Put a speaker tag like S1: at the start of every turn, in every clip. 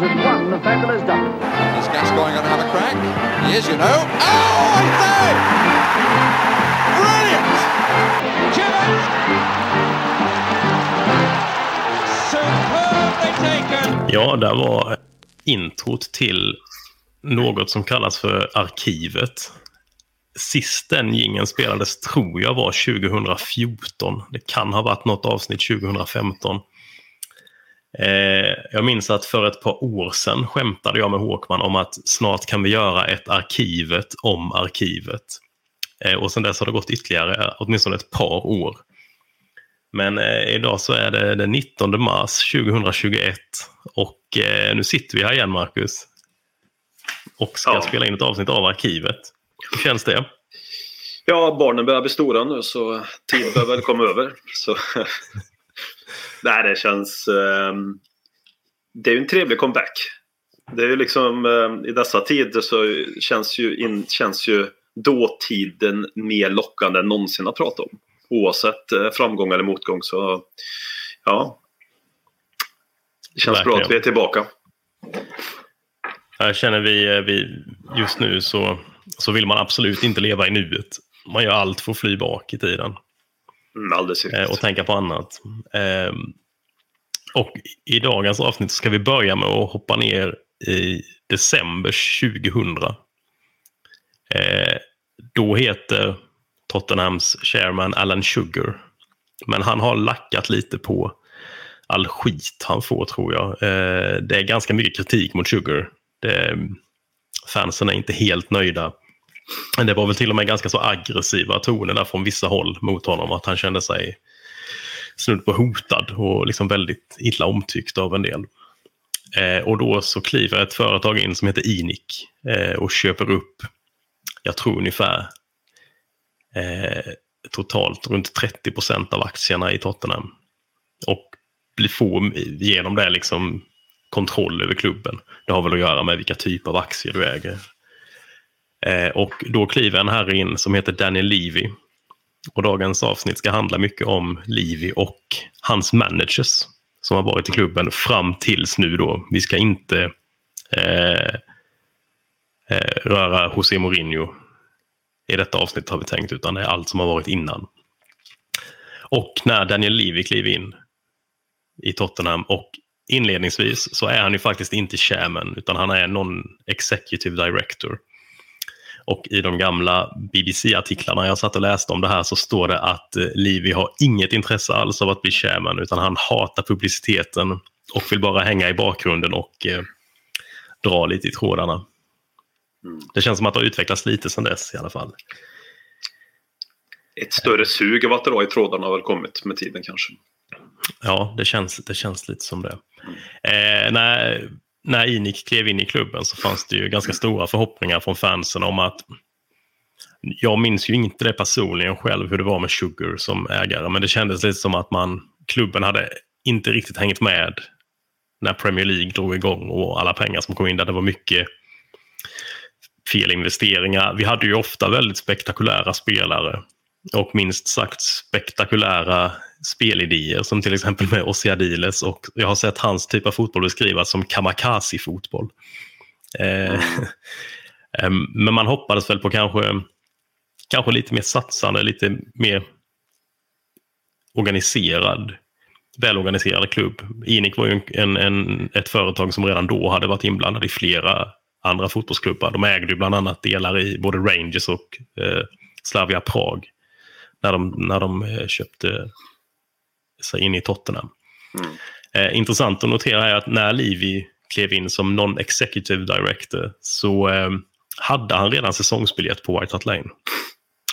S1: Rangers had won the fabulous double.
S2: Is Gascoigne going to have a crack? He is, you know. Oh, I say! Brilliant!
S3: Chivers! Superbly taken!
S4: Ja, där var introt till något som kallas för Arkivet. Sist den gingen spelades tror jag var 2014. Det kan ha varit något avsnitt 2015. Eh, jag minns att för ett par år sedan skämtade jag med Håkman om att snart kan vi göra ett Arkivet om Arkivet. Eh, och sedan dess har det gått ytterligare åtminstone ett par år. Men eh, idag så är det den 19 mars 2021 och eh, nu sitter vi här igen Marcus. Och ska
S5: Ja.
S4: spela in ett avsnitt av Arkivet. Hur känns det?
S5: Ja, barnen börjar bli stora nu så tid börjar väl komma över. Så... Nej, det känns... ehm, Det är ju en trevlig comeback. Det är ju liksom ehm, i dessa tider så känns ju, in, känns ju dåtiden mer lockande än någonsin att prata om. Oavsett eh, framgång eller motgång så ja. Det känns bra
S4: Verkligen.
S5: att vi är tillbaka.
S4: Jag känner vi, eh, vi just nu så, så vill man absolut inte leva i nuet. Man gör allt för att fly bak i tiden.
S5: Mm, alldeles
S4: eh,
S5: riktigt.
S4: och tänka på annat. Eh, och i dagens avsnitt ska vi börja med att hoppa ner i december 2000. Eh, då heter Tottenhams chairman Alan Sugar. Men han har lackat lite på all skit han får tror jag. Eh, det är ganska mycket kritik mot Sugar. Det, fansen är inte helt nöjda. Det var väl till och med ganska så aggressiva toner där från vissa håll mot honom. Att han kände sig snudd på hotad och liksom väldigt illa omtyckt av en del. Eh, och då så kliver ett företag in som heter Inic eh, och köper upp, jag tror ungefär eh, totalt runt 30 procent av aktierna i Tottenham. Och blir- får genom det liksom kontroll över klubben. Det har väl att göra med vilka typer av aktier du äger. Eh, och då kliver en herre in som heter Daniel Levy. Och dagens avsnitt ska handla mycket om Levy och hans managers som har varit i klubben fram tills nu då. Vi ska inte eh, eh, röra José Mourinho i detta avsnitt har vi tänkt, utan det är allt som har varit innan. Och när Daniel Levy kliver in i Tottenham och inledningsvis så är han ju faktiskt inte chairman utan han är någon executive director. Och i de gamla BBC-artiklarna jag satt och läste om det här så står det att eh, Levy har inget intresse alls av att bli chairman utan han hatar publiciteten och vill bara hänga i bakgrunden och eh, dra lite i trådarna. Det känns som att det har utvecklats lite sedan dess i alla fall.
S5: Ett större sug av att dra i trådarna har väl kommit med tiden kanske.
S4: Ja, det känns, det känns lite som det. Eh, när, när Inik klev in i klubben så fanns det ju ganska stora förhoppningar från fansen om att jag minns ju inte det personligen själv hur det var med Sugar som ägare, men det kändes lite som att man, klubben hade inte riktigt hängt med när Premier League drog igång och alla pengar som kom in där. Det var mycket felinvesteringar. Vi hade ju ofta väldigt spektakulära spelare och minst sagt spektakulära spelidéer som till exempel med Ossi Adiles och jag har sett hans typ av fotboll beskrivas som kamikaze-fotboll. Eh, men man hoppades väl på kanske, kanske lite mer satsande, lite mer organiserad, välorganiserad klubb. Inic var ju en, en, ett företag som redan då hade varit inblandad i flera andra fotbollsklubbar. De ägde ju bland annat delar i både Rangers och eh, Slavia Prag när de, när de eh, köpte sig in i Tottenham. Eh, intressant att notera är att när Levy klev in som non-executive director så eh, hade han redan säsongsbiljett på White Hart Lane.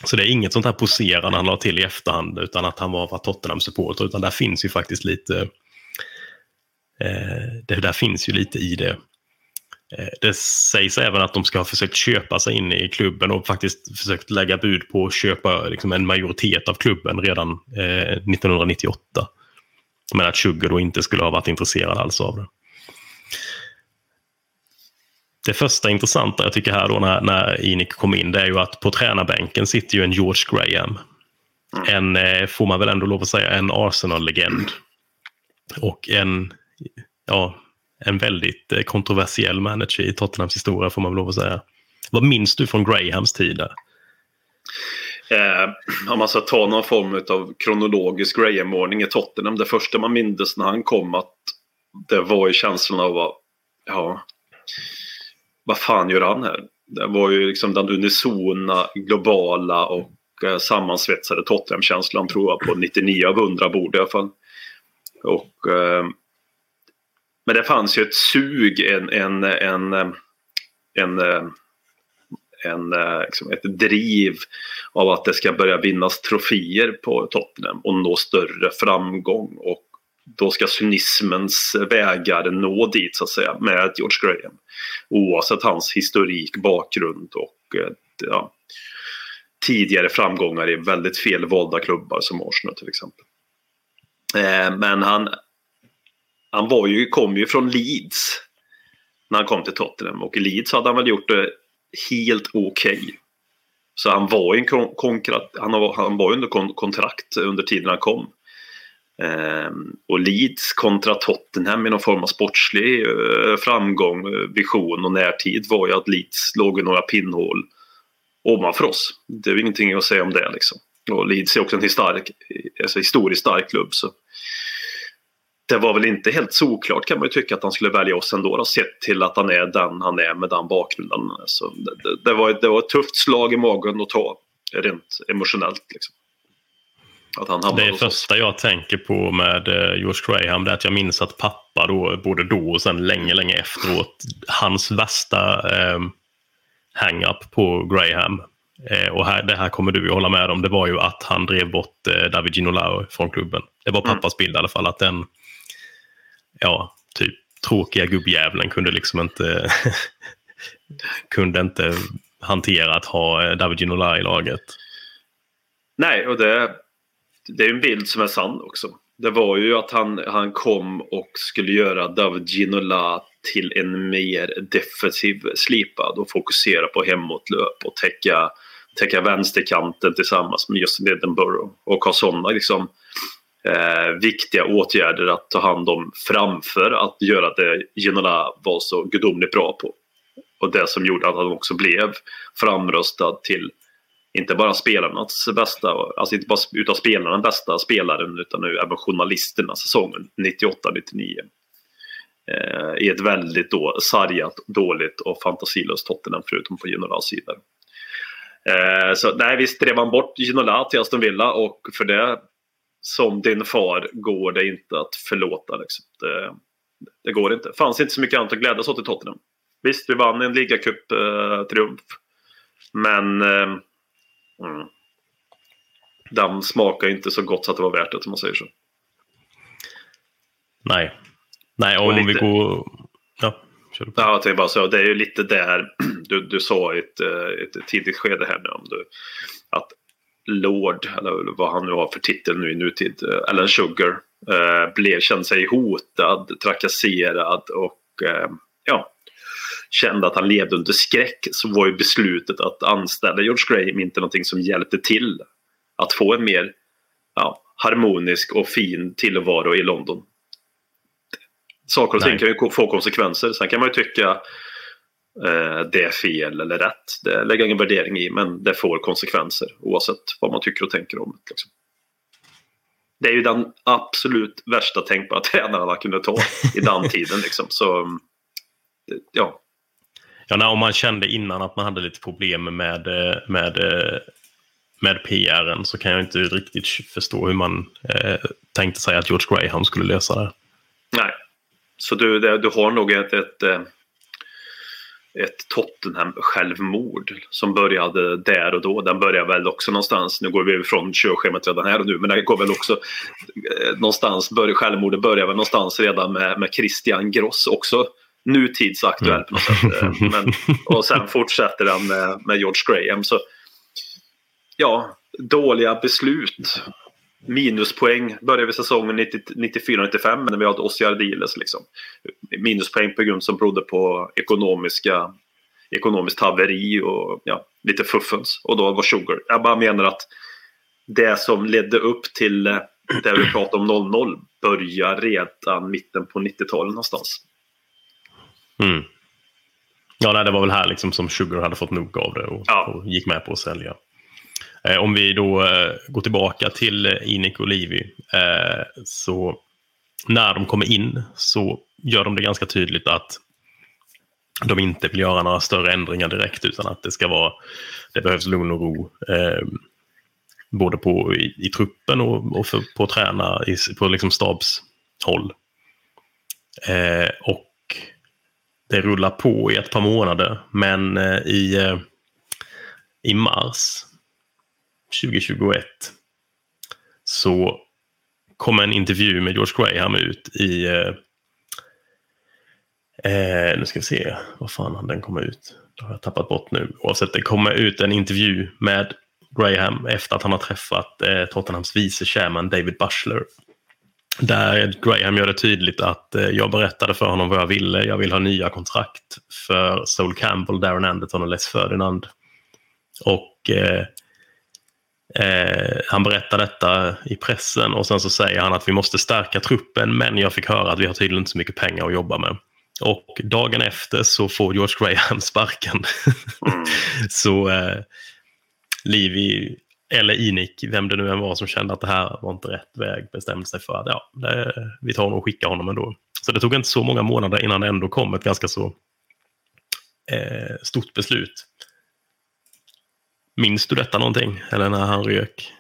S4: Så det är inget sånt här poserande han la till i efterhand utan att han var, var Tottenham-supporter utan där finns ju faktiskt lite eh, det där finns ju lite i det. Eh, det sägs även att de ska ha försökt köpa sig in i klubben och faktiskt försökt lägga bud på att köpa liksom en majoritet av klubben redan eh, 1998. Men att Sugar då inte skulle ha varit intresserad alls av det. Det första intressanta jag tycker här då när, när Inik kom in det är ju att på tränarbänken sitter ju en George Graham. En, eh, får man väl ändå lov att säga, en Arsenal-legend. Och en, ja, en väldigt eh, kontroversiell manager i Tottenhams historia får man väl lov att säga. Vad minns du från Grahams tid där?
S5: Eh, om man ska ta någon form av kronologisk Graham-ordning i Tottenham. Det första man mindes när han kom att det var ju känslan av att ja, vad fan gör han här? Det var ju liksom den unisona, globala och eh, sammansvetsade Tottenham-känslan tror jag på 99 av 100 bord i alla fall. Och, eh, men det fanns ju ett sug, en, en, en, en, en, liksom ett driv av att det ska börja vinnas troféer på Tottenham och nå större framgång. Och då ska cynismens vägar nå dit så att säga med George Graham. Oavsett hans historik, bakgrund och eh, ja, tidigare framgångar i väldigt felvalda klubbar som Arsenal till exempel. Eh, men han, han var ju, kom ju från Leeds när han kom till Tottenham och i Leeds hade han väl gjort det helt okej. Okay. Så han var, en han, var, han var under kontrakt under tiden han kom. Ehm, och Leeds kontra Tottenham i någon form av sportslig eh, framgång, eh, vision och närtid var ju att Leeds låg i några pinnhål ovanför oss. Det är ingenting att säga om det liksom. Och Leeds är också en historisk, alltså historiskt stark klubb. Så det var väl inte helt såklart kan man ju tycka att han skulle välja oss ändå. Då, sett till att han är den han är med den bakgrunden. Så det, det, var, det var ett tufft slag i magen att ta rent emotionellt. Liksom.
S4: Det första jag tänker på med eh, George Graham det är att jag minns att pappa då, både då och sen länge, länge efteråt, hans värsta eh, hang-up på Graham, eh, och här, det här kommer du ju hålla med om, det var ju att han drev bort eh, David Ginolau från klubben. Det var mm. pappas mm. bild i alla fall, att den, ja, typ tråkiga gubbjävlen kunde liksom inte, kunde inte hantera att ha eh, David Ginola i laget.
S5: Nej, och det det är en bild som är sann också. Det var ju att han, han kom och skulle göra David Ginola till en mer defensiv slipad och fokusera på hemåtlöp och täcka, täcka vänsterkanten tillsammans med Justin Edinburgh och ha sådana liksom, eh, viktiga åtgärder att ta hand om framför att göra det Ginola var så gudomligt bra på. Och det som gjorde att han också blev framröstad till inte bara spelarnas bästa, alltså inte bara utav spelarna bästa spelaren utan nu även journalisterna säsongen 98-99. Eh, I ett väldigt då sargat, dåligt och fantasilöst Tottenham förutom på Ginolas sida. Eh, så nej, visst drev han bort Ginola till Aston Villa och för det som din far går det inte att förlåta. Liksom. Det, det går inte. Det fanns inte så mycket annat att glädjas åt i Tottenham. Visst, vi vann en ligacup-triumf. Men eh, Mm. Den smakar inte så gott så att det var värt det, om man säger så.
S4: Nej. Nej, och om lite... vi går... Ja,
S5: kör ja, jag bara så. Det är ju lite där du, du sa i ett, eh, ett tidigt skede här nu om du, att Lord, eller vad han nu har för titel nu i nutid, Alan eh, Sugar, eh, blev, kände sig hotad, trakasserad och eh, ja, kände att han levde under skräck så var ju beslutet att anställa George Graham inte någonting som hjälpte till att få en mer ja, harmonisk och fin tillvaro i London. Saker och ting kan ju få konsekvenser. Sen kan man ju tycka det är fel eller rätt. Det lägger jag ingen värdering i men det får konsekvenser oavsett vad man tycker och tänker om det. Liksom. Det är ju den absolut värsta tänkbara tränaren man kunde ta i den tiden. Liksom. Så, ja,
S4: Ja, när, om man kände innan att man hade lite problem med, eh, med, eh, med PRen så kan jag inte riktigt förstå hur man eh, tänkte sig att George Graham skulle lösa det.
S5: Nej, så du, du har nog ett, ett, eh, ett Tottenham-självmord som började där och då. Den börjar väl också någonstans, nu går vi ifrån körschemat redan här och nu, men det går väl också någonstans, börjar, självmordet börjar väl någonstans redan med, med Christian Gross också nutidsaktuell mm. på något sätt. Eh, men, och sen fortsätter han med, med George Graham. Så, ja, dåliga beslut. Minuspoäng började vi säsongen 94-95 när vi hade Oscar Diles. Liksom. Minuspoäng på grund som berodde på ekonomiska, ekonomiskt haveri och ja, lite fuffens. Och då var Sugar. Jag bara menar att det som ledde upp till eh, det vi pratade om 0-0 börjar redan mitten på 90-talet någonstans
S4: Mm. Ja, nej, det var väl här liksom som Sugar hade fått nog av det och,
S5: Ja.
S4: och gick med på att sälja. Eh, om vi då eh, går tillbaka till eh, Inik och Livy. Eh, så när de kommer in så gör de det ganska tydligt att de inte vill göra några större ändringar direkt utan att det ska vara, det behövs lugn och ro. Eh, både på, i, i truppen och, och för, på träna, i, på liksom stabshåll. Eh, och det rullar på i ett par månader, men eh, i, eh, i mars 2021 så kom en intervju med George Graham ut i... Eh, eh nu ska vi se, vad fan den kommit ut? Det har jag tappat bort nu. Oavsett, det kommer ut en intervju med Graham efter att han har träffat eh, Tottenhams vice chairman David Bushler. Där Graham gör det tydligt att eh, jag berättade för honom vad jag ville. Jag vill ha nya kontrakt för Sol Campbell, Darren Anderton och Les Ferdinand. Och eh, eh, han berättar detta i pressen och sen så säger han att vi måste stärka truppen men jag fick höra att vi har tydligen inte så mycket pengar att jobba med. Och dagen efter så får George Graham sparken.
S5: Mm.
S4: så eh, Livi eller Inik, vem det nu än var som kände att det här var inte rätt väg, bestämde sig för att ja, det, vi tar och skickar honom ändå. Så det tog inte så många månader innan det ändå kom ett ganska så eh, stort beslut. Minns du detta någonting? Eller när han rök?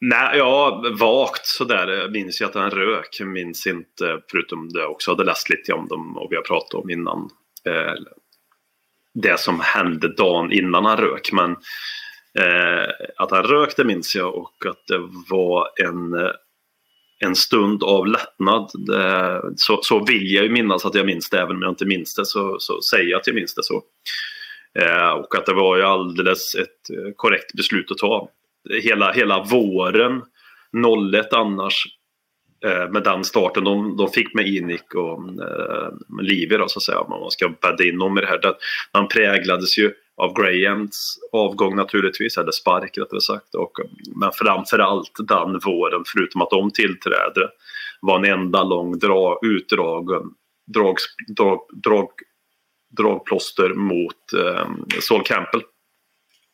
S5: Nej, ja, vagt sådär minns jag att han rök. Minns inte, förutom det jag också hade läst lite om dem och vi har pratat om innan. Eh, det som hände dagen innan han rök. Men eh, att han rök det minns jag och att det var en, eh, en stund av lättnad. Det, så, så vill jag ju minnas att jag minns det. Även om jag inte minns det så, så säger jag att jag minns det så. Eh, och att det var ju alldeles ett eh, korrekt beslut att ta hela, hela våren 01 annars eh, med den starten de, de fick med Inik och eh, Livi då så att säga. Om man ska bädda in dem i det här. Det, man präglades ju av Grahams avgång naturligtvis, eller spark rättare sagt. Och, men framförallt den våren, förutom att de tillträdde, var en enda lång dra, utdragen drag, drag, drag, dragplåster mot eh, Saul Campbell.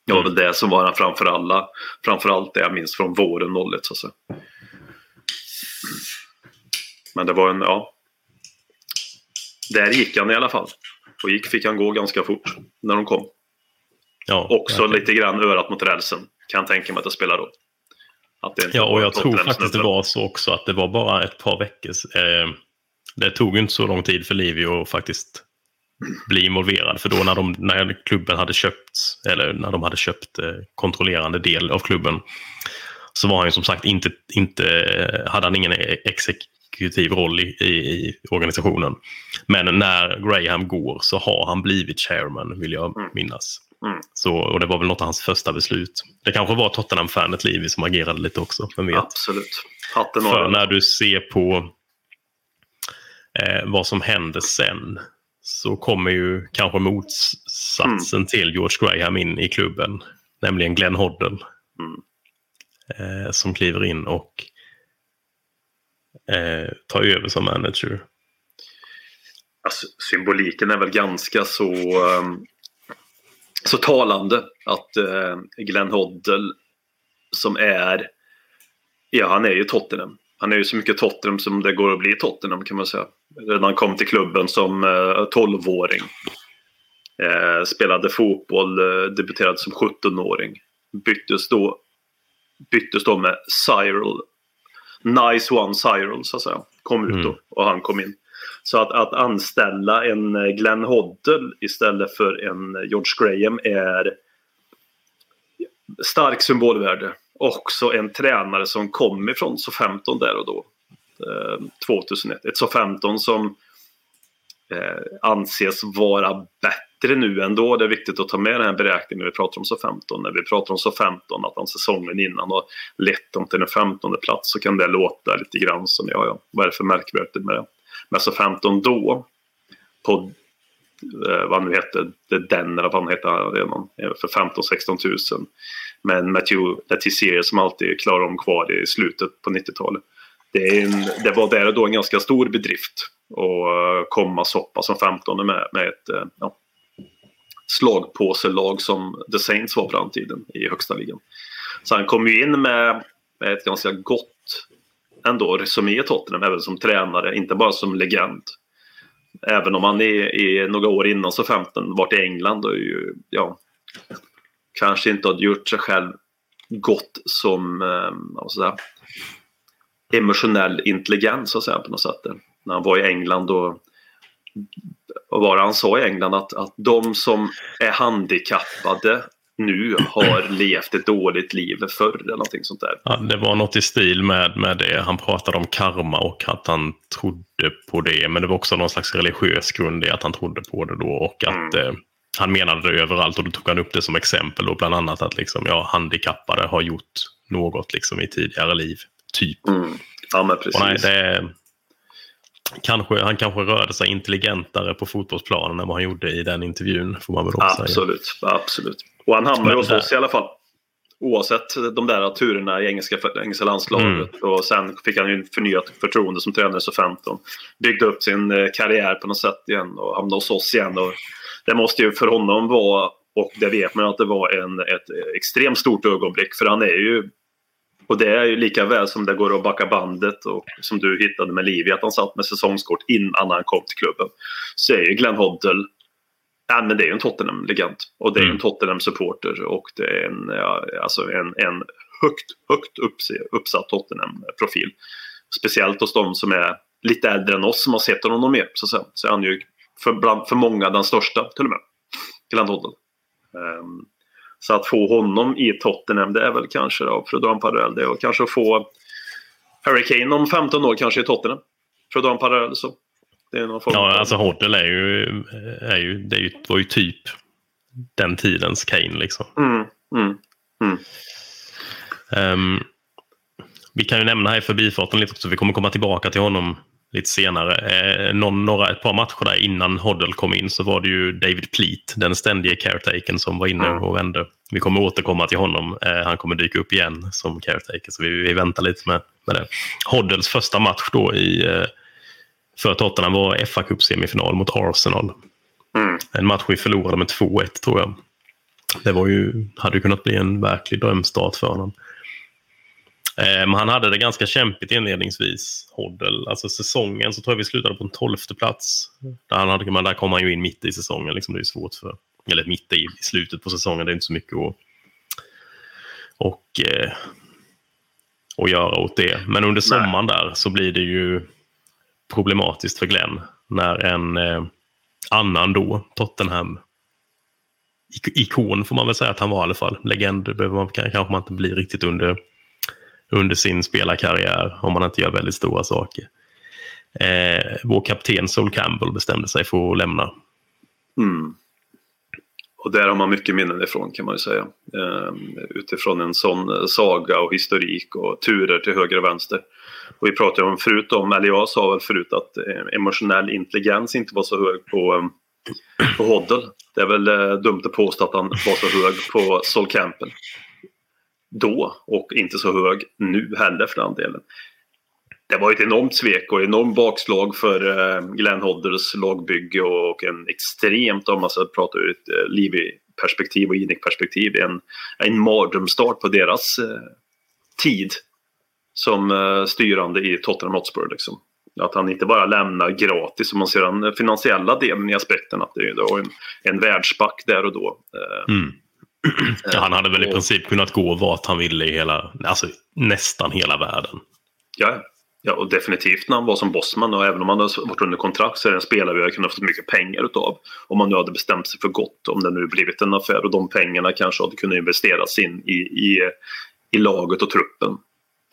S5: Det var väl det som var framför alla. Framförallt det jag minns från våren 01 så att säga. Men det var en, ja. Där gick han i alla fall. Och gick fick han gå ganska fort när de kom.
S4: Ja,
S5: Också
S4: verkligen.
S5: lite grann örat mot rälsen. Kan jag tänka mig att det spelar roll. Att det inte
S4: Ja,
S5: var
S4: och jag tror faktiskt det var så också att det var bara ett par veckor. Eh, det tog inte så lång tid för Livi att faktiskt bli involverad. För då när, de, när klubben hade köpt, eller när de hade köpt eh, kontrollerande del av klubben, så var han ju som sagt inte, inte eh, hade han ingen exekutiv roll i, i, i organisationen. Men när Graham går så har han blivit chairman, vill jag
S5: Mm.
S4: minnas.
S5: Mm.
S4: Så, och det var väl något av hans första beslut. Det kanske var Tottenham-fanet Livi som agerade lite också, vem vet.
S5: Absolut. Hatten
S4: För när du ser på eh, vad som händer sen så kommer ju kanske motsatsen
S5: Mm.
S4: till George Graham in i klubben. Nämligen Glenn Hoddle.
S5: Mm.
S4: Eh, som kliver in och eh, tar över som manager.
S5: Alltså, symboliken är väl ganska så, ehm, så talande. Att eh, Glenn Hoddle som är, ja han är ju Tottenham. Han är ju så mycket Tottenham som det går att bli Tottenham kan man säga. Redan kom till klubben som eh, 12-åring. Eh, spelade fotboll, eh, debuterade som 17-åring. Byttes då, byttes då med Cyril. Nice one Cyril så att säga. Kom ut då
S4: Mm.
S5: och han kom in. Så att, att anställa en eh, Glenn Hoddle istället för en eh, George Graham är stark symbolvärde. Också en tränare som kom ifrån SO15 där och då. Eh, 2001. Ett SO15 som eh, anses vara bättre nu ändå. Det är viktigt att ta med den här beräkningen när vi pratar om SO15. När vi pratar om SO15, att han säsongen innan har lett dem till en 15 plats så kan det låta lite grann som, ja, ja, vad är det för märkvärdigt med det? Men SO15 då, på Eh, vad han nu hette, The den eller vad han heter redan, eh, för 15-16 000. Men Matthew Letizier som alltid klarar dem kvar i slutet på 90-talet. Det, är en, det var där och då en ganska stor bedrift. att eh, komma så pass som 15 med, med ett ja, slagpåselag som The Saints var på den tiden i högsta ligan. Så han kom ju in med, med ett ganska gott ändå resumé i Tottenham, även som tränare, inte bara som legend. Även om han är, är några år innan, så 15, varit i England och ju, ja, kanske inte har gjort sig själv gott som eh, säga, emotionell intelligens så att säga, på något sätt. När han var i England och vad var det han sa i England? Att, att de som är handikappade nu har levt ett dåligt liv förr eller någonting sånt där.
S4: Ja, det var något i stil med, med det. Han pratade om karma och att han trodde på det. Men det var också någon slags religiös grund i att han trodde på det då. Och att mm. eh, han menade det överallt och då tog han upp det som exempel. Och bland annat att liksom, ja, handikappade har gjort något liksom, i tidigare liv. Typ.
S5: Mm. Ja, men precis.
S4: Och nej, det, kanske, han kanske rörde sig intelligentare på fotbollsplanen än vad han gjorde i den intervjun. Får man väl
S5: absolut,
S4: säga.
S5: absolut. Och han hamnade hos oss i alla fall. Oavsett de där turerna i engelska, engelska landslaget. Mm. Och sen fick han ju förnyat förtroende som tränare så 15. Byggde upp sin eh, karriär på något sätt igen och hamnade hos oss igen. Och det måste ju för honom vara, och det vet man att det var en, ett extremt stort ögonblick. För han är ju och det är ju lika väl som det går att backa bandet och som du hittade med Livi, att han satt med säsongskort innan han kom till klubben. Så är ju Glenn Hoddle, ja, men det är ju en Tottenham-legend. Och det är en mm. Tottenham-supporter och det är en, ja, alltså en, en högt, högt uppsatt Tottenham-profil. Speciellt hos de som är lite äldre än oss som har sett honom mer. Så, så, så är han ju för, bland, för många den största till och med. Glenn Hoddle. Um, så att få honom i Tottenham, det är väl kanske, då, för att dra en parallell, det är kanske att få Harry Kane om 15 år kanske i Tottenham. För att dra en parallell så.
S4: Det är någon form ja, alltså Hoddle är ju, är ju, det är ju, var ju typ den tidens Kane liksom.
S5: Mm, mm, mm.
S4: Um, vi kan ju nämna här i förbifarten lite också, vi kommer komma tillbaka till honom lite senare. Eh, någon, några, ett par matcher där innan Hoddle kom in så var det ju David Pleat, den ständige caretaken som var inne mm. och vände. Vi kommer återkomma till honom. Eh, han kommer dyka upp igen som caretaker så vi, vi väntar lite med, med det. Hoddles första match då i, eh, för Tottenham var fa Cup semifinal mot Arsenal. Mm. En match vi förlorade med 2-1 tror jag. Det var ju, hade kunnat bli en verklig drömstart för honom. Eh, men han hade det ganska kämpigt inledningsvis, Hoddle. Alltså säsongen så tror jag vi slutade på en tolfte plats. Där, han hade, där kom han ju in mitt i säsongen. Liksom, det är svårt för... Eller mitt i, i slutet på säsongen. Det är inte så mycket att, och, eh, att göra åt det. Men under sommaren där så blir det ju problematiskt för Glenn. När en eh, annan då, Tottenham, ikon får man väl säga att han var i alla fall. Legend behöver man, kanske man inte bli riktigt under under sin spelarkarriär om man inte gör väldigt stora saker. Eh, vår kapten Sol Campbell bestämde sig för att lämna.
S5: Mm. Och där har man mycket minnen ifrån kan man ju säga. Eh, utifrån en sån saga och historik och turer till höger och vänster. Och vi pratade om förut om, eller jag sa väl förut att eh, emotionell intelligens inte var så hög på, eh, på Hoddle. Det är väl eh, dumt att påstå att han var så hög på Sol Campbell då och inte så hög nu heller för den delen. Det var ett enormt svek och enormt bakslag för Glenn Hodders lagbygge och en extremt, om man ska prata ur ett eh, Livi-perspektiv och Inik-perspektiv, en, en mardrömsstart på deras eh, tid som styrande i Tottenham Hotspur. Liksom. Att han inte bara lämnar gratis, om man ser den finansiella delen i aspekten, att det är en, en världsback där och då.
S4: Mm. Ja, han hade väl i princip kunnat gå vart han ville i hela, alltså nästan hela världen.
S5: Ja, ja och definitivt när han var som bossman och även om han hade varit under kontrakt så är det en spelare vi hade kunnat få mycket pengar utav. Om man nu hade bestämt sig för gott, om det nu blivit en affär och de pengarna kanske hade kunnat investeras in i, i, i laget och truppen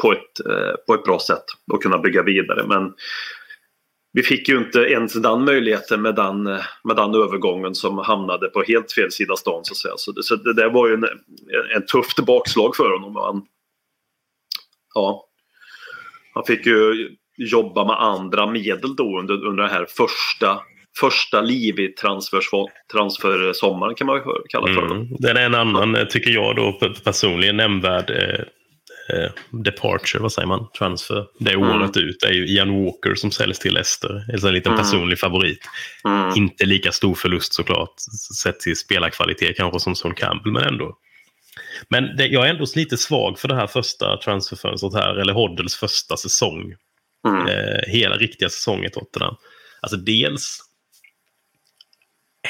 S5: på ett, eh, på ett bra sätt och kunna bygga vidare. Men vi fick ju inte ens den möjligheten med den, med den övergången som hamnade på helt fel sida stan så att säga. Så det, så det där var ju en, en tufft bakslag för honom. Han, ja, han fick ju jobba med andra medel då under, under den här första första livig transfer, sommaren kan man kalla för. Mm.
S4: Det är en annan, tycker jag då personligen, nämnvärd eh, eh, departure, vad säger man, transfer, det
S5: Mm.
S4: året ut. Det är ju Ian Walker som säljs till Leicester. Är en liten
S5: Mm.
S4: personlig favorit.
S5: Mm.
S4: Inte lika stor förlust såklart, sett till spelarkvalitet kanske som Son Campbell, men ändå. Men det, jag är ändå lite svag för det här första transferfönstret här, eller Hoddles första säsong.
S5: Mm.
S4: Eh, hela riktiga säsongen i Tottenham. Alltså dels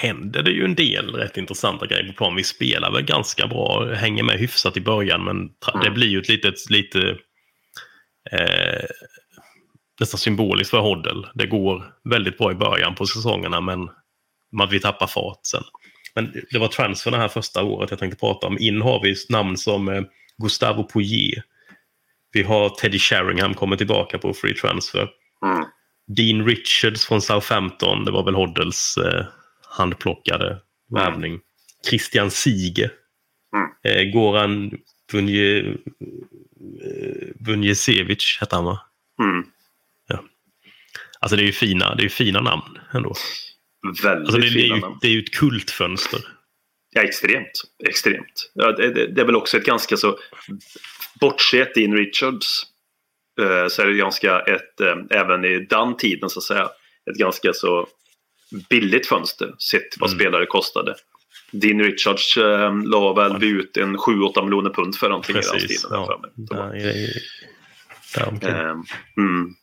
S4: händer det ju en del rätt intressanta grejer på plan. Vi spelar väl ganska bra, hänger med hyfsat i början, men tra-
S5: Mm.
S4: det blir ju ett litet, lite eh, nästan symboliskt för Hoddle. Det går väldigt bra i början på säsongerna, men man vill tappa fart sen. Men det var transfer det här första året jag tänkte prata om. In har vi namn som eh, Gustavo Poirier. Vi har Teddy Sheringham kommer tillbaka på free transfer.
S5: Mm.
S4: Dean Richards från Southampton, det var väl Hoddles eh, handplockade värvning. Christian Sige.
S5: Mm.
S4: Eh, Goran Bunje, eh, Bunjesevic hette han va?
S5: Mm.
S4: Alltså det är ju fina, det är ju fina namn ändå.
S5: Väldigt
S4: Alltså det, det, är
S5: fina
S4: ju,
S5: namn.
S4: det är ju ett kultfönster.
S5: Ja, extremt. Extremt. Ja, det, det, är väl också ett ganska så... Bortsett in Richards eh, så är det ganska ett, eh, även i den tiden så att säga, ett ganska så billigt fönster sett vad
S4: Mm.
S5: spelare kostade. Dean Richards eh, la väl ut en 7-8 miljoner pund för någonting i den
S4: Precis.
S5: stilen. där
S4: Ja.
S5: för mig. Det var-
S4: Där, i- däromkring.
S5: Eh, mm.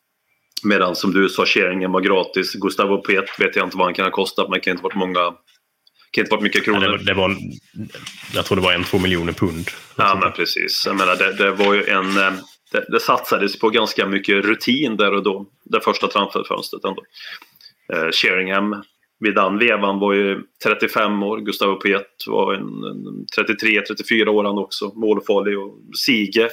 S5: Medan som du sa, Sheringen var gratis. Gustavo Pet vet jag inte vad han kan ha kostat, men det kan inte varit många... kan inte varit mycket
S4: Ja,
S5: kronor.
S4: det, var, det var, jag tror det var en, två miljoner pund.
S5: Ja, men precis. Jag menar, det, det var ju en... eh, Det, det satsades på ganska mycket rutin där och då. Det första transferfönstret ändå. Eh, Sheringham vid den vevan var ju 35 år. Gustavo Pet var en, en 33-34 år han också. Målfarlig och Sige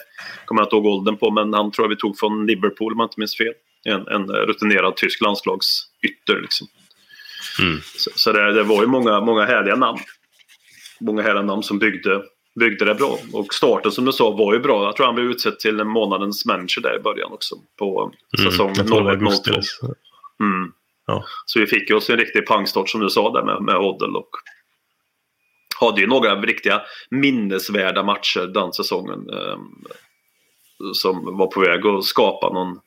S5: kommer jag inte ihåg åldern på men han tror jag vi tog från Liverpool om jag inte minns fel. En, en rutinerad tysk landslagsytter liksom.
S4: Mm.
S5: Så, så det, det var ju många, många härliga namn. Många härliga namn som byggde, byggde det bra. Och starten som du sa var ju bra. Jag tror han blev utsedd till månadens manager där i början också. På säsong
S4: Mm, jag tror det var
S5: 01
S4: augusti.
S5: 02. Mm.
S4: Ja.
S5: Så vi fick ju oss en riktig pangstart som du sa där med, med Hoddle och hade ju några riktiga minnesvärda matcher den säsongen. Eh, som var på väg att skapa någon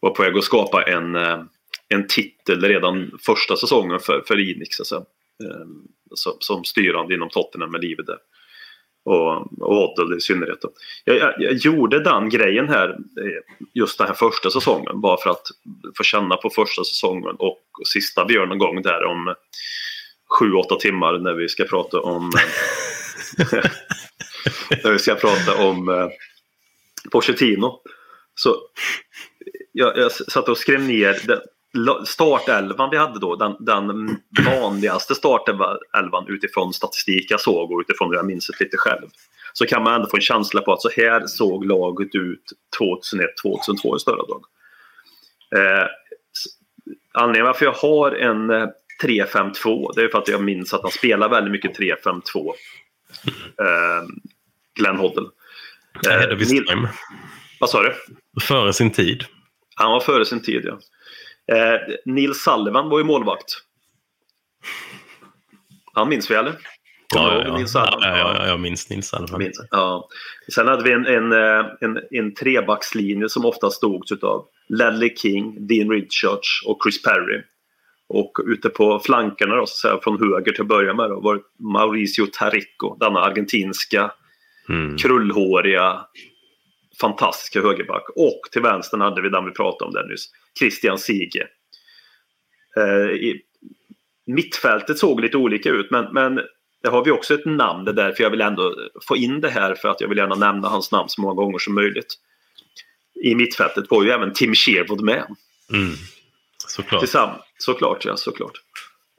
S5: var på väg att skapa en, eh, en titel redan första säsongen för, för Inix. Alltså, eh, som, som styrande inom Tottenham med livet där. Och, och Hoddle i synnerhet. Jag, jag, jag gjorde den grejen här eh, just den här första säsongen bara för att få känna på första säsongen och sista vi gör någon gång där om sju, åtta timmar när vi ska prata om när vi ska prata om eh, Pochettino. Så jag, jag satt och skrev ner la- startelvan vi hade då. Den, den vanligaste startelvan utifrån statistik jag såg och utifrån hur jag minns det lite själv. Så kan man ändå få en känsla på att så här såg laget ut 2001-2002 i större drag. Eh, anledningen varför jag har en eh, 3-5-2 det är för att jag minns att han spelar väldigt mycket 3-5-2. Eh, Glenn Hoddle.
S4: Ahead of his
S5: Nil-
S4: time.
S5: vad sa du?
S4: Före sin tid.
S5: Han var före sin tid, ja. Eh, Neil Sullivan var ju målvakt. Han minns vi, eller?
S4: Ja, ja, ja. Ja, ja, ja, jag minns Nils
S5: minns. Ja. Sen hade vi en, en, eh, en, en trebackslinje som ofta stod av Ledley King, Dean Richards och Chris Perry. Och ute på flankerna då, så säga, från höger till att börja med då, var Mauricio Tarrico, denna argentinska
S4: Mm.
S5: krullhåriga, fantastiska högerback. Och till vänster hade vi den vi pratade om där nyss, Christian Sige. Eh, i, mittfältet såg lite olika ut men, men det har vi också ett namn, det är därför jag vill ändå få in det här för att jag vill gärna nämna hans namn så många gånger som möjligt. I mittfältet var ju även Tim Sherwood med.
S4: Mm. Såklart.
S5: Tillsammans, såklart, ja, såklart.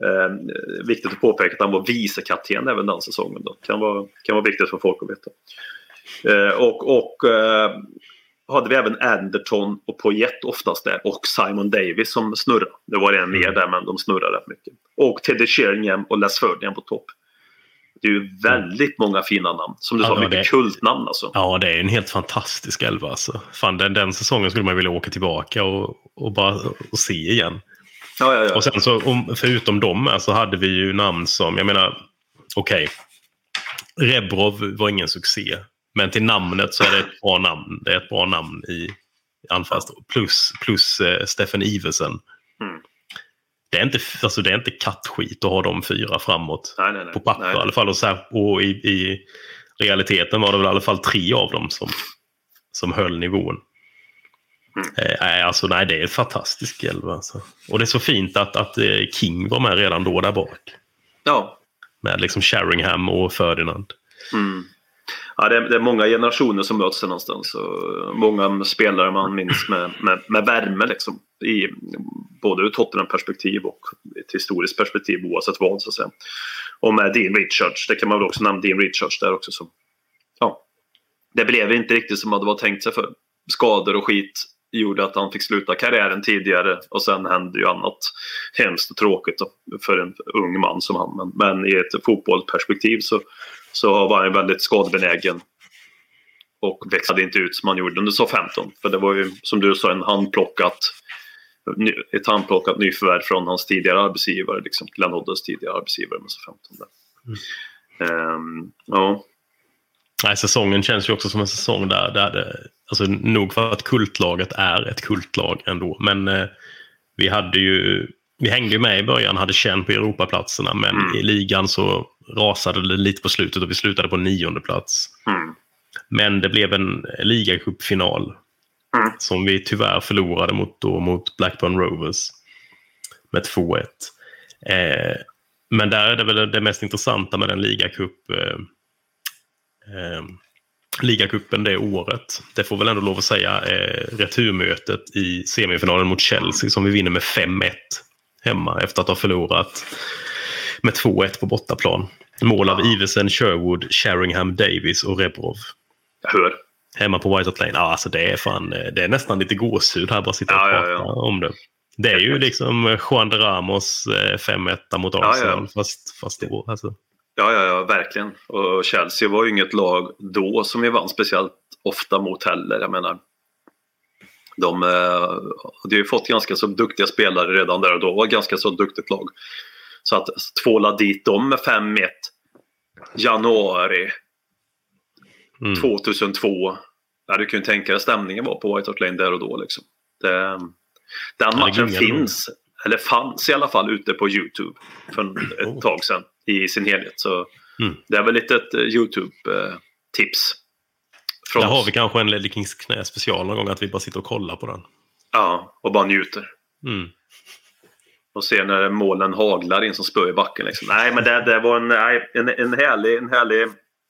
S5: Eh, viktigt att påpeka att han var vicekapten även den säsongen. Då. Kan, vara, kan vara viktigt för folk att veta. Eh, och och eh, hade vi även Anderton och Poyet oftast där och Simon Davis som snurrade. Det var en mer där men de snurrade rätt mycket. Och Teddy Sheringham och Les Ferdinand på topp. Det är ju väldigt många fina namn. Som du sa,
S4: ja,
S5: mycket
S4: det-
S5: kultnamn alltså.
S4: Ja, det är en helt fantastisk elva. Alltså. Fan, den, den säsongen skulle man vilja åka tillbaka och, och bara och se igen.
S5: Ja, ja, ja.
S4: Och sen så, om, förutom dem så hade vi ju namn som, jag menar, okej. Rebrov var ingen succé. Men till namnet så är det ett bra namn. Det är ett bra namn i anfallsstå. Plus, plus uh, Stefan Iversen.
S5: Mm.
S4: Det är, inte, alltså det är inte kattskit att ha de fyra framåt.
S5: Nej, nej, nej.
S4: På papper i alla fall. Och, så här, och i, i realiteten var det väl i alla fall tre av dem som, som höll nivån.
S5: Mm.
S4: Eh, alltså, nej, det är en fantastisk elva. Alltså. Och det är så fint att, att eh, King var med redan då där bak.
S5: Ja.
S4: Med liksom Sheringham och Ferdinand.
S5: Mm. Ja, det, är, det är många generationer som möts någonstans. Och eh, många spelare man minns med, med, med värme. Liksom, i, både ur Tottenham-perspektiv och ett historiskt perspektiv oavsett vad. Så att säga. Och med Dean Richards, det kan man väl också nämna Dean Richards där också. Som, ja, det blev inte riktigt som det var tänkt sig för. Skador och skit gjorde att han fick sluta karriären tidigare och sen hände ju annat hemskt och tråkigt för en ung man som han. Men, men i ett fotbollsperspektiv så, så var han väldigt skadebenägen och växlade inte ut som han gjorde under så 15. För det var ju som du sa en handplockat ett handplockat nyförvärv från hans tidigare arbetsgivare, liksom Glenn Hoddles tidigare arbetsgivare med så 15. Där. Ehm, ja.
S4: Nej, säsongen känns ju också som en säsong där, där det, alltså nog för att kultlaget är ett kultlag ändå, men eh, vi hade ju, vi hängde ju med i början, hade känn på Europaplatserna, men
S5: Mm.
S4: i ligan så rasade det lite på slutet och vi slutade på nionde plats.
S5: Mm.
S4: Men det blev en ligacupfinal
S5: Mm.
S4: som vi tyvärr förlorade mot, då, mot Blackburn Rovers med 2-1. Eh, men där är det väl det mest intressanta med den ligacup eh, eh, ligacupen det året. Det får väl ändå lov att säga eh, returmötet i semifinalen mot Chelsea som vi vinner med 5-1 hemma efter att ha förlorat med 2-1 på bortaplan. Mål av Iversen, Sherwood, Sheringham, Davis och Rebrov.
S5: Jag hör.
S4: Hemma på White Hart Lane. Ja, alltså det är fan, eh, det är nästan lite gåshud här bara sitta och
S5: Ja, ja,
S4: prata
S5: ja.
S4: om det. Det är ju liksom Juan de Ramos eh, 5-1 mot
S5: ja.
S4: Arsenal. Fast, fast då, alltså.
S5: Ja, ja, ja, verkligen. Och Chelsea var ju inget lag då som vi vann speciellt ofta mot heller. Jag menar, de eh, hade ju fått ganska så duktiga spelare redan där och då. var ett ganska så duktigt lag. Så att tvåla dit dem med 5-1 januari
S4: Mm.
S5: 2002. Ja, du kan ju tänka dig stämningen var på White Hart Lane där och då. Liksom. Det, den matchen finns, eller fanns i alla fall ute på YouTube för ett
S4: Oh.
S5: tag sedan i sin helhet. Så
S4: Mm.
S5: det är väl lite ett eh, YouTube-tips.
S4: Där har vi kanske en Ledley Kings knä special någon gång, att vi bara sitter och kollar på den.
S5: Ja, och bara njuter.
S4: Mm.
S5: Och ser när målen haglar in som spö i backen. Liksom. Nej, men det, det var en, en, en, härlig, en, härlig,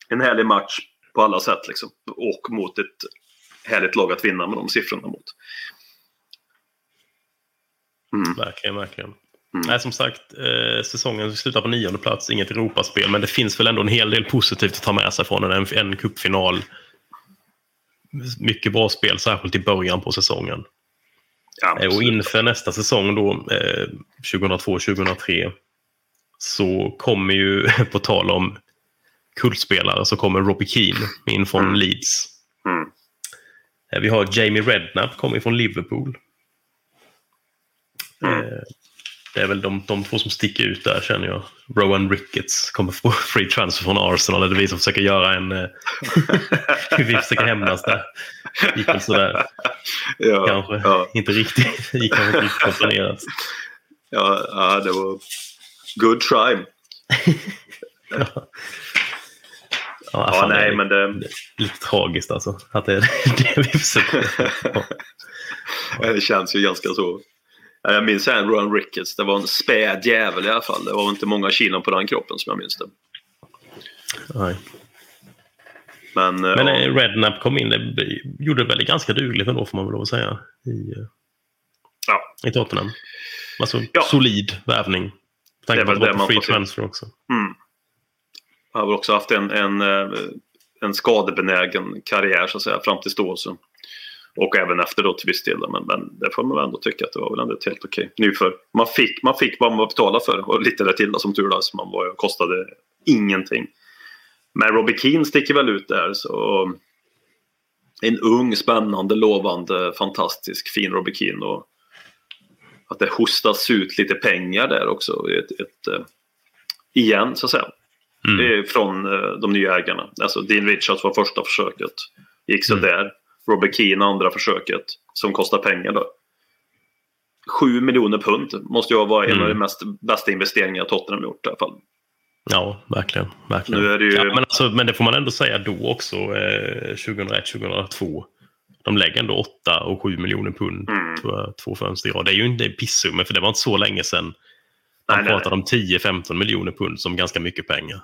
S5: en härlig match på alla sätt. Liksom. Och mot ett härligt lag att vinna med de siffrorna mot. Mm.
S4: Verkligen, verkligen.
S5: Mm.
S4: Nej, som sagt, eh, säsongen slutar på nionde plats, inget Europaspel, men det finns väl ändå en hel del positivt att ta med sig från en, en cupfinal. Mycket bra spel, särskilt i början på säsongen. Eh, Och
S5: absolut.
S4: inför nästa säsong då, eh, 2002-2003, så kommer ju, på tal om kultspelare, så kommer Robbie Keane in från
S5: Mm.
S4: Leeds.
S5: Mm.
S4: Eh, Vi har Jamie Redknapp, kommer från Liverpool.
S5: Mm.
S4: Eh, Det är väl de, de två som sticker ut där känner jag. Rowan Ricketts kommer få free transfer från Arsenal. Det är vi som försöker göra en... eh, vi försöker hämnas där. Gick väl sådär.
S5: ja,
S4: Kanske
S5: Ja,
S4: inte riktigt. Gick kanske inte riktigt kontrollerat.
S5: ja, ja, det var good try.
S4: Ja,
S5: Ja,
S4: fan,
S5: nej,
S4: det
S5: men det,
S4: lite tragiskt alltså. Att det är det vi försöker. Ja.
S5: det känns ju ganska så. Ja, Jag minns en Rowan Ricketts. Det var en späd jävel i alla fall. Det var inte många kilon på den kroppen som jag minns det.
S4: Nej.
S5: Men, eh,
S4: Men
S5: ja,
S4: eh, Redknapp kom in, det gjorde väl ganska dugligt ändå får man väl lov att säga. I, eh,
S5: ja,
S4: i Tottenham. Alltså
S5: Ja.
S4: solid värvning. Med
S5: Det är väl
S4: det
S5: det man
S4: free transfer också.
S5: mm. Han har också haft en, en, en skadebenägen karriär så att säga fram till då. Så. Och även efter då till viss del. Men, men det får man väl ändå tycka att det var väl ändå helt okej. Nu för man fick, man fick vad man betalade för och lite där till som tur är. Så man var, kostade ingenting. Men Robbie Keane sticker väl ut där. Så en ung, spännande, lovande, fantastisk, fin Robbie Keane. Och att det hostas ut lite pengar där också. Ett, ett, eh, igen, så att säga.
S4: Mm.
S5: från eh, de nya ägarna. Alltså Dean Richards var första försöket. Gick så
S4: Mm.
S5: Robert Keane andra försöket. Som kostar pengar då. 7 miljoner pund måste ju vara en
S4: Mm.
S5: av de mest bästa investeringar Tottenham gjort i alla fall.
S4: Ja, verkligen. verkligen.
S5: Nu är det ju-
S4: ja, men, alltså, men det får man ändå säga då också, eh, 2001-2002. De lägger ändå 8 och 7 miljoner pund,
S5: Mm.
S4: jag, två fönster i rad. Det är ju inte pissummor, för det var inte så länge sedan. Man
S5: Nej, nej,
S4: pratade om 10-15 miljoner pund som ganska mycket pengar.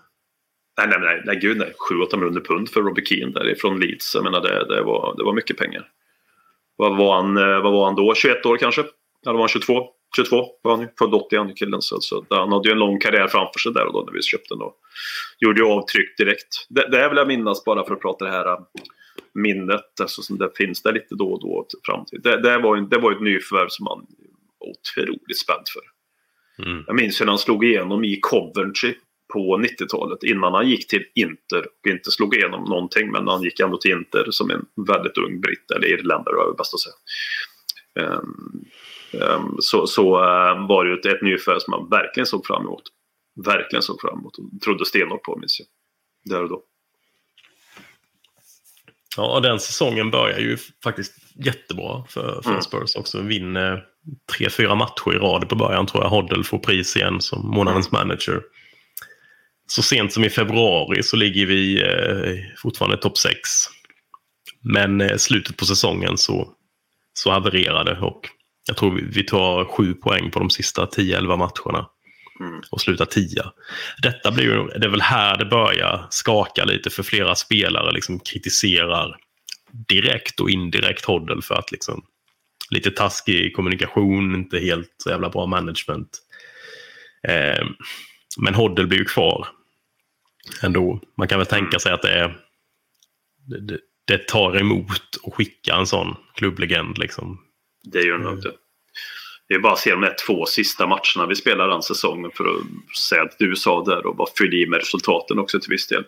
S5: Nej, nej, nej, nej gud nej. 7-8 miljoner pund för Robert Keane därifrån Leeds. Jag menar, det, det, var, det var mycket pengar. Vad var, han, eh, vad var han då? 21 år kanske? Eller var han 22? 22 var han ju. Född 80 han ju killen. Så, så han hade ju en lång karriär framför sig där och då när vi köpte den. Och gjorde ju avtryck direkt. Det, det vill jag minnas bara för att prata det här äh, minnet. Alltså, som det finns där lite då och då till framtid. Det, det, var, ju- det var ett nyförvärv som man var otroligt spänd för.
S4: Mm.
S5: Jag minns hur han slog igenom i Coventry på 90-talet innan han gick till Inter. Och inte slog igenom någonting men han gick ändå till Inter som en väldigt ung britt, eller irländare var det bäst att säga. Ehm, ehm, så så ehm, var det ju ett, ett nyförvärv som man verkligen såg fram emot. Verkligen såg fram emot och trodde stenhårt på minns jag. Där och då.
S4: Ja, och den säsongen börjar ju faktiskt jättebra för, för
S5: Mm.
S4: Spurs också. Vinner tre, fyra matcher i rad på början tror jag. Hoddle får pris igen som månadens manager. Så sent som i februari så ligger vi eh, fortfarande topp 6. Men eh, slutet på säsongen så, så havererade och jag tror vi, tar sju poäng på de sista 10-11 matcherna.
S5: Mm.
S4: Och slutar tia. Detta blir ju, det är väl här det börjar skaka lite för flera spelare liksom kritiserar direkt och indirekt Hoddle för att liksom lite taskig kommunikation, inte helt så jävla bra management. Eh, men Hoddle blir ju kvar ändå. Man kan väl tänka sig att det är det, det, tar emot att skicka en sån klubblegend liksom.
S5: Det gör det nog inte. Det är bara att se de här två sista matcherna vi spelar den säsongen för att säga att du sa där och bara fylla i med resultaten också till viss del.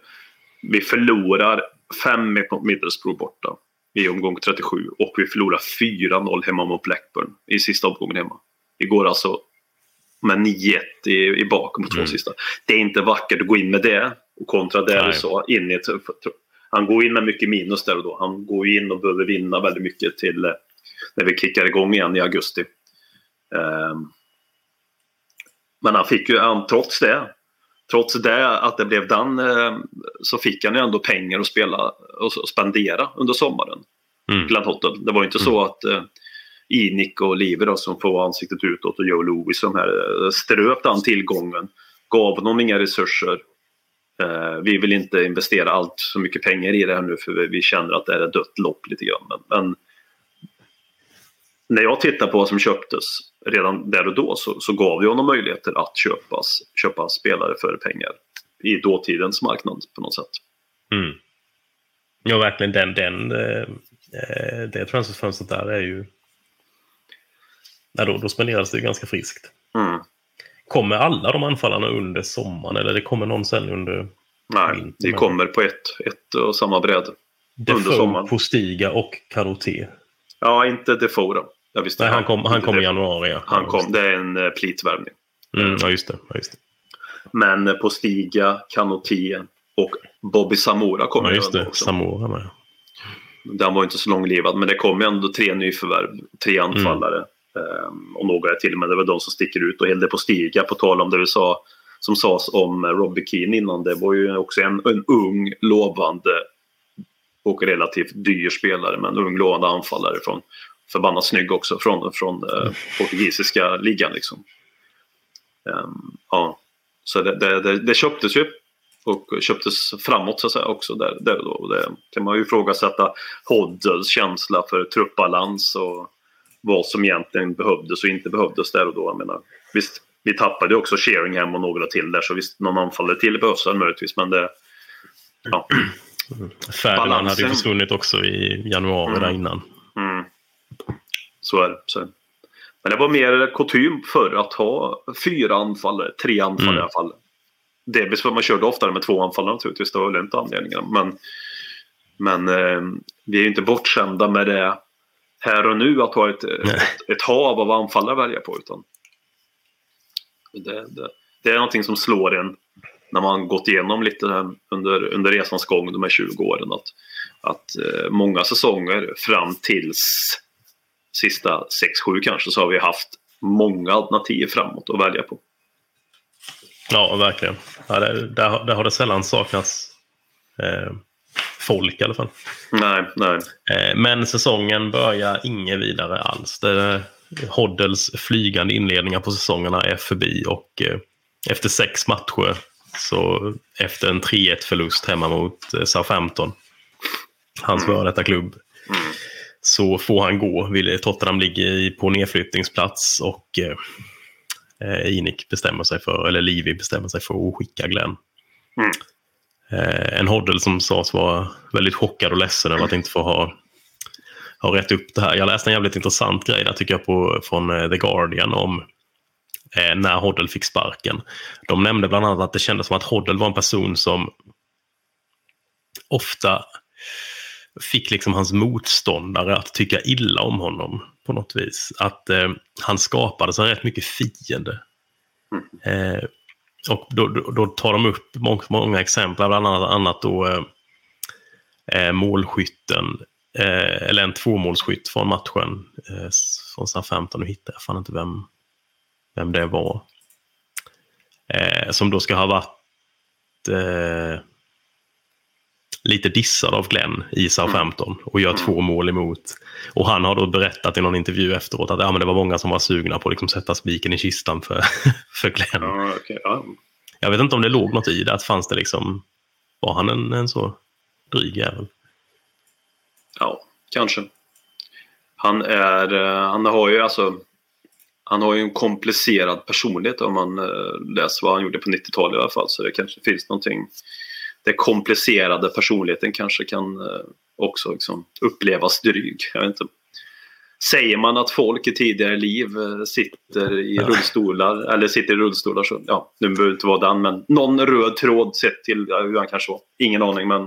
S5: Vi förlorar 5 mot Middlesbrough borta i omgång 37 och vi förlorar 4-0 hemma mot Blackburn i sista omgången hemma. Vi går alltså med 9-1 i, i bakom på två
S4: Mm.
S5: sista. Det är inte vackert att gå in med det kontra det
S4: Nej.
S5: du sa in i ett, Han går in med mycket minus där och då. Han går in och behöver vinna väldigt mycket till eh, när vi kickar igång igen i augusti. Ehm, men han fick ju, han, trots det, trots det att det blev den, eh, så fick han ju ändå pengar att spela och spendera under sommaren.
S4: Mm.
S5: Glenn Hoddle. Det var ju inte så att eh, Inik och Liver då, som får ansiktet utåt och Joe Louis som här ströp den tillgången. Gav honom inga resurser. Eh, vi vill inte investera allt så mycket pengar i det här nu för vi, känner att det är ett dött lopp lite grann. Men, när jag tittar på vad som köptes redan där och då så, så gav vi honom möjligheter att köpas, köpa spelare för pengar i dåtidens marknad på något sätt.
S4: Mm. Ja, verkligen. Den, den, eh, eh, det transferfönstret där är ju... Ja, då, då spenderas det ganska friskt.
S5: Mm.
S4: Kommer alla de anfallarna under sommaren eller det kommer någon sen under
S5: Nej, det kommer på ett, ett och samma bräde. Under sommaren.
S4: Postiga och Karoté?
S5: Ja, inte Defoe då. Jag visste
S4: Nej, han kom, han kom i januari. Ja.
S5: Han kom, det är en uh, plitvärvning.
S4: Mm, ja, just det. Ja, just det.
S5: Men eh, på Stiga, Kanoté och Bobby Samora kommer
S4: Ja,
S5: ju
S4: just det.
S5: också.
S4: Samora med.
S5: Den var inte så långlivad, men det kom ju ändå tre nyförvärv, tre
S4: Mm.
S5: anfallare ehm, och några till. Men det var de som sticker ut. Och Hilde på Stiga, på tal om det vi sa, som sades om Robbie Keane innan, det var ju också en, en ung, lovande och relativt dyr spelare, men ung, lovande anfallare från förbannat snygg också från, från eh, portugisiska ligan. Liksom. Ehm, ja. Så det, det, det, det köptes ju och köptes framåt så att säga också där, där då. Det kan man ju ifrågasätta Hoddles känsla för truppbalans och vad som egentligen behövdes och inte behövdes där och då. Jag menar, visst, vi tappade också Sheringham och några till där så visst, någon anfallare till behövs möjligtvis men det... Ja.
S4: Ferdinand hade ju försvunnit också i januari
S5: Mm.
S4: där innan.
S5: Mm. Så är det. Så. Men det var mer kutym förr att ha fyra anfallare, tre anfallare
S4: Mm.
S5: i alla fall. Delvis för man körde oftare med två anfallare naturligtvis, det var väl inte anledningen. Men, men eh, vi är ju inte bortskämda med det här och nu att ha ett,
S4: Nej.
S5: ett, ett hav av anfallare att välja på. Utan det, det, det är någonting som slår en när man gått igenom lite under, under resans gång de här 20 åren att, att eh, många säsonger fram tills sista 6-7 kanske så har vi haft många alternativ framåt att välja på.
S4: Ja, verkligen. Ja, där, där, där har det sällan saknats eh, folk i alla fall.
S5: Nej, nej.
S4: Eh, men säsongen börjar inget vidare alls. Det, Hoddles flygande inledningar på säsongerna är förbi och eh, efter sex matcher, så efter en 3-1 förlust hemma mot eh, Southampton, hans
S5: Mm.
S4: före detta klubb,
S5: Mm.
S4: så får han gå. Tottenham ligger på nedflyttningsplats och eh, Inik bestämmer sig för, eller Livi bestämmer sig för att skicka Glenn.
S5: Mm.
S4: Eh, en Hoddle som sades vara väldigt chockad och ledsen över att inte få ha, ha rätt upp det här. Jag läste en jävligt intressant grej där tycker jag på, från eh, The Guardian om eh, när Hoddle fick sparken. De nämnde bland annat att det kändes som att Hoddle var en person som ofta fick liksom hans motståndare att tycka illa om honom på något vis. Att eh, han skapade sig rätt mycket fiende. Eh, och då, då, då tar de upp många, många exempel, bland annat, annat då eh, eh, målskytten, eh, eller en tvåmålsskytt från matchen eh, från Southampton. Nu hittar jag fan inte vem, vem det var. Eh, som då ska ha varit eh, lite dissad av Glenn i Southampton och gör två mål emot. Och han har då berättat i någon intervju efteråt att ja, men det var många som var sugna på att liksom sätta spiken i kistan för, för Glenn.
S5: Ja, okej, ja.
S4: Jag vet inte om det låg något i det, att fanns det liksom... Var han en, en så dryg jävel?
S5: Ja, kanske. Han är, eh, han har ju alltså, han har ju en komplicerad personlighet om man eh, läser vad han gjorde på 90-talet i alla fall. Så det kanske finns någonting, den komplicerade personligheten kanske kan eh, också liksom upplevas dryg. Jag vet inte. Säger man att folk i tidigare liv eh, sitter i rullstolar, eller sitter i rullstolar så, ja, nu behöver inte vara den, men någon röd tråd sett till ja, hur han kanske var. Ingen aning, men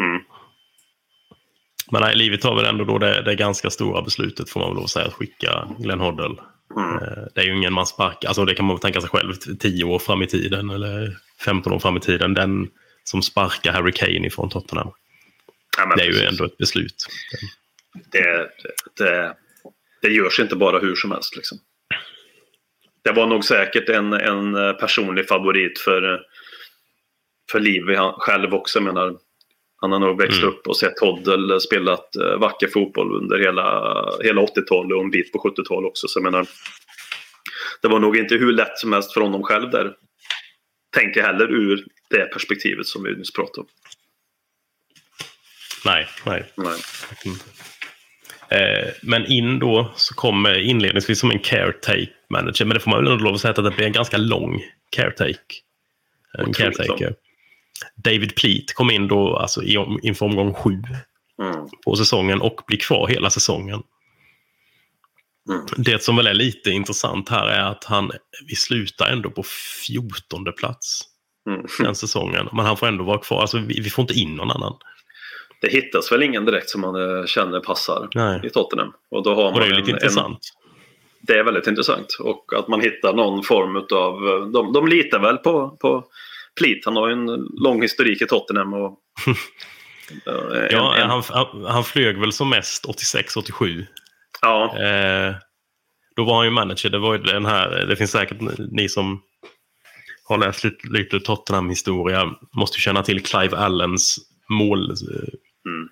S5: mm.
S4: Men nej, livet tar väl ändå då det, det ganska stora beslutet får man väl lov att säga, att skicka Glenn Hoddle.
S5: Mm.
S4: Eh, Det är ju ingen man sparkar, alltså det kan man tänka sig själv, 10 år fram i tiden eller 15 år fram i tiden. Den som sparkar Harry Kane ifrån Tottenham.
S5: Ja,
S4: Det är ju
S5: precis.
S4: ändå ett beslut.
S5: det, det, det görs inte bara hur som helst. Liksom. Det var nog säkert en, en personlig favorit för, för Livi själv också. Jag menar, han har nog växt
S4: Mm.
S5: upp och sett Hoddle spelat eh, vacker fotboll under hela, hela 80-talet och en bit på 70-talet också. Så jag menar, det var nog inte hur lätt som helst för honom själv där. Tänker heller ur det perspektivet som vi nyss pratade om.
S4: Nej, nej.
S5: Nej.
S4: inte. Eh, Men in då så kommer inledningsvis som en caretake manager. Men det får man väl ändå lov att säga att det blir en ganska lång caretake. En
S5: Otroligt
S4: caretaker. David Pleat kom in då alltså i inför omgång sju
S5: Mm.
S4: på säsongen och blir kvar hela säsongen.
S5: Mm.
S4: Det som väl är lite intressant här är att han, vi slutar ändå på 14 plats
S5: Mm.
S4: den säsongen. Men han får ändå vara kvar. Alltså, vi, vi får inte in någon annan.
S5: Det hittas väl ingen direkt som man eh, känner passar
S4: Nej.
S5: i Tottenham. Och, då har man
S4: Och det är ju
S5: en,
S4: lite intressant.
S5: En, det är väldigt intressant. Och att man hittar någon form av... De, de litar väl på, på Plit. Han har ju en lång historik i Tottenham. Och, en,
S4: Ja,
S5: en,
S4: han, han, han flög väl som mest 86-87.
S5: ja,
S4: Eh, då var han ju manager. Det, var ju den här, det finns säkert ni som har läst lite, lite Tottenham-historia måste känna till Clive Allens mål, eh,
S5: Mm.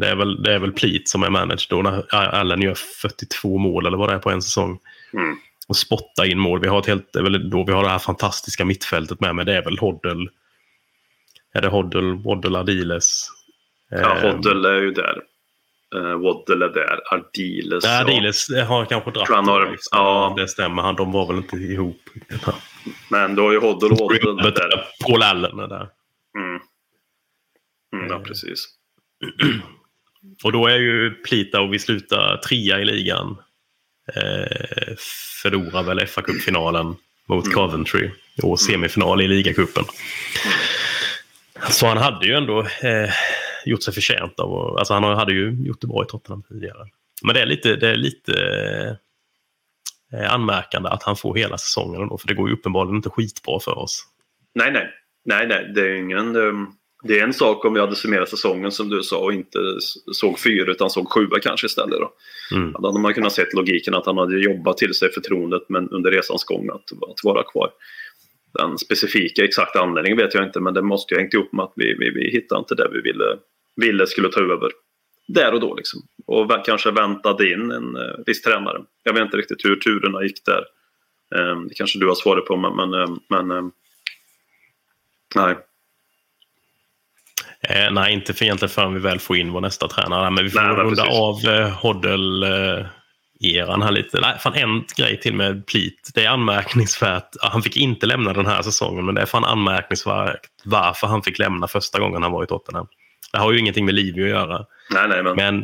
S4: Det är, väl, det är väl Plit som är manager då när Allen gör 42 mål eller vad det är på en säsong.
S5: Mm.
S4: Och spottar in mål. Vi har ett helt, väl då vi har det här fantastiska mittfältet med, men det är väl Hoddle. Är det Hoddle, Waddle, Adiles?
S5: ja,
S4: Eh,
S5: Hoddle är ju där. Uh, Waddle är där. Ardiles.
S4: Nej,
S5: ja.
S4: Adiles har kanske dratt.
S5: Han har- ja.
S4: Det stämmer. Han, de var väl inte ihop.
S5: Men då är ju Hoddle och Waddle där.
S4: Paul Allen är där.
S5: Mm. Mm, ja,
S4: Eh.
S5: precis.
S4: Och då är ju Plita och vi slutar trea i ligan. Eh, förlorar väl fa Cup-finalen mot
S5: Mm.
S4: Coventry och semifinal i ligacupen. Så han hade ju ändå eh, gjort sig förtjänt av att, alltså han hade ju gjort det bra i Tottenham tidigare. Men det är lite, det är lite eh, anmärkande att han får hela säsongen ändå, för det går ju uppenbarligen inte skitbra för oss.
S5: Nej, nej. Nej, nej. Det är ingen... Um, det är en sak om vi hade summerat säsongen som du sa och inte såg fyra utan såg sjua kanske istället. Då. Mm. Då hade man kunnat se logiken att han hade jobbat till sig förtroendet men under resans gång att, att vara kvar. Den specifika exakta anledningen vet jag inte men det måste ju hängt ihop med att vi, vi, vi hittade inte det vi ville, ville skulle ta över där och då. Liksom. Och kanske väntade in en uh, viss tränare. Jag vet inte riktigt hur turerna gick där. Um, det kanske du har svaret på men, men, um, men um, nej.
S4: Eh, nej, inte för egentligen förrän vi väl får in vår nästa tränare. Men vi får nej, runda av eh, Hoddle eh, eran här lite. Nej, fan en grej till med Plit. Det är anmärkningsvärt. Han fick inte lämna den här säsongen, men det är fan anmärkningsvärt varför han fick lämna första gången han var i Tottenham. Det har ju ingenting med Livio att göra.
S5: Nej, nej, men
S4: men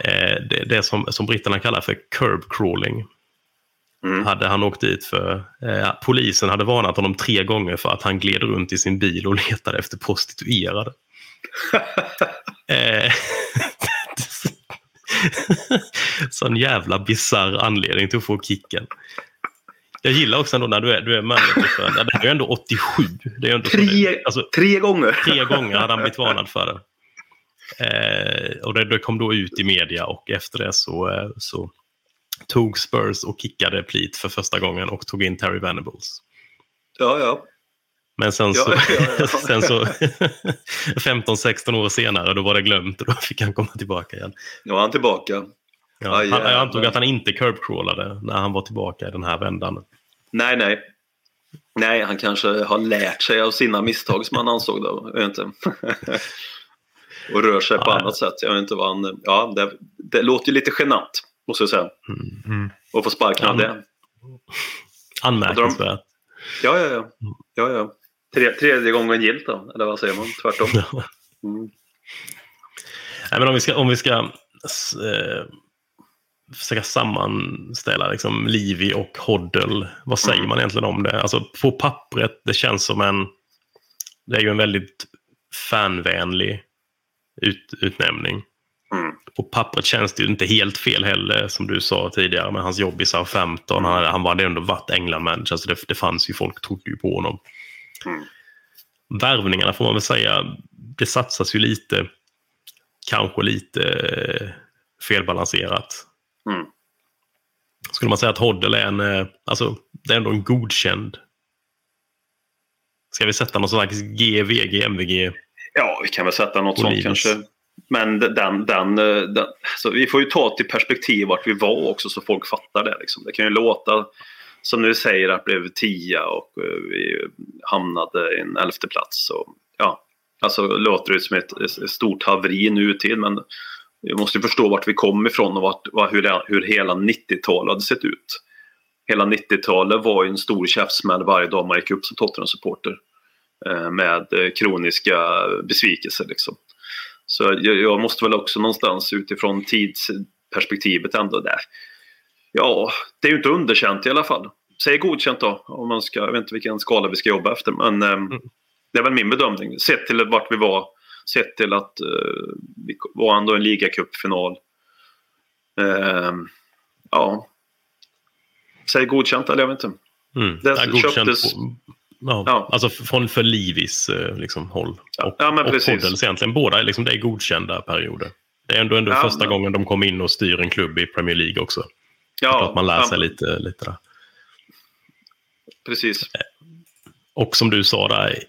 S4: eh, det, det som, som britterna kallar för curb crawling. Mm. Hade han åkt dit för... Eh, polisen hade varnat honom tre gånger för att han gled runt i sin bil och letade efter prostituerade. eh, Sån jävla bizarr anledning till att få kicken. Jag gillar också ändå när du är, du är manager för det. Det är ändå 87. Det är ändå
S5: tre, alltså, tre gånger.
S4: Tre gånger hade han blivit varnad för det. Eh, och det, det, kom då ut i media och efter det så, eh, så tog Spurs och kickade Plit för första gången och tog in Terry Venables.
S5: Ja, ja.
S4: Men sen så, ja, ja, sen så 15-16 år senare då var det glömt och då fick han komma tillbaka igen.
S5: Nu var han tillbaka.
S4: Ja, han, jag antog att han inte curbcrawlade när han var tillbaka i den här vändan.
S5: Nej, nej. Nej, han kanske har lärt sig av sina misstag som han ansåg då. Jag inte. och rör sig på annat sätt. Jag vet inte vad han... Ja, det, det låter ju lite genant, måste jag säga. Mm, mm. Och få sparken av det.
S4: Anmärkningsvärt.
S5: Ja, ja, ja. ja, ja. Tre, tredje gången gilt då? Eller vad säger man? Tvärtom? Mm.
S4: Nej, men om vi ska, om vi ska eh, försöka sammanställa liksom, Livi och Hoddle. Vad säger mm. man egentligen om det? Alltså på pappret, det känns som en... Det är ju en väldigt fanvänlig ut, utnämning. Mm. På pappret känns det ju inte helt fel heller, som du sa tidigare, med hans jobb i Southampton. Han, han var ändå varit England-manager, så det, det fanns ju folk trodde ju på honom. Mm. Värvningarna får man väl säga, det satsas ju lite, kanske lite eh, felbalanserat. Mm. Skulle man säga att Hoddle är en, eh, alltså det är ändå en godkänd. Ska vi sätta någon slags G, VG, MVG?
S5: Ja, vi kan väl sätta något sånt kanske. Men den, den, eh, den, så vi får ju ta till perspektiv vart vi var också så folk fattar det. Liksom. Det kan ju låta som du säger att blev tia och eh, vi hamnade i en elfte plats. Och, ja, alltså låter det som ett, ett stort haveri nu till men vi måste förstå vart vi kom ifrån och vart, hur, hur hela 90-talet hade sett ut. Hela 90-talet var ju en stor käftsmäll varje dag man gick upp som Tottenham-supporter. Eh, med eh, kroniska besvikelser liksom. Så jag, jag, måste väl också någonstans utifrån tidsperspektivet ändå där. Ja, det är ju inte underkänt i alla fall. Säg godkänt då, om man ska, jag vet inte vilken skala vi ska jobba efter. Men eh, mm. det är väl min bedömning. Sett till vart vi var Sett till att uh, vi var ändå en ligacupfinal. Uh, ja. Säg godkänt eller jag vet inte.
S4: Mm. Det ja, godkänt köptes... På, ja, ja. Alltså från för Livis eh, liksom, håll. Och, ja, men och Poddels egentligen. Båda liksom, det är godkända perioder. Det är ändå, ändå ja, första men... gången de kom in och styr en klubb i Premier League också. Ja, att man lär sig ja, lite, lite där.
S5: Precis.
S4: Och som du sa där,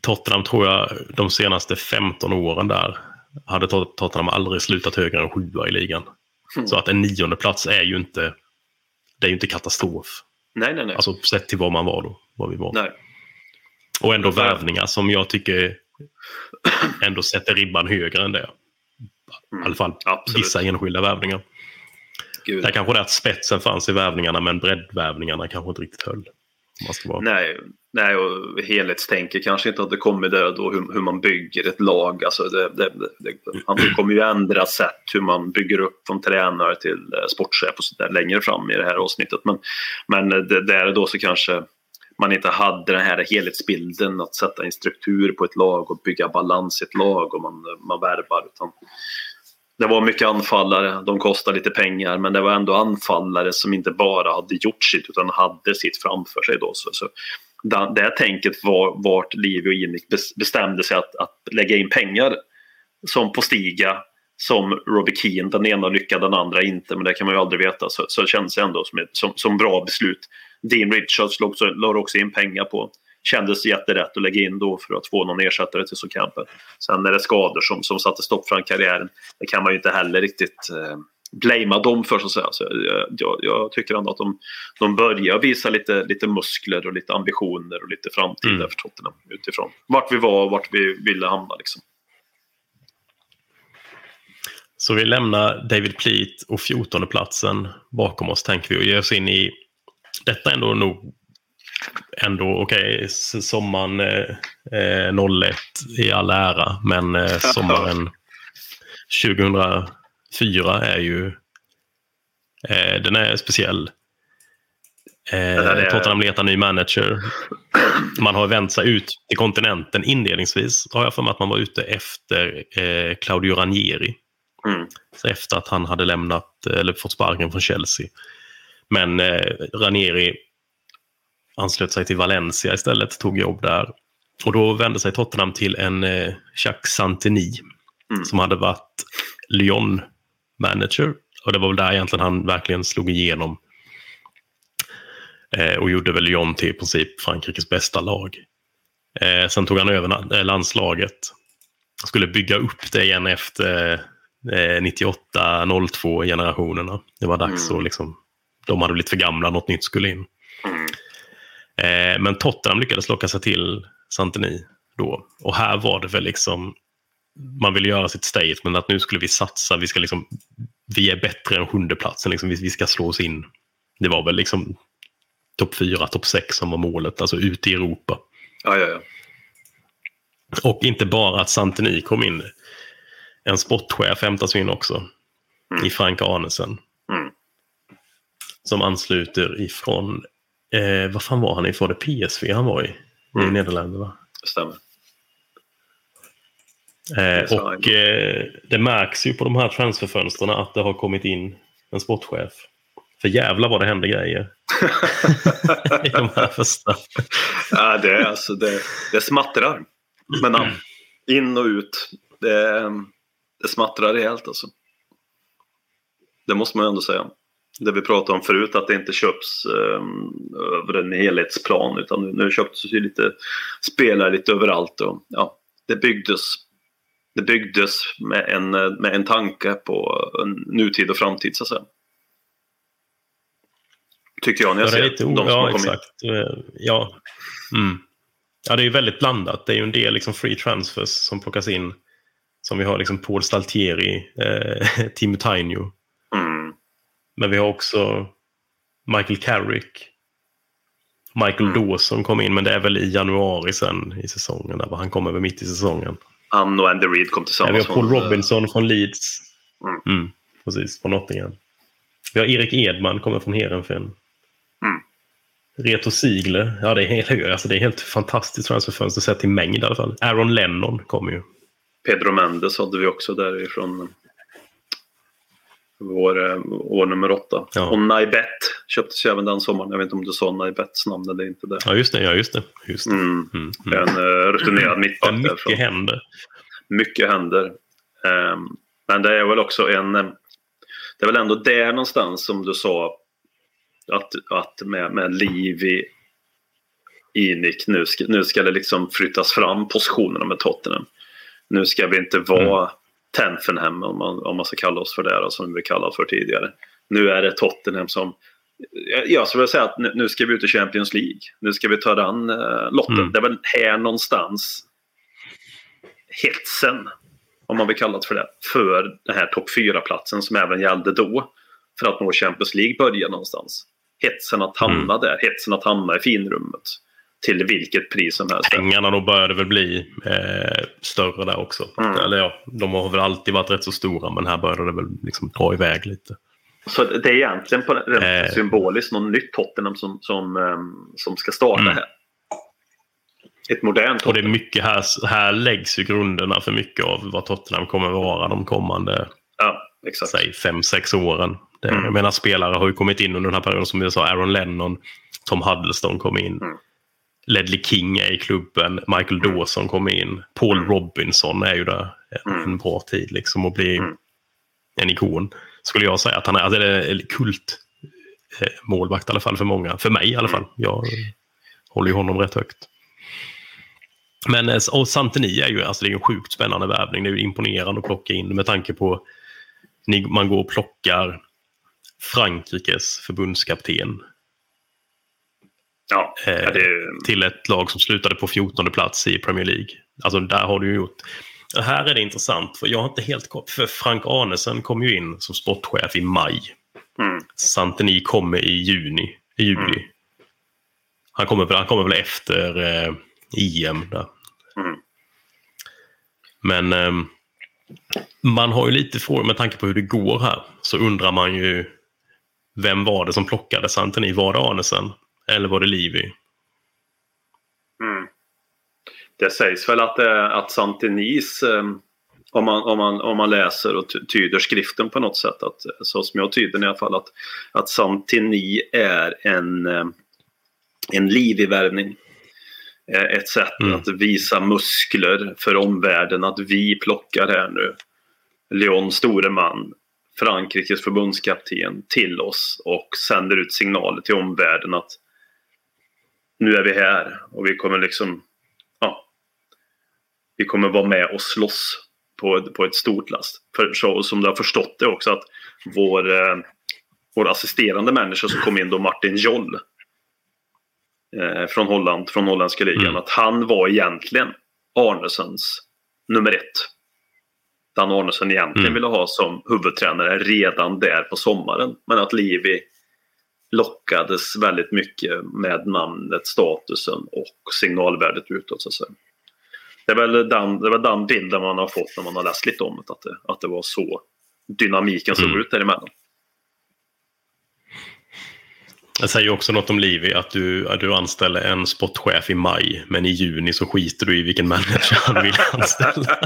S4: Tottenham tror jag de senaste 15 åren där hade Tottenham aldrig slutat högre än sjua i ligan. Mm. Så att en nionde plats är ju inte, det är ju inte katastrof.
S5: Nej, nej, nej.
S4: Alltså sett till var man var då, var vi var.
S5: Nej.
S4: Och ändå värvningar som jag tycker ändå sätter ribban högre än det. Mm. I alla fall Absolut. vissa enskilda värvningar. Gud. Där kanske det att spetsen fanns i värvningarna men breddvärvningarna kanske inte riktigt höll.
S5: Nej, nej, och helhetstänket kanske inte hade kommit där då hur, hur man bygger ett lag. Alltså det, det, det, han kommer ju ändra sätt hur man bygger upp från tränare till eh, sportchef och så där längre fram i det här avsnittet. Men, men det, där då så kanske man inte hade den här helhetsbilden att sätta en struktur på ett lag och bygga balans i ett lag och man, man värvar. Utan det var mycket anfallare, de kostade lite pengar men det var ändå anfallare som inte bara hade gjort sitt utan hade sitt framför sig då. Så, så det, det tänket var vart Livio och Inik bestämde sig att, att lägga in pengar. Som på Stiga, som Robbie Keane, den ena lyckade, den andra inte, men det kan man ju aldrig veta. Så, så det känns ändå som, ett, som, som bra beslut. Dean Richards lade också, också in pengar på. Kändes jätterätt att lägga in då för att få någon ersättare till Sokampen. Sen är det skador som, som satte stopp för karriären. Det kan man ju inte heller riktigt eh, blamea dem för så att säga. Så jag, jag, tycker ändå att de, de börjar visa lite, lite muskler och lite ambitioner och lite framtid mm. för Tottenham utifrån vart vi var och vart vi ville hamna. Liksom.
S4: Så vi lämnar David Pleat och 14 platsen bakom oss tänker vi och ger oss in i detta ändå nog ändå okej, okay, sommaren eh, 01 i all ära, men eh, sommaren 2004 är ju eh, den är speciell. Eh. Tottenham letar ny manager. Man har vänt sig ut till kontinenten inledningsvis. Har jag för mig att man var ute efter eh, Claudio Ranieri. Mm. Så efter att han hade lämnat eller fått sparken från Chelsea. Men eh, Ranieri anslöt sig till Valencia istället, tog jobb där. Och då vände sig Tottenham till en eh, Jacques Santini mm. som hade varit Lyon-manager. Och det var väl där egentligen han verkligen slog igenom. Eh, och gjorde väl Lyon till i princip Frankrikes bästa lag. Eh, sen tog han över eh, landslaget. Skulle bygga upp det igen efter eh, 98-02 generationerna. Det var dags mm. att liksom, de hade blivit för gamla, något nytt skulle in. Mm. Eh, men Tottenham lyckades locka sig till Santini då. Och här var det väl liksom, man ville göra sitt statement att nu skulle vi satsa, vi ska liksom, vi är bättre än sjundeplatsen, liksom, vi, vi ska slå oss in. Det var väl liksom topp fyra, topp sex som var målet, alltså ute i Europa.
S5: Ja, ja, ja.
S4: Och inte bara att Santini kom in, en sportchef hämtas in också, mm. i Frank Arnesen. Mm. Som ansluter ifrån Eh, vad fan var han i? Var det PSV han var i? Mm. I Nederländerna.
S5: Stämmer.
S4: Eh, och eh, det märks ju på de här transferfönstren att det har kommit in en sportchef. För jävla vad det händer grejer. I de här första.
S5: ja, det, är alltså, det, det smattrar. Men in och ut. Det, det smattrar rejält alltså. Det måste man ändå säga det vi pratade om förut, att det inte köps eh, över en helhetsplan utan nu, nu köps det lite spelare lite överallt. Och, ja, det byggdes, det byggdes med, en, med en tanke på nutid och framtid så att säga. Tycker jag när jag
S4: ja,
S5: ser
S4: lite, de som ja, har kommit. Exakt. Ja. Mm. ja, det är ju väldigt blandat. Det är ju en del liksom free transfers som plockas in. Som vi har liksom Paul Staltieri, eh, Timo Tainio. Men vi har också Michael Carrick. Michael mm. Dawson kom in, men det är väl i januari sen i säsongen. Där, han kom över mitt i säsongen.
S5: Han och Andy Reid kom tillsammans.
S4: Ja, vi har Paul från, Robinson från Leeds. Mm. Mm, precis, från Nottingham. Vi har Erik Edman, kommer från Heerenveen. Mm. Reto Sigler, ja det är helt, alltså det är helt fantastiskt transferfönster sett till mängd i alla fall. Aaron Lennon kommer ju.
S5: Pedro Mendes hade vi också därifrån vår eh, år nummer åtta. Ja. Och Naibet köptes ju även den sommaren. Jag vet inte om du sa Naibets namn eller inte. Det.
S4: Ja, just det. Ja, just det. Just det.
S5: Mm. Mm. Mm. En uh, rutinerad mittback.
S4: Mycket därifrån. händer.
S5: Mycket händer. Um, men det är väl också en... Det är väl ändå där någonstans som du sa att, att med, med liv i Inik, nu ska, nu ska det liksom flyttas fram positionerna med Tottenham. Nu ska vi inte vara Tenfenhem om man, om man ska kalla oss för det då, som vi kallade för tidigare. Nu är det Tottenham som jag skulle vilja säga att nu ska vi ut i Champions League. Nu ska vi ta den uh, lotten. Mm. Det är väl här någonstans hetsen, om man vill kalla det för det, för den här topp 4-platsen som även gällde då. För att nå Champions League börjar någonstans. Hetsen att hamna mm. där, hetsen att hamna i finrummet till vilket pris som helst.
S4: Pengarna då började väl bli eh, större där också. Mm. Eller ja, de har väl alltid varit rätt så stora men här började det väl liksom dra iväg lite.
S5: Så det är egentligen på, eh. symboliskt något nytt Tottenham som, som, um, som ska starta mm. här. Ett modernt
S4: Tottenham. Och det är mycket här, här läggs ju grunderna för mycket av vad Tottenham kommer att vara de kommande
S5: ja, exakt.
S4: säg fem, sex åren. Det, mm. Jag menar spelare har ju kommit in under den här perioden som vi sa, Aaron Lennon, Tom Huddleston kom in. Mm. Ledley King är i klubben, Michael Dawson kommer in, Paul Robinson är ju där en
S5: Mm.
S4: bra tid liksom och blir
S5: Mm.
S4: en ikon. Skulle jag säga att han är, alltså det är kult eh, målvakt i alla fall för många. För mig i alla fall. Jag håller ju honom rätt högt. Men eh, och Santini är ju alltså det är en sjukt spännande värvning. Det är ju imponerande att plocka in med tanke på man går och plockar Frankrikes förbundskapten
S5: Ja,
S4: eh,
S5: det
S4: till ett lag som slutade på 14 plats i Premier League. Alltså där har du ju gjort... Här är det intressant, för jag har inte helt. För Frank Arnesen kom ju in som sportchef i maj.
S5: mm,
S4: Santini kommer i juni, i juli.
S5: Mm.
S4: Han, kommer, han kommer väl efter eh, EM där.
S5: Mm.
S4: Men ehm, man har ju lite frågor med tanke på hur det går här. Så undrar man ju vem var det som plockade Santini? Var det Arnesen? Eller var det Livi?
S5: mm. Det sägs väl att, det, att Santinis, eh, om man, om, man, om man läser och ty- tyder skriften på något sätt, att, så som jag tyder den i alla fall, att, att Santini är en, eh, en livig värvning. Eh, Ett sätt
S4: Mm.
S5: att visa muskler för omvärlden att vi plockar här nu Leon Storeman, Frankrikes förbundskapten, till oss och sänder ut signaler till omvärlden att nu är vi här och vi kommer liksom ja, vi kommer vara med och slåss på, på ett stort last. För så som du har förstått det också att vår, eh, vår assisterande människa som kom in då, Martin Joll eh, från Holland, från holländska ligan,
S4: Mm.
S5: att han var egentligen Arnesens nummer ett. Den Arnesen egentligen
S4: Mm.
S5: ville ha som huvudtränare redan där på sommaren. Men att Livi lockades väldigt mycket med namnet, statusen och signalvärdet utåt. Så att säga. Det är väl den, det är väl den bilden man har fått när man har läst lite om det. Att det, att det var så dynamiken såg
S4: Mm.
S5: ut däremellan.
S4: Jag säger också något om Livi, att du, att du anställer en sportchef i maj, men i juni så skiter du i vilken manager han vill anställa.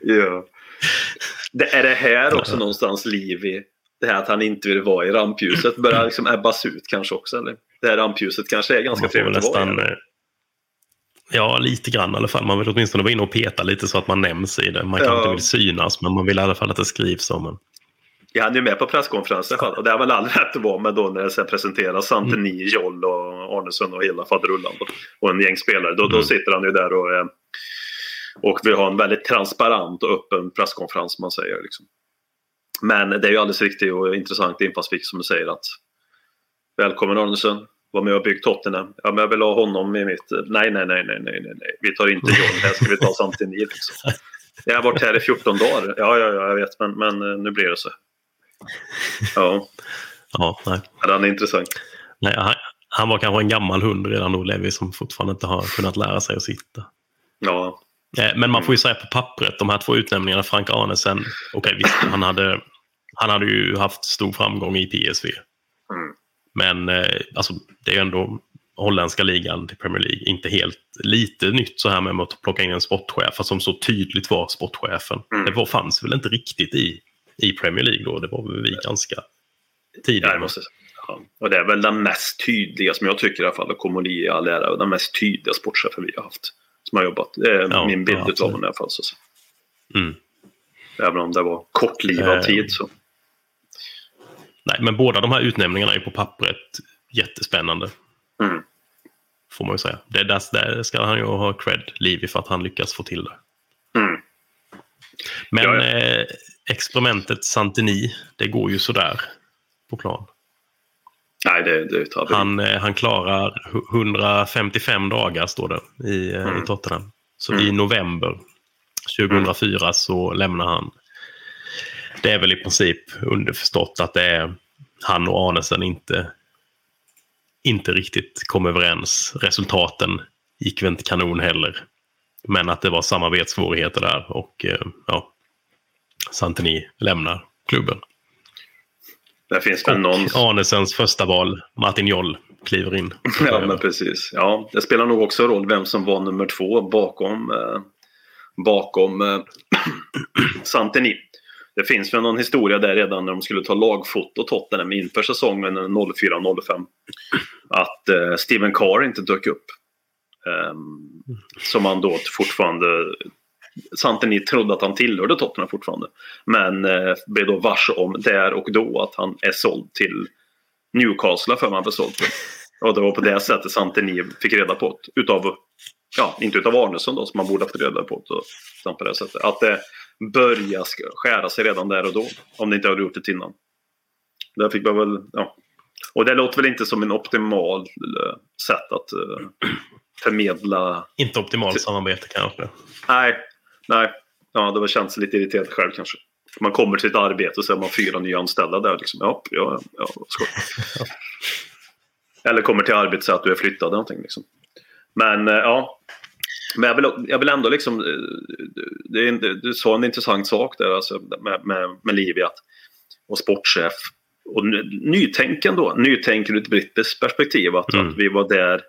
S5: ja. det, är det här också någonstans Livi? Det här att han inte vill vara i rampljuset börjar liksom ebbas ut kanske också? Eller? Det här rampljuset kanske är ganska trevligt att vara i.
S4: eh, Ja, lite grann i alla fall. Man vill åtminstone vara inne och peta lite så att man nämns i det. Man kanske
S5: Ja.
S4: inte vill synas, men man vill i alla fall att det skrivs om en.
S5: Jag hade ju med på presskonferensen i alla. Och det är väl all rätt att vara med då när det sen presenteras Santini, Joll och Arnesson och hela faderullan. då. Och en gäng spelare. Då, då
S4: Mm.
S5: sitter han ju där och, eh, och vill ha en väldigt transparent och öppen presskonferens man säger. Liksom. Men det är ju alldeles riktigt och intressant infallsvinkel som du säger att Välkommen Arnesson. Var med och bygg Tottenham. Ja, men jag vill ha honom i mitt... Nej, nej, nej, nej, nej, nej. Vi tar inte John. Här ska vi ta Santini liksom. Jag har varit här i 14 dagar. Ja, ja, ja, jag vet. Men, men eh, nu blir det så. Ja,
S4: Ja, nej.
S5: ja, den är intressant.
S4: nej han, han var kanske en gammal hund redan då, Levi, som fortfarande inte har kunnat lära sig att sitta.
S5: Ja,
S4: Men man får ju säga på pappret, de här två utnämningarna, Frank Arnesen, okej visst, han hade, han hade ju haft stor framgång i PSV.
S5: Mm.
S4: Men eh, alltså, det är ju ändå holländska ligan till Premier League, inte helt lite nytt så här med att plocka in en sportchef, som så tydligt var sportchefen.
S5: Mm.
S4: Det var, fanns väl inte riktigt i, i Premier League då, det var väl vi ganska tidiga.
S5: Ja, måste. Och det är väl den mest tydliga, som jag tycker i alla fall, Komoli i all ära, den mest tydliga sportchefen vi har haft. Som har jobbat. Är
S4: Ja,
S5: min bild
S4: ja,
S5: utav honom i alla fall. Så.
S4: Mm.
S5: Även om det var kortlivad
S4: Eh.
S5: tid så.
S4: Nej, men båda de här utnämningarna är på pappret jättespännande.
S5: Mm.
S4: Får man ju säga. Det, där, där ska han ju ha cred, Livi, för att han lyckas få till det.
S5: Mm.
S4: Men
S5: ja.
S4: Eh, experimentet Santini, det går ju sådär på plan.
S5: Nej, det, det ett haveri.
S4: Han, eh, han klarar hu- 155 dagar, står det, i, eh,
S5: Mm.
S4: i Tottenham. Så
S5: Mm.
S4: i november 2004 så lämnar han. Det är väl i princip underförstått att det är han och Arnesen inte, inte riktigt kom överens. Resultaten gick väl inte kanon heller. Men att det var samarbetssvårigheter där och eh, ja, Santini lämnar klubben.
S5: Det finns väl någon...
S4: Arnesens första val, Martin Joll, kliver in.
S5: Ja, men precis. Ja, det spelar nog också roll vem som var nummer två bakom, eh, bakom eh, Santini. Det finns väl någon historia där redan när de skulle ta lagfoto Tottenham inför säsongen 04-05. Att eh, Steven Carr inte dök upp. Um, som man då fortfarande... Santini trodde att han tillhörde Tottenham fortfarande. Men eh, blev då varse om där och då att han är såld till Newcastle för man blev såld till. Och det var på det sättet Santini fick reda på det. Utav, ja, inte utav Arnesson då som man borde haft reda på det. På det sättet. Att det börjar skära sig redan där och då. Om det inte hade gjort det innan. Där fick man väl, ja. Och det låter väl inte som en optimal eh, sätt att uh, förmedla.
S4: Inte optimalt samarbete kanske.
S5: Nej, nej. Ja, det var känns lite irriterad själv kanske. Man kommer till ett arbete och så är man fyra nya anställda där. Liksom, ja, ja, ja, skoj. Eller kommer till arbetet och säger att du är flyttad. Någonting, liksom. Men ja, men jag vill, jag vill ändå liksom, det är, du sa en intressant sak där alltså med, med, med Livi och sportchef. Och nytänken då, nytänk ur ett brittiskt perspektiv. Att, mm. att vi var där, eh,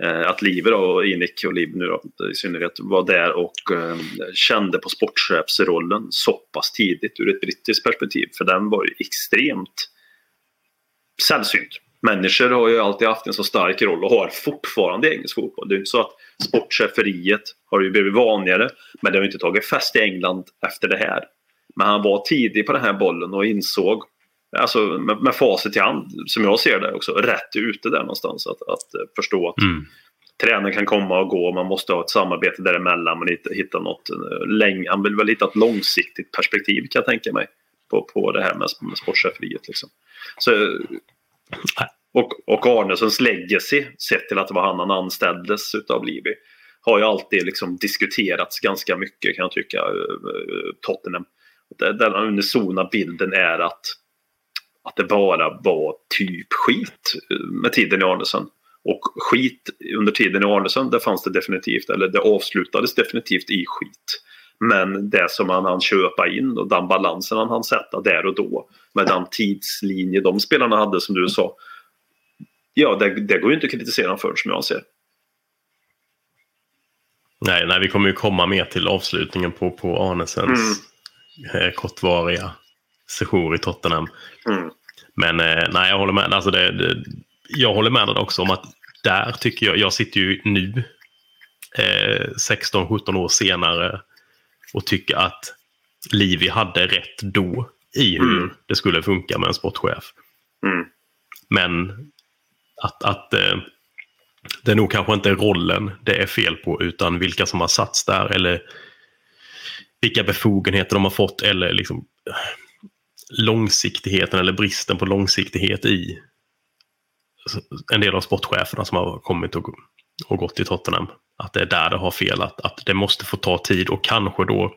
S5: Eh, att Livi då, och Inik och Liv nu då, i synnerhet var där och eh, kände på sportchefsrollen så pass tidigt ur ett brittiskt perspektiv. För den var ju extremt sällsynt människor har ju alltid haft en så stark roll och har fortfarande i engelsk fotboll. Det är inte så att sportcheferiet har ju blivit vanligare men det har inte tagit fäst i England efter det här. Men han var tidig på den här bollen och insåg, alltså med, med facit i hand, som jag ser det också, rätt ute där någonstans. Att, att förstå att mm. tränaren kan komma och gå, man måste ha ett samarbete däremellan, men hitta, hitta något eh, länge. Han vill väl hitta ett långsiktigt perspektiv kan jag tänka mig på, på det här med, med sportcheferiet. Liksom. Så och, och Arnessons legacy, sett till att det var han han anställdes utav Livi, har ju alltid liksom diskuterats ganska mycket kan jag tycka, uh, Tottenham. Den unisona bilden är att, att det bara var typ skit med tiden i Arnesen. Och skit under tiden i Arnesen, det fanns det definitivt, eller det avslutades definitivt i skit. Men det som han hann köpa in och den balansen han hann sätta där och då med den tidslinje de spelarna hade som du sa. Ja, det, det går ju inte att kritisera för som jag ser.
S4: Nej, nej, vi kommer ju komma mer till avslutningen på, på Arnesens mm. eh, kortvariga session i Tottenham. Mm. Men eh, nej, jag håller med. Alltså det, det, jag håller med dig också om att där tycker jag, jag sitter ju nu eh, 16-17 år senare och tycker att Livi hade rätt då i hur mm. det skulle funka med en sportchef. Mm. Men att, att eh, det nog kanske inte är rollen det är fel på utan vilka som har satts där eller vilka befogenheter de har fått eller liksom långsiktigheten eller bristen på långsiktighet i en del av sportcheferna som har kommit och, och gått i Tottenham. Att det är där det har fel, att, att det måste få ta tid och kanske då,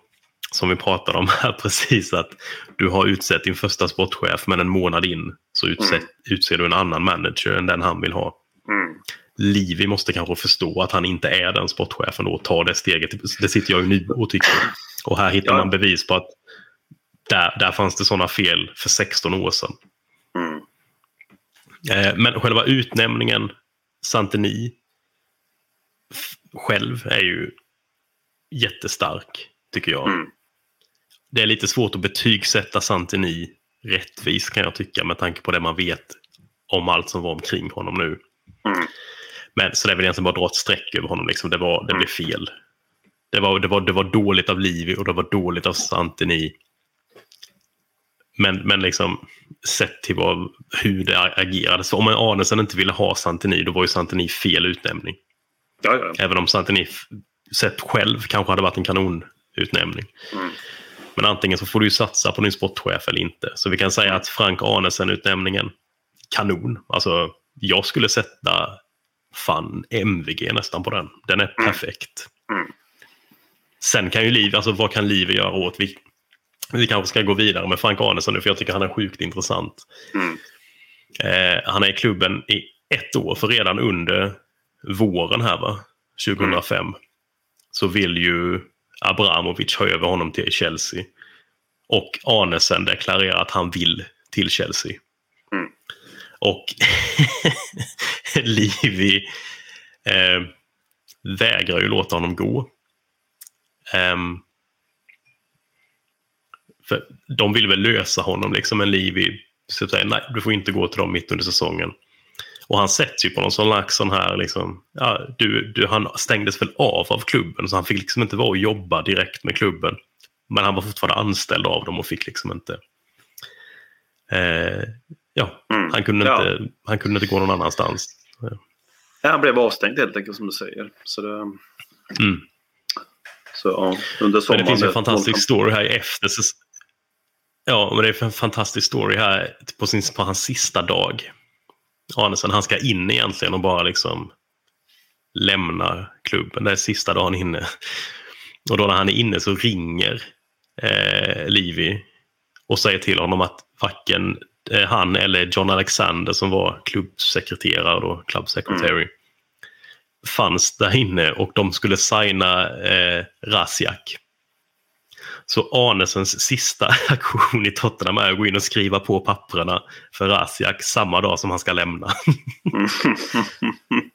S4: som vi pratade om här precis, att du har utsett din första sportchef men en månad in så utser, mm. utser du en annan manager än den han vill ha. Mm. Livi måste kanske förstå att han inte är den sportchefen och ta det steget. Det sitter jag ju nu och tycker. Och här hittar ja. man bevis på att där, där fanns det sådana fel för 16 år sedan. Mm. Eh, men själva utnämningen, Santeni, själv är ju jättestark, tycker jag. Mm. Det är lite svårt att betygsätta Santini rättvist kan jag tycka med tanke på det man vet om allt som var omkring honom nu. Mm. Men så det är väl egentligen bara att dra ett streck över honom. Liksom. Det, var, det blev mm. fel. Det var, det, var, det var dåligt av Livi och det var dåligt av Santini. Men, men liksom sett till vad, hur det agerade. Så om Arnesen inte ville ha Santini, då var ju Santini fel utnämning.
S5: Ja, ja.
S4: Även om Santini sett själv kanske hade varit en kanonutnämning. Mm. Men antingen så får du ju satsa på din sportchef eller inte. Så vi kan säga att Frank Arnesen-utnämningen, kanon. Alltså, jag skulle sätta fan MVG nästan på den. Den är mm. perfekt. Mm. Sen kan ju Liv, alltså vad kan Liv göra åt? Vi, vi kanske ska gå vidare med Frank Arnesen nu för jag tycker han är sjukt intressant. Mm. Eh, han är i klubben i ett år, för redan under våren här va, 2005, mm. så vill ju Abramovic ha över honom till Chelsea. Och Arnesen deklarerar att han vill till Chelsea. Mm. Och Livi eh, vägrar ju låta honom gå. Um, För de ville väl lösa honom, liksom, men så säger nej, du får inte gå till dem mitt under säsongen. Och han sätts ju på någon slags sån här, liksom, ja, du, du, han stängdes väl av av klubben så han fick liksom inte vara och jobba direkt med klubben. Men han var fortfarande anställd av dem och fick liksom inte... Eh, ja,
S5: Mm.
S4: han, kunde
S5: Ja.
S4: inte, han kunde inte gå någon annanstans.
S5: Ja, han blev avstängd helt enkelt som du säger. Så, det,
S4: Mm.
S5: så ja, under
S4: Men
S5: sommaren...
S4: det finns en fantastisk story här efter säs- Ja, men det är en fantastisk story här på, sin, på hans sista dag. Arnesen, han ska in egentligen och bara liksom lämna klubben. Det är sista dagen inne. Och då när han är inne så ringer eh, Livi och säger till honom att varken eh, han eller John Alexander som var klubbsekreterare då, club secretary, fanns där inne och de skulle signa eh, Rasiak. Så Arnesens sista aktion i Tottenham är att gå in och skriva på papperna för Rasiak samma dag som han ska lämna.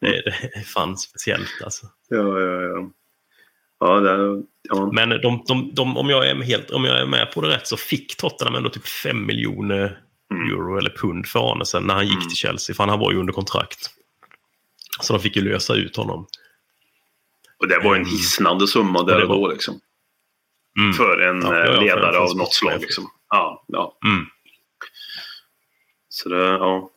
S4: det, är- det är fan speciellt alltså.
S5: ja, ja, ja. Ja, det, ja.
S4: Men de, de, de, om, jag är helt, om jag är med på det rätt så fick Tottenham ändå typ 5 miljoner euro eller pund för Arnesen när han gick till Chelsea. För han var ju under kontrakt. Så de fick ju lösa ut honom.
S5: Och det var en hisnande summa där
S4: det
S5: och
S4: var-
S5: då. Liksom.
S4: Mm.
S5: För en
S4: Ja, ja,
S5: eh,
S4: ja,
S5: ledare
S4: för en
S5: av något slag. Liksom. Ja, ja.
S4: Mm.
S5: Så det, ja.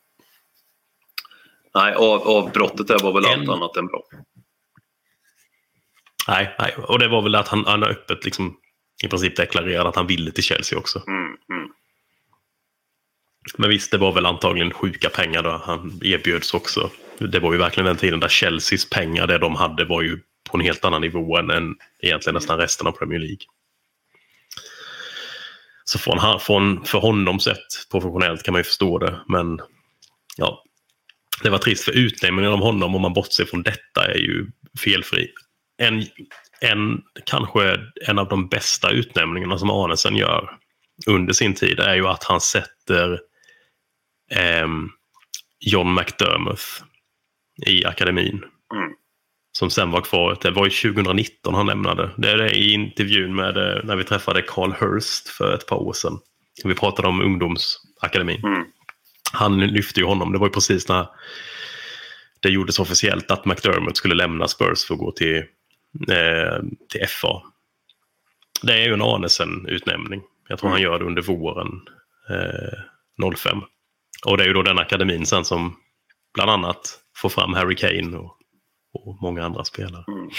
S5: Nej, av, avbrottet där var väl allt
S4: En-
S5: annat än bra.
S4: Nej, nej, och det var väl att han, han öppet liksom i princip deklarerade att han ville till Chelsea också.
S5: Mm, mm.
S4: Men visst, det var väl antagligen sjuka pengar då han erbjöds också. Det var ju verkligen den tiden där Chelseas pengar, det de hade var ju på en helt annan nivå än, än egentligen nästan resten av Premier League. Så från, från, för honom sett professionellt kan man ju förstå det, men ja. Det var trist för utnämningen av honom, om man bortser från detta, är ju felfri. En, en, kanske en av de bästa utnämningarna som Arnesen gör under sin tid är ju att han sätter eh, John McDermott i akademin.
S5: Mm.
S4: Som sen var kvar. Det var ju 2019 han lämnade. Det är det i intervjun med eh, när vi träffade Carl Hurst för ett par år sedan. Vi pratade om ungdomsakademin.
S5: Mm.
S4: Han lyfte ju honom. Det var ju precis när det gjordes officiellt att McDermott skulle lämna Spurs för att gå till, eh, till FA. Det är ju en Arnesen-utnämning. Jag tror han gör det under våren eh, 05. Och det är ju då den akademin sen som bland annat får fram Harry Kane och, och många andra spelare.
S5: Mm.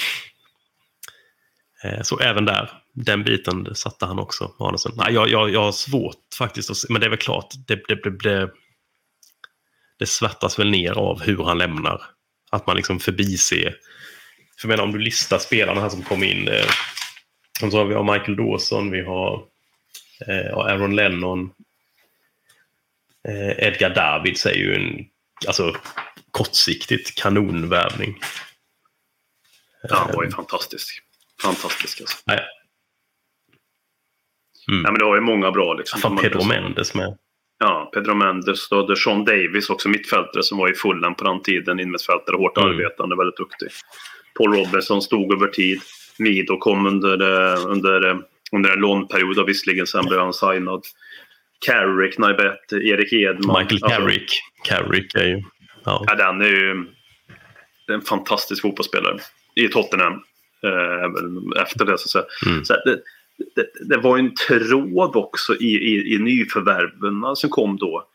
S4: Eh, så även där, den biten satte han också, Arnesen. Nej, jag, jag, jag har svårt faktiskt, att se, men det är väl klart, det, det, det, det, det svärtas väl ner av hur han lämnar. Att man liksom förbiser. För jag menar, om du listar spelarna här som kom in. Eh, så har vi har Michael Dawson, vi har eh, Aaron Lennon. Eh, Edgar Davids är ju en alltså, kortsiktigt kanonvärvning.
S5: Ja, han var ju fantastisk. Fantastisk alltså.
S4: Nej. Mm.
S5: Ja, men det var ju många bra liksom.
S4: Fan, Pedro Mendes med.
S5: Ja, Pedro Mendes. Hade Sean Davis också mittfältare som var i fullen på den tiden. Innermittfältare, hårt
S4: Mm.
S5: arbetande, väldigt duktig. Paul Robinson stod över tid. Mido kom under, eh, under, eh, under en lånperiod och visserligen sen blev han signad. Carrick, Naibet, Erik Edman.
S4: Michael
S5: Alltså,
S4: Carrick. Carrick är ju... Ja.
S5: Ja, den är ju det är en fantastisk fotbollsspelare i Tottenham. Eh, efter det så att säga.
S4: Mm.
S5: Så det, det, det var en tråd också i, i, i nyförvärven som kom då.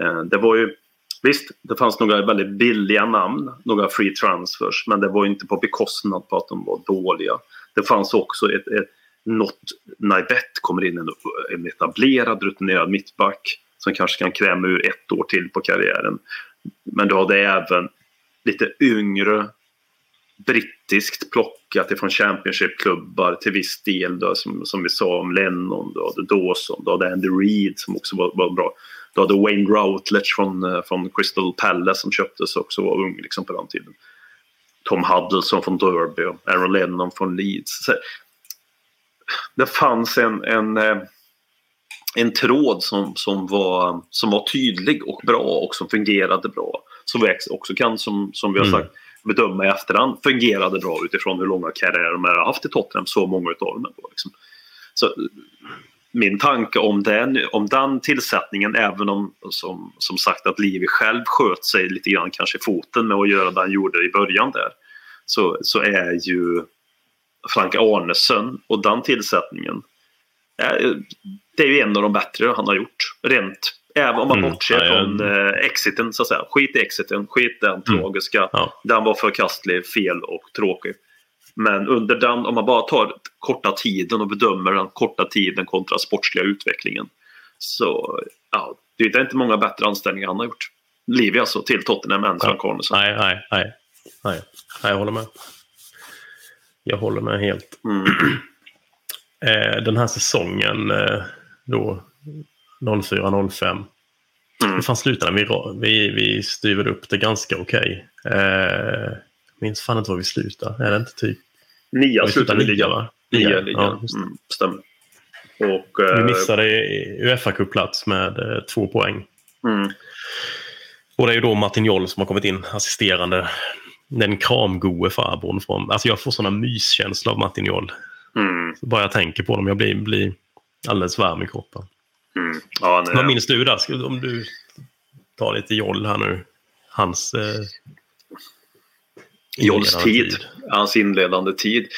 S5: Eh, det var ju, visst, det fanns några väldigt billiga namn, några free transfers, men det var inte på bekostnad på att de var dåliga. Det fanns också ett, ett något, Naivett kommer in en, en etablerad rutinerad mittback som kanske kan kräma ur ett år till på karriären. Men du hade även lite yngre brittiskt plockat ifrån Championship-klubbar till viss del. Då, som, som vi sa om Lennon, du hade Dawson, du hade Andy Reid som också var, var bra. Du hade Wayne Routledge från, eh, från Crystal Palace som köptes också var ung liksom, på den tiden. Tom Huddleston från Derby och Aaron Lennon från Leeds. Så, det fanns en, en, eh, en tråd som, som, var, som var tydlig och bra och som fungerade bra. Som vi också kan, som, som vi har
S4: Mm.
S5: sagt, bedöma i efterhand fungerade bra utifrån hur långa karriärer de har haft i Tottenham, så många utav dem. Ändå, liksom. Så, min tanke om den, om den tillsättningen, även om som, som sagt att Livi själv sköt sig lite grann kanske i foten med att göra det han gjorde i början där. Så, så är ju Frank Arnesen och den tillsättningen det är ju en av de bättre han har gjort. Rent, även om man
S4: Mm,
S5: bortser
S4: ja, ja.
S5: från eh, exiten så att säga. Skit i exiten, skit den tragiska.
S4: Ja.
S5: Den var förkastlig, fel och tråkig. Men under den, om man bara tar korta tiden och bedömer den korta tiden kontra sportsliga utvecklingen. Så ja, det är inte många bättre anställningar han har gjort. Livi alltså till Tottenham än Frank Arnesen.
S4: Nej, nej, nej, nej. Nej, jag håller med. Jag håller med helt.
S5: Mm.
S4: Eh, den här säsongen eh, då 04-05.
S5: Mm.
S4: Hur fan slutade? Vi, vi, vi stuvade upp det ganska okej. Eh, minns fan inte var vi slutade. Är det inte typ?
S5: Nia
S4: Vi
S5: slutade i
S4: nia,
S5: ligan.
S4: va?
S5: Nia ligan.
S4: ja,
S5: mm, stämmer. Och,
S4: Vi
S5: eh,
S4: missade Uefa-cupplats med eh, två poäng.
S5: mm,
S4: Och det är ju då Martin Joll som har kommit in assisterande. Den kramgoe farbrorn från... Alltså jag får sådana myskänslor av Martin Joll.
S5: Mm,
S4: Bara jag tänker på dem. Jag blir, blir alldeles varm i kroppen.
S5: mm. Ja, nej.
S4: Vad minns du där? Om du tar lite Joll här nu. Hans... Eh,
S5: Jolls
S4: inledande
S5: tid. Hans inledande tid.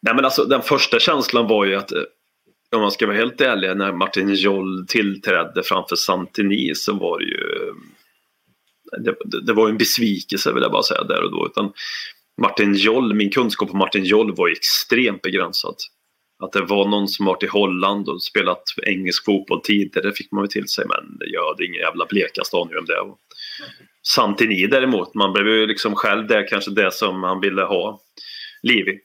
S5: Nej, men alltså, den första känslan var ju att, eh, om man ska vara helt ärlig, när Martin Joll tillträdde framför Santini så var det ju... eh, det, det var en besvikelse vill jag bara säga där och då. Utan Martin Joll, min kunskap om Martin Joll var extremt begränsad. Att det var någon som varit i Holland och spelat engelsk fotboll tidigare fick man ju till sig. Men jag hade ingen jävla blekaste aning om det. var. Santini däremot, man blev ju liksom själv det kanske det som han ville ha. Livi.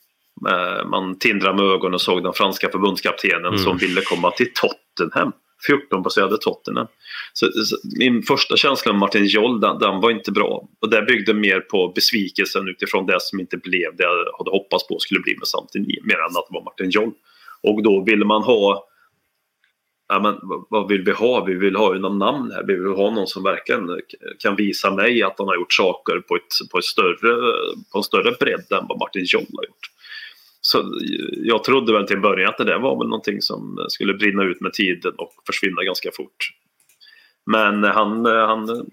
S5: Eh, Man tindrade med ögonen och såg den franska förbundskaptenen
S4: Mm.
S5: som ville komma till Tottenham. 14 baserade Tottenham. Så, så, min första känsla om Martin Joll, den, den var inte bra. Och det byggde mer på besvikelsen utifrån det som inte blev det jag hade hoppats på skulle bli med samtidigt, Mer än att det var Martin Joll. Och då ville man ha Ja, men vad- vill vi ha? Vi vill ha ju någon namn här. Vi vill ha någon som verkligen kan visa mig att han har gjort saker på, ett, på, ett större, på en större bredd än vad Martin Joll har gjort. Så jag trodde väl till en början att det där var väl någonting som skulle brinna ut med tiden och försvinna ganska fort. Men han, han,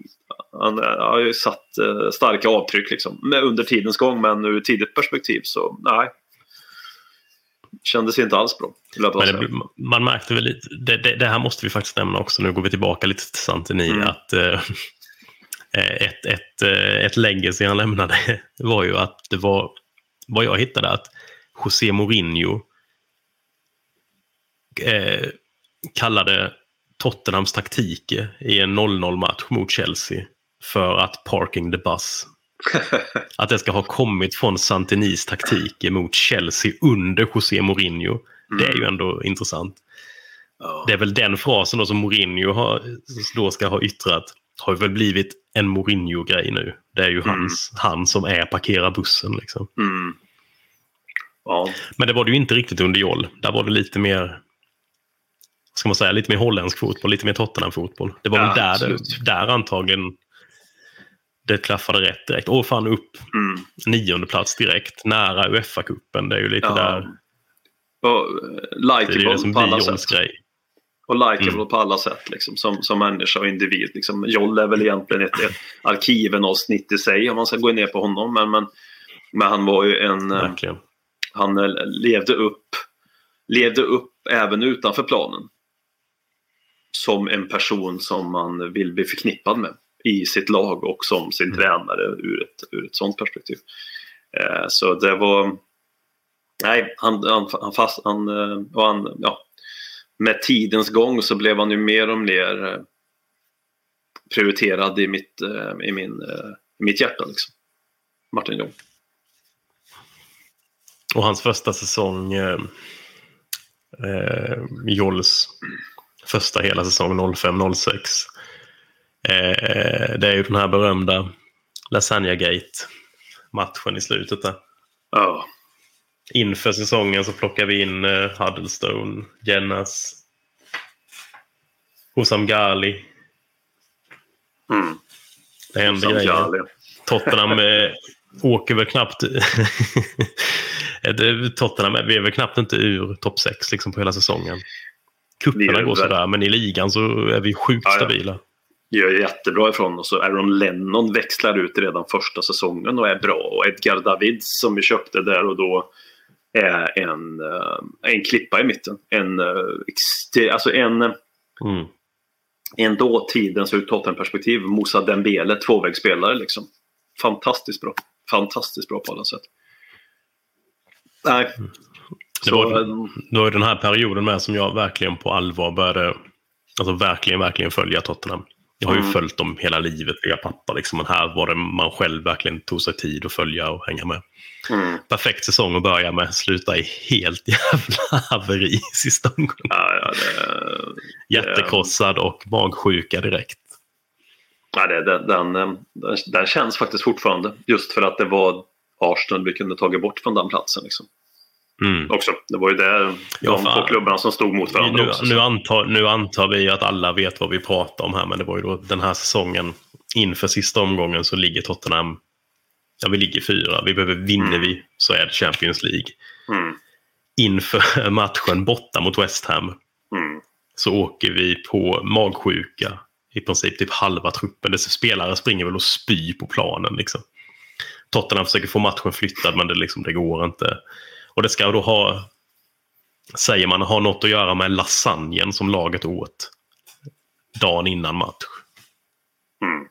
S5: han har ju satt eh, starka avtryck liksom, under tidens gång. Men ur tidigt perspektiv så nej. Kändes inte alls bra.
S4: Men det, man märkte väl lite, det, det, det här måste vi faktiskt nämna också, nu går vi tillbaka lite till Santini,
S5: Mm.
S4: att eh, ett, ett, eh, ett legacy han lämnade var ju att det var, vad jag hittade, att José Mourinho eh, kallade Tottenhams taktik i en 0-0-match mot Chelsea för att parking the bus. Att det ska ha kommit från Santinis taktik mot Chelsea under José Mourinho. Det är ju ändå intressant. Det är väl den frasen då som Mourinho har, då ska ha yttrat. Har väl blivit en Mourinho-grej nu. Det är ju hans, han som är parkera bussen. Liksom.
S5: Mm. Ja.
S4: Men det var det ju inte riktigt under Joll. Där var det lite mer, ska man säga, lite mer holländsk fotboll, lite mer Tottenham-fotboll. Det var
S5: Ja,
S4: väl där,
S5: absolut.
S4: där antagligen det klaffade rätt direkt. Och fan upp
S5: Mm.
S4: nionde plats direkt, nära Uefa-cupen. Det är ju lite
S5: Ja.
S4: där,
S5: Och eh,
S4: det
S5: likeable
S4: det
S5: på alla
S4: Jolls
S5: sätt.
S4: grej.
S5: Och likeable
S4: Mm.
S5: på alla sätt liksom, som, som människa och individ. Liksom. Joll är väl egentligen ett, ett arkiven-avsnitt i sig om man ska gå ner på honom. Men, men, men han var ju en... eh,
S4: Verkligen.
S5: Han eh, levde upp, levde upp även utanför planen. Som en person som man vill bli förknippad med i sitt lag och som sin tränare ur ett, ur ett sånt perspektiv. Eh, så det var... Nej, han, han, han, fast, han, eh, och han ja, med tidens gång så blev han ju mer och mer eh, prioriterad i mitt, i min, i mitt hjärta. Liksom. Martin Jong.
S4: Och hans första säsong, eh, eh, Jolls första hela säsong 05-06. Eh, det är ju den här berömda Lasagna Gate matchen i slutet där.
S5: Ja,
S4: Inför säsongen så plockar vi in eh, Huddlestone, Jennas, Hosam Ghali.
S5: mm.
S4: Det händer
S5: Sam
S4: grejer.
S5: Ghali.
S4: Tottenham eh, åker väl knappt... Det- Tottenham vi är väl knappt inte ur topp 6 liksom, på hela säsongen. Kupperna går sådär, men i ligan så är vi sjukt
S5: Ja, ja.
S4: stabila.
S5: Gör jättebra ifrån och så Aaron Lennon växlar ut redan första säsongen och är bra. Och Edgar Davids som vi köpte där och då är en, eh, en klippa i mitten. En, eh, alltså en,
S4: Mm.
S5: en dåtidens ur Tottenham-perspektiv Moussa Dembele, tvåvägsspelare liksom. Fantastiskt bra. Fantastiskt bra på alla sätt. Nej.
S4: Det var-
S5: eh,
S4: Det var ju den här perioden med som jag verkligen på allvar började alltså verkligen, verkligen följa Tottenham. Jag har ju
S5: Mm.
S4: följt dem hela livet via pappa, liksom, men här var det man själv verkligen tog sig tid att följa och hänga med.
S5: mm.
S4: Perfekt säsong att börja med, sluta i helt jävla haveri i sista omgången.
S5: Ja, ja, det,
S4: Hjärtekrossad och magsjuka direkt.
S5: Ja, det, den, den, eh, den, den känns faktiskt fortfarande. Just för att det var Arsenal vi kunde tagit bort från den platsen. Liksom.
S4: Mm.
S5: Också. Det var ju där de två klubbarna som stod mot varandra
S4: Nu,
S5: också.
S4: nu, antar, nu antar vi att alla vet vad vi pratar om här, men det var ju då den här säsongen inför sista omgången så ligger Tottenham, ja vi ligger fyra, vi behöver, vinner
S5: Mm.
S4: vi så är det Champions League.
S5: Mm,
S4: Inför matchen borta mot West Ham
S5: mm,
S4: så åker vi på magsjuka, i princip typ halva truppen. Dessa spelare springer väl och spyr på planen liksom. Tottenham försöker få matchen flyttad men det, liksom, det går inte. Och det ska då ha, säger man, ha något att göra med lasagnen som laget åt dagen innan match.
S5: mm.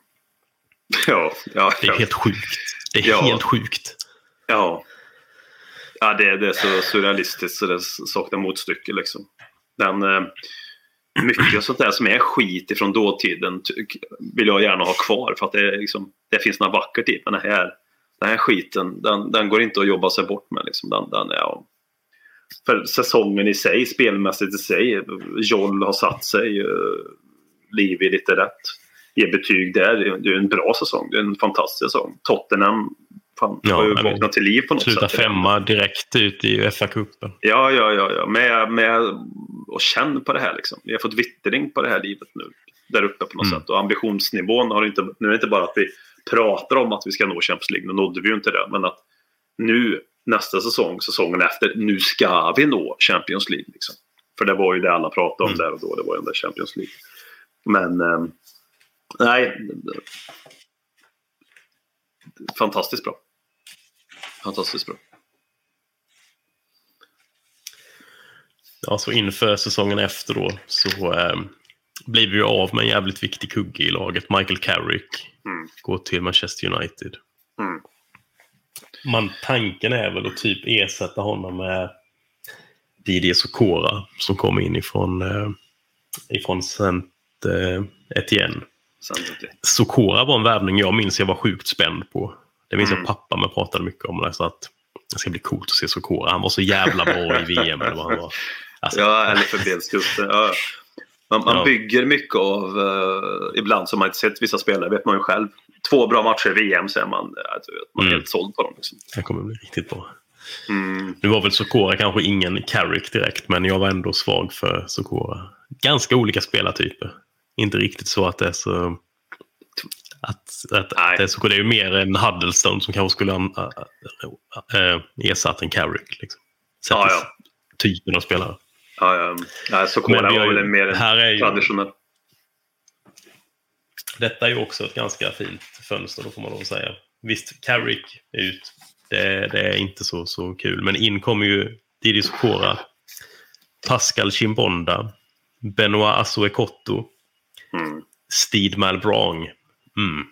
S5: Ja, ja,
S4: Det är
S5: ja.
S4: helt sjukt. Det är
S5: Ja.
S4: helt sjukt.
S5: ja. ja det, det är så surrealistiskt så det saknar motstycke. Liksom. Den, eh, mycket sånt där som är skit ifrån dåtiden vill jag gärna ha kvar för att det, liksom, det finns något vackert i men den här, den här skiten den, den går inte att jobba sig bort med. Liksom. Den, den, är, ja. För säsongen i sig, spelmässigt i sig, Joll har satt sig, uh, Liv är lite rätt. Ger betyg där, det är- en bra säsong, det är en fantastisk säsong. Tottenham fan,
S4: Ja,
S5: har ju vaknat till liv på något
S4: Sluta
S5: sätt.
S4: femma direkt ut i FA-cupen.
S5: Ja, ja, ja, ja. Med, med och känn på det här liksom. Vi har fått vittring på det här livet nu. Där uppe på något
S4: Mm.
S5: sätt. Och ambitionsnivån har inte, nu är det inte bara att vi pratar om att vi ska nå Champions League. Nu nådde vi ju inte det. Men att nu, nästa säsong, säsongen efter, nu ska vi nå Champions League. Liksom. För det var ju det alla pratade om
S4: Mm.
S5: där och då. Det var ju den där Champions League. Men ehm, nej. Fantastiskt bra. Fantastiskt bra.
S4: Ja, så inför säsongen efter då så eh, blir vi ju av med en jävligt viktig kugge i laget. Michael Carrick
S5: Mm.
S4: går till Manchester United.
S5: Mm.
S4: Man, tanken är väl att typ ersätta honom med Didier Sokora som kom in ifrån, eh, ifrån Saint eh, Etienne.
S5: Det-
S4: Sokora var en värvning jag minns jag var sjukt spänd på. Det minns
S5: Mm.
S4: jag pappa med pratade mycket om. Det, så att det ska bli coolt att se Sokora. Han var så jävla bra i VM. Eller vad han var. Alltså,
S5: Ja, eller för Belskusten. Ja. Man, man
S4: Ja.
S5: bygger mycket av, eh, ibland som man inte sett vissa spelare, vet man ju själv. Två bra matcher i VM så är man, vet, man är
S4: Mm.
S5: helt såld på dem. Liksom.
S4: Det kommer bli riktigt bra.
S5: Mm.
S4: Nu var väl Sokora kanske ingen Carrick direkt, men jag var ändå svag för Sokora. Ganska olika spelartyper. Inte riktigt så att det är så... Att, att,
S5: Nej.
S4: det, är så, det är ju mer en Huddlestone som kanske skulle ha äh, ersatt en Carrick. Liksom. Sett
S5: Ja, ja.
S4: Typen av spelare.
S5: Ja, ja.
S4: Vi har
S5: var väl en mer
S4: här är ju-
S5: traditionell.
S4: Detta är ju också ett ganska fint fönster, då får man lov att säga. Visst, Carrick ut. Det, det är inte så, så kul. Men in kommer ju Didi Sokora, Pascal Chimbonda, Benoit Asuekotto,
S5: Mm.
S4: Steed Malbrong. Mm.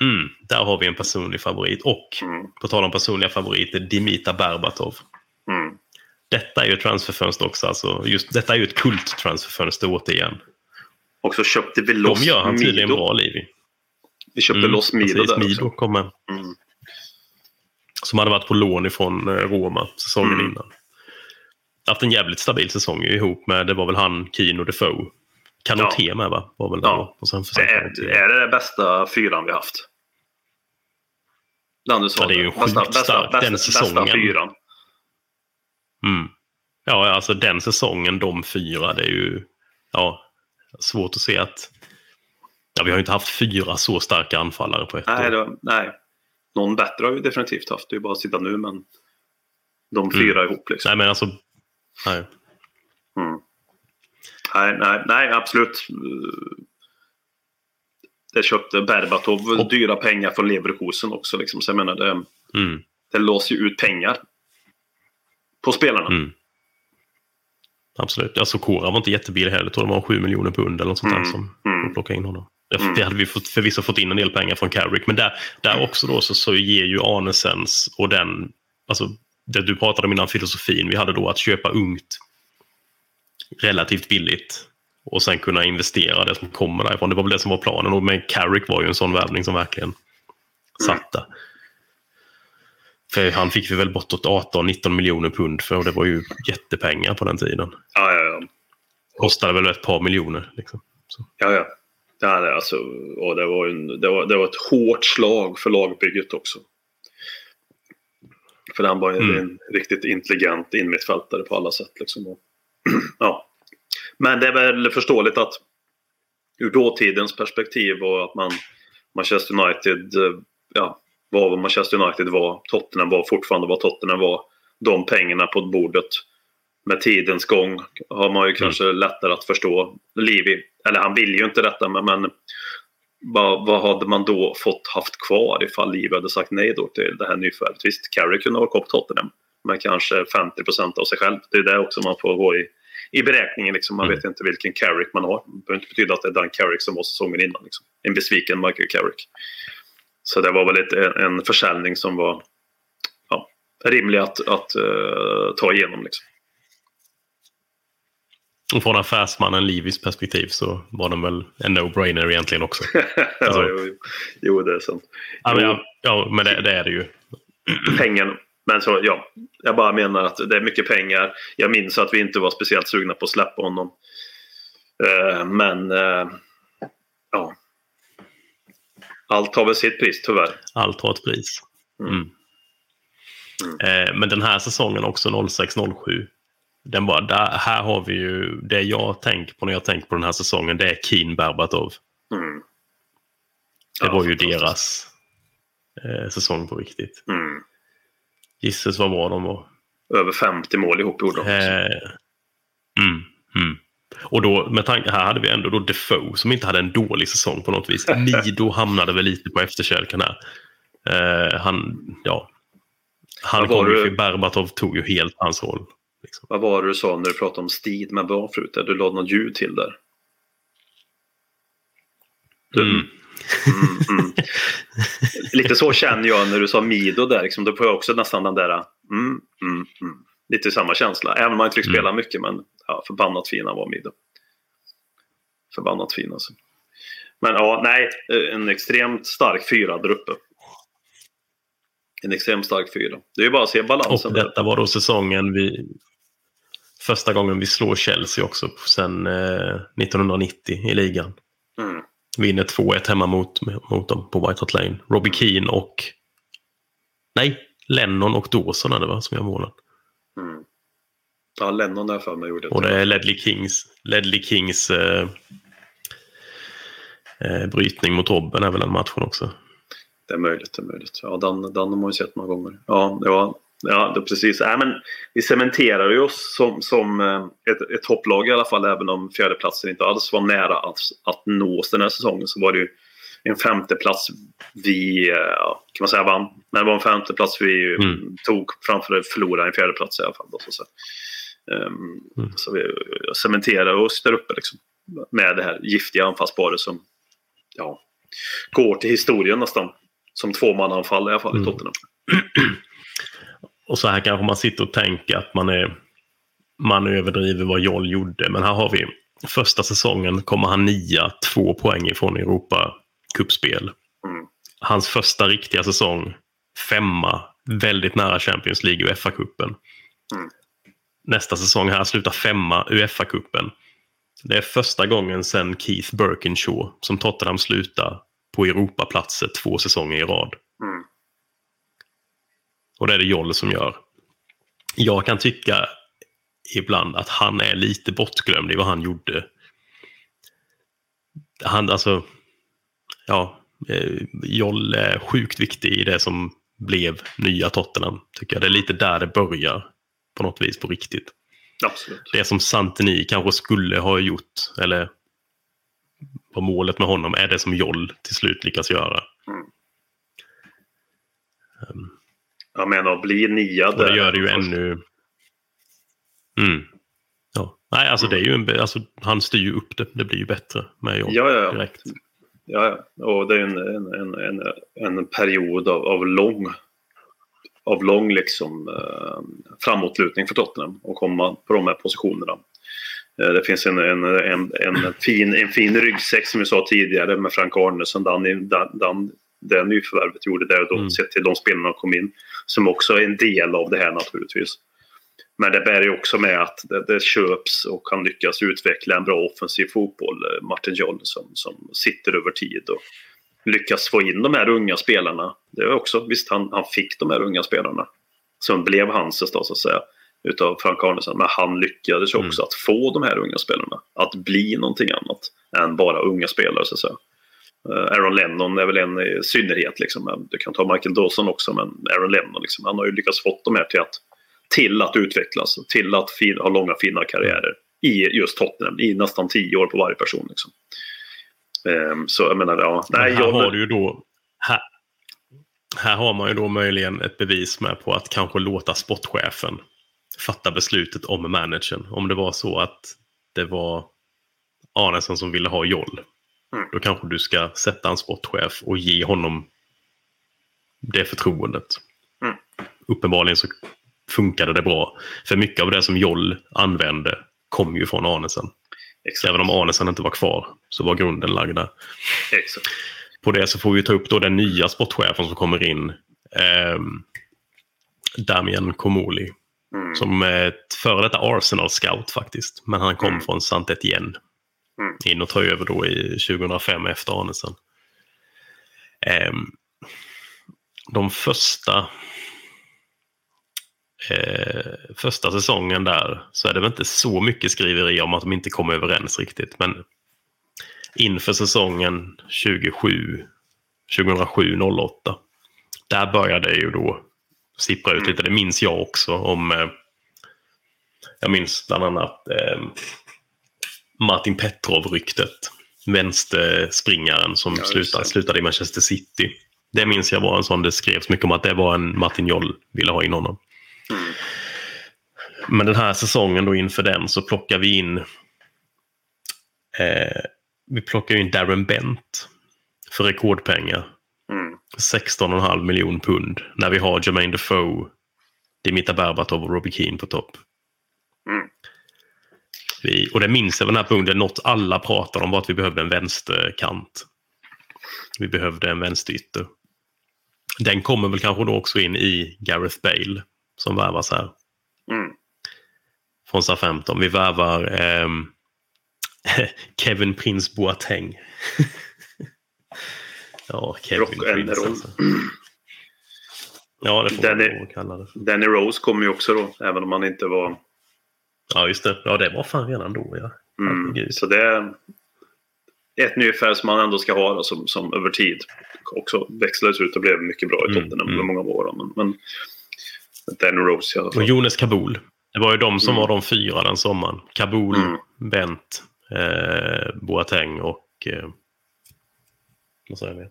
S4: Mm. Där har vi en personlig favorit. Och
S5: Mm.
S4: på tal om personliga favoriter, Dimita Berbatov.
S5: Mm.
S4: Detta är ju ett transferfönster också. Alltså, just, detta är ju ett kult-transferfönster återigen.
S5: Och så köpte vi
S4: De
S5: loss
S4: gör han tydligen
S5: Mido.
S4: bra liv i.
S5: Vi köpte
S4: Mm,
S5: loss Mido
S4: precis.
S5: där
S4: Mido
S5: också.
S4: kommer.
S5: Mm.
S4: Som hade varit på lån ifrån eh, Roma säsongen
S5: Mm.
S4: innan. Haft en jävligt stabil säsong ihop med, det var väl han, Kino Defoe. Kanoté med va? Var väl
S5: Ja.
S4: Och sen
S5: Det är, är det den bästa fyran vi haft. Den du sa
S4: Ja, det är ju
S5: där.
S4: sjukt
S5: bästa,
S4: starkt,
S5: bästa,
S4: den
S5: bästa
S4: säsongen.
S5: fyran.
S4: Mm. Ja, alltså den säsongen, de fyra, det är ju ja, svårt att se att... Ja, vi har ju inte haft fyra så starka anfallare på ett
S5: Nej,
S4: år.
S5: det, nej. Någon bättre har vi definitivt haft. Det är ju bara att sitta nu, men de
S4: Mm.
S5: fyra ihop liksom.
S4: Nej, men alltså... Nej.
S5: Mm. Nej, nej, nej, absolut. Det köpte Berbatov
S4: Och-
S5: dyra pengar från Leverkusen också. Liksom. Så jag menar, det,
S4: Mm.
S5: det låser ju ut pengar på spelarna.
S4: Mm. Absolut. Alltså Kora var inte jättebillig heller. Jag tror det var 7 miljoner pund eller något sånt
S5: Mm.
S4: där som
S5: Mm.
S4: de plockade in honom.
S5: Mm.
S4: det hade vi fått, förvisso fått in en del pengar från Carrick. Men där, där också då så, så ger ju Arnesens och den, alltså det du pratade om innan, filosofin vi hade då att köpa ungt relativt billigt och sen kunna investera det som kommer därifrån. Det var väl det som var planen. Och med Carrick var ju en sån värvning som verkligen satt där. För han fick väl bortåt 18-19 miljoner pund för och det var ju jättepengar på den tiden.
S5: Ja, ja, ja.
S4: Kostade väl ett par miljoner. Liksom. Så.
S5: ja, ja. Är alltså, och det, var en, det, var, det var ett hårt slag för lagbygget också. För han var ju
S4: Mm.
S5: en riktigt intelligent innermittfältare på alla sätt. Liksom. Och, ja. Men det är väl förståeligt att ur dåtidens perspektiv och att man Manchester United eh, ja, var vad Manchester United var. Tottenham var fortfarande vad Tottenham var. De pengarna på bordet. Med tidens gång har man ju kanske lättare att förstå. Livi, eller han vill ju inte detta men, men vad, vad hade man då fått haft kvar ifall Livi hade sagt nej då till det här nyförvärvet? Visst, Carrick kunde ha på Tottenham. Men kanske 50% av sig själv. Det är det också man får gå i, i beräkningen. Liksom. Man
S4: Mm.
S5: vet inte vilken Carrick man har. Det behöver inte betyda att det är den Carrick som var säsongen innan. Liksom. En besviken Michael Carrick. Så det var väl ett, en, försäljning som var ja, rimlig att, att eh, ta igenom. Liksom.
S4: Och från affärsmannen Livis perspektiv så var den väl en no-brainer egentligen också. Alltså-
S5: ja, jo, jo. det är sant.
S4: Ja, men, ja, ja, men det, det är det ju.
S5: pengen. Men så, ja, jag bara menar att det är mycket pengar. Jag minns att vi inte var speciellt sugna på att släppa honom. Eh, men, eh, ja. Allt har väl sitt pris tyvärr.
S4: Allt har ett pris.
S5: Mm.
S4: Mm. Eh, men den här säsongen också, 06-07. Den bara, där, här har vi ju det jag tänker på när jag tänker på den här säsongen. Det är Keen Berbatov.
S5: Mm.
S4: Det
S5: Ja,
S4: var ju deras eh, säsong på riktigt.
S5: Mm.
S4: Gisses vad bra de var.
S5: Över 50 mål ihop gjorde de.
S4: Eh, mm, mm. Och då, med tanke, här hade vi ändå då Defoe som inte hade en dålig säsong på något vis. Nido hamnade väl lite på efterkälken här. Eh, han, ja. Han kom ju, för Berbatov tog ju helt hans roll. Liksom.
S5: Vad var det du sa när du pratade om Steed med bra förut? Du lade något ljud till där. Du-
S4: Mm.
S5: Mm, mm. Lite så känner jag när du sa Mido där. Liksom, då får jag också nästan den där mm, mm, mm. Lite samma känsla. Även om man inte fick
S4: Mm.
S5: spela mycket. Men ja, förbannat fina var Mido. Förbannat fin alltså. Men ja, nej. En extremt stark fyra där uppe. En extremt stark fyra. Det är ju bara att se balansen.
S4: Och
S5: där.
S4: detta var då säsongen vi... Första gången vi slår Chelsea också sen eh, 1990 i ligan.
S5: Mm.
S4: Vinner 2-1 hemma mot, mot dem på White Hart Lane. Robbie Keane och... Nej, Lennon och Dawson är det va, som gör målen.
S5: Mm. Ja, Lennon där för mig gjorde
S4: Och det är Ledley Kings, Ledley Kings eh, eh, brytning mot Robben är väl den matchen också.
S5: Det är möjligt, det är möjligt. Ja, den, den har man ju sett många gånger. Ja, ja, ja det precis. Äh, men vi cementerar ju oss som, som eh, ett, ett topplag i alla fall, även om fjärdeplatsen inte alls var nära att, att nås den här säsongen. Så var det ju en femteplats vi, eh, kan man säga, vann. Men det var en femteplats vi
S4: Mm.
S5: tog framför att förlora en fjärdeplats i alla fall. Då, så, så. Ehm,
S4: Mm.
S5: så vi cementerar oss där uppe liksom, med det här giftiga anfallsparet som ja, går till historien nästan. Som tvåmannaanfall i alla fall i
S4: Mm.
S5: Tottenham.
S4: Och så här kanske man sitter och tänker att man är man överdriver vad Joll gjorde. Men här har vi första säsongen kommer han nia, två poäng ifrån Europa kuppspel.
S5: Mm.
S4: Hans första riktiga säsong, femma, väldigt nära Champions League och FA-cupen.
S5: Mm.
S4: Nästa säsong här slutar femma Uefa-cupen. Det är första gången sedan Keith Birkinshaw som Tottenham slutar på Europaplatser två säsonger i rad.
S5: Mm.
S4: Och det är det Joll som gör. Jag kan tycka ibland att han är lite bortglömd i vad han gjorde. Han, alltså, ja, eh, Joll är sjukt viktig i det som blev nya Tottenham. Tycker jag. Det är lite där det börjar på något vis på riktigt.
S5: Absolut.
S4: det som Santini kanske skulle ha gjort, eller var målet med honom, är det som Joll till slut lyckas göra.
S5: Jag menar, att bli nia
S4: Och det
S5: där.
S4: gör det ju ännu... Mm. Ja. Nej, alltså det är ju en... Alltså, han styr ju upp det. Det blir ju bättre med Joll
S5: Ja, ja, ja.
S4: direkt.
S5: Ja. Och det är en, en, en, en, period av, av lång av lång liksom, eh, framåtlutning för Tottenham och komma på de här positionerna. Eh, det finns en, en, en, en, fin, en fin ryggsäck som vi sa tidigare med Frank Arnesson. Den, den, den, det nyförvärvet gjorde där och då,
S4: Mm.
S5: sett till de spelarna som kom in. Som också är en del av det här naturligtvis. Men det bär ju också med att det, det köps och kan lyckas utveckla en bra offensiv fotboll. eh, Martin Joll som, sitter över tid och lyckas få in de här unga spelarna. Det är också, visst han, han fick de här unga spelarna. Som blev hans då så att säga. Utav Frank Arnesson. Men han lyckades
S4: Mm.
S5: också att få de här unga spelarna att bli någonting annat än bara unga spelare så att säga. Eh, Aaron Lennon är väl en synnerhet. Liksom. Du kan ta Michael Dawson också, men Aaron Lennon liksom, han har ju lyckats få de här till att, till att utvecklas och till att fin, ha långa fina karriärer i just Tottenham i nästan tio år på varje person. Liksom. Ehm, så jag menar, ja. Nej,
S4: här
S5: jag,
S4: har du ju då... Här, här har man ju då möjligen ett bevis med på att kanske låta sportchefen fatta beslutet om managern. Om det var så att det var Arnesson som ville ha Joll.
S5: Mm.
S4: Då kanske du ska sätta en sportchef och ge honom det förtroendet.
S5: Mm.
S4: Uppenbarligen så funkade det bra. För mycket av det som Joll använde kom ju från Arnesen.
S5: exakt,
S4: Även om Arnesen inte var kvar så var grunden lagd där
S5: exakt.
S4: på det så får vi ta upp då den nya sportchefen som kommer in. Eh, Damien Komoli.
S5: Mm.
S4: Som är ett före detta Arsenal-scout faktiskt. Men han kom
S5: Mm.
S4: från Saint Etienne.
S5: Mm.
S4: In och tar över då i 2005 efter Arnesen. Ehm, de första eh, första säsongen där så är det väl inte så mycket skriveri om att de inte kom överens riktigt. Men inför säsongen 27, 2007-08. Där började det ju då sippra ut lite. Det minns jag också om. Eh, jag minns bland annat eh, Martin Petrov-ryktet. Vänsterspringaren som
S5: Ja,
S4: slutade, slutade i Manchester City. Det minns jag var en sån det skrevs mycket om att det var en Martin Joll ville ha in honom.
S5: Mm.
S4: Men den här säsongen då inför den så plockar vi in eh, vi plockar in Darren Bent för rekordpengar.
S5: Mm.
S4: 16,5 miljon pund när vi har Jermaine Defoe, Dimitar Berbatov och Robbie Keane på topp.
S5: Mm.
S4: Vi, och det minns jag den här punkten, något alla pratade om var att vi behövde en vänsterkant. Vi behövde en vänsterytter. Den kommer väl kanske då också in i Gareth Bale som värvas här
S5: Mm.
S4: från SA-15. Vi värvar ehm, Kevin Prince Boateng. ja, Kevin
S5: Rock
S4: Prince alltså. Ja, det får
S5: Den
S4: man kalla det.
S5: Danny Rose kom ju också då, även om han inte var...
S4: Ja, just det. Ja, det var fan redan då, ja.
S5: Mm. Så det är ett nyfärg som man ändå ska ha då, som, som över tid också växlades ut och blev mycket bra i
S4: Mm,
S5: Tottenham
S4: mm.
S5: under många år. då. Men, men Danny Rose i alla
S4: Och
S5: fall.
S4: Jonas Kabul. Det var ju de som
S5: Mm.
S4: var de fyra den sommaren. Kabul,
S5: Mm.
S4: Bent, eh, Boateng och... Eh, vad säger vi?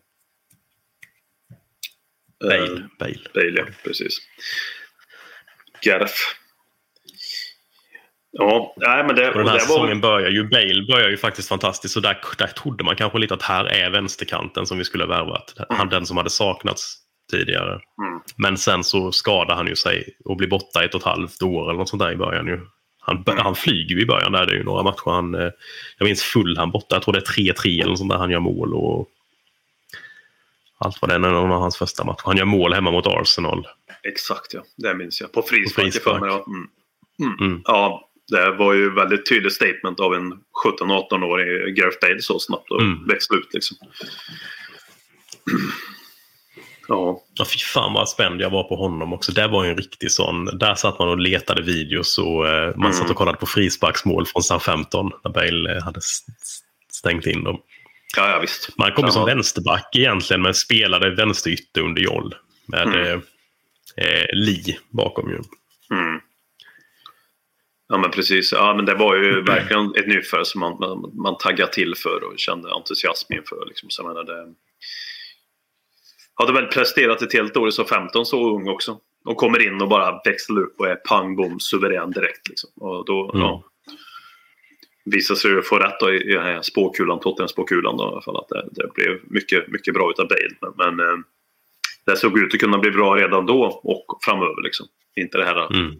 S4: Bale.
S5: Eh,
S4: Bale.
S5: Bale, ja. Precis. Gareth. Ja, nej men det,
S4: Och den
S5: och
S4: här
S5: det
S4: säsongen
S5: var...
S4: börjar ju, Bale börjar ju faktiskt fantastiskt. Så där, där trodde man kanske lite att här är vänsterkanten som vi skulle ha värvat. Han, Den som hade saknats tidigare.
S5: Mm.
S4: Men sen så skadade han ju sig och blir borta ett och ett halvt år eller något sånt där i början. Ju. Han,
S5: Mm.
S4: han flyger ju i början där. Det är ju några matcher. Han, eh, jag minns full han borta. Jag tror det är 3-3 eller något sånt där. Han gör mål och allt vad det är. Någon av hans första matcher. Han gör mål hemma mot Arsenal.
S5: Exakt ja, det minns jag. På frispark,
S4: På frispark.
S5: mig. Ja. Mm. Mm.
S4: Mm.
S5: ja, det var ju väldigt tydligt statement av en 17-18-årig Gareth Bale så snabbt och
S4: Mm.
S5: växla ut liksom. Ja,
S4: Ja, fy fan vad spänd jag var på honom också. Det var ju en riktig sån. Där satt man och letade videos och eh, man
S5: Mm.
S4: satt och kollade på frisparksmål från SA-15 när Bale eh, hade stängt in dem.
S5: ja, ja visst.
S4: Man kom ju som
S5: Ja.
S4: vänsterback egentligen men spelade vänsterytter under Joll. Med
S5: Mm.
S4: eh, eh, Lee bakom ju.
S5: Mm. Ja men precis. Ja, men det var ju verkligen ett nyförvärv som man, man, man taggade till för och kände entusiasm inför. Liksom. Så jag menar, det... Hade väl presterat ett helt år i så 15 så ung också. Och kommer in och bara växlar upp och är pang bom suverän direkt. Liksom. Och då,
S4: Mm.
S5: ja, visar sig ju få rätt då i, den här spåkulan, Tottenham-spåkulan då, i alla fall. Att det, det blev mycket, mycket bra utav Bale. Men, men eh, det såg ut att kunna bli bra redan då och framöver. Liksom. Inte det här
S4: Mm.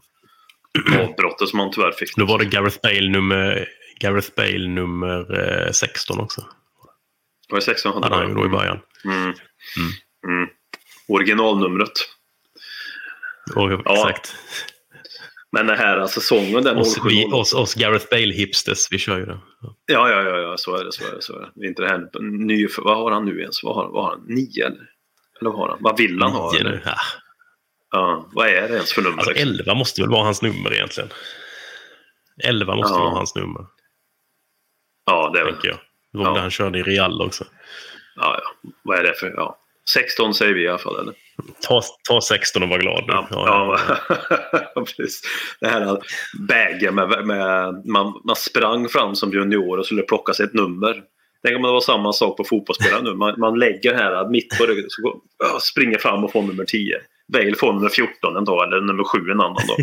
S5: avbrottet som han tyvärr fick.
S4: Då var det Gareth Bale nummer, Gareth Bale nummer eh, 16 också.
S5: Var det 16
S4: Hade han ju då i början.
S5: Mm. Mm. Originalnumret.
S4: Och,
S5: Ja.
S4: Exakt.
S5: Men den här säsongen, den
S4: Oss,
S5: 07
S4: vi, oss, oss Gareth Bale-hipsters, vi kör ju det.
S5: Ja, ja, ja, ja, så är det. Så är det, så är det. Inte det här ny, vad har han nu ens? Vad har, vad har han? Nio eller? Eller vad har han? Vad vill han ha?
S4: Nio. Ja.
S5: Ja, vad är det ens för nummer?
S4: Alltså
S5: liksom?
S4: 11 måste väl vara hans nummer egentligen. 11 måste
S5: Ja.
S4: vara hans nummer,
S5: ja, det är väl.
S4: tänker jag. Det var
S5: Ja.
S4: det han körde i Real också.
S5: Ja, ja. Vad är det för? Ja. 16 säger vi i alla fall, eller?
S4: Ta, ta 16 och var glad. nu.
S5: Ja,
S4: Ja,
S5: ja. precis. Det här bägen med, med man, man sprang fram som junior och skulle plocka sig ett nummer. Tänk om det var samma sak på fotbollsspelare nu. Man, man lägger här mitt på ryggen så går, ja, springer fram och får nummer 10. Bale får nummer 14 en dag eller nummer 7 en annan dag.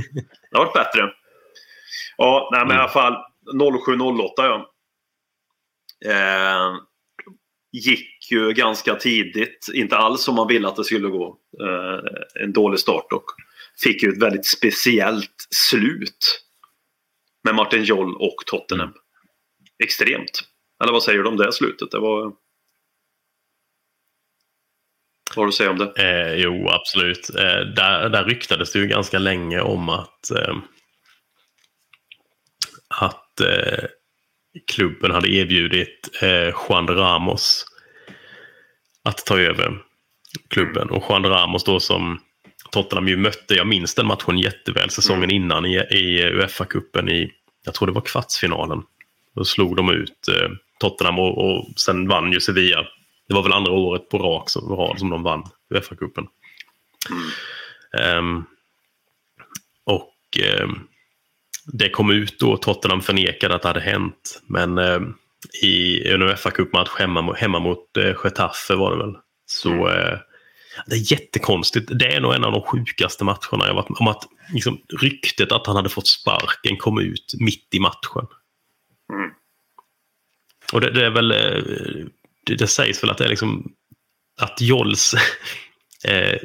S5: Det har varit bättre. Ja, nej, men i alla fall 07-08 ja. Eh, gick ju ganska tidigt. Inte alls som man ville att det skulle gå. Eh, en dålig start och fick ju ett väldigt speciellt slut. Med Martin Joll och Tottenham. Extremt. Eller vad säger du om det slutet? Det var... Vad har du att säga om det?
S4: Eh, jo, absolut. Eh, där, där ryktades det ju ganska länge om att, eh, att eh, klubben hade erbjudit eh, Juan Ramos att ta över klubben. Och Juan Ramos då som Tottenham ju mötte, jag minns den matchen jätteväl, säsongen innan i, i Uefa-cupen i, jag tror det var kvartsfinalen. Då slog de ut eh, Tottenham och, och sen vann ju Sevilla. Det var väl andra året på rak som, rad som de vann Uefa-cupen. Ehm, och ehm, det kom ut då, Tottenham förnekade att det hade hänt. Men ehm, i en Uefa-cupmatch hemma, hemma mot eh, Getafe var det väl. Så eh, det är jättekonstigt. Det är nog en av de sjukaste matcherna jag varit med om. Att liksom, ryktet att han hade fått sparken kom ut mitt i matchen.
S5: Mm.
S4: Och det, det är väl, eh, det, det sägs väl att det är liksom att Jolls eh,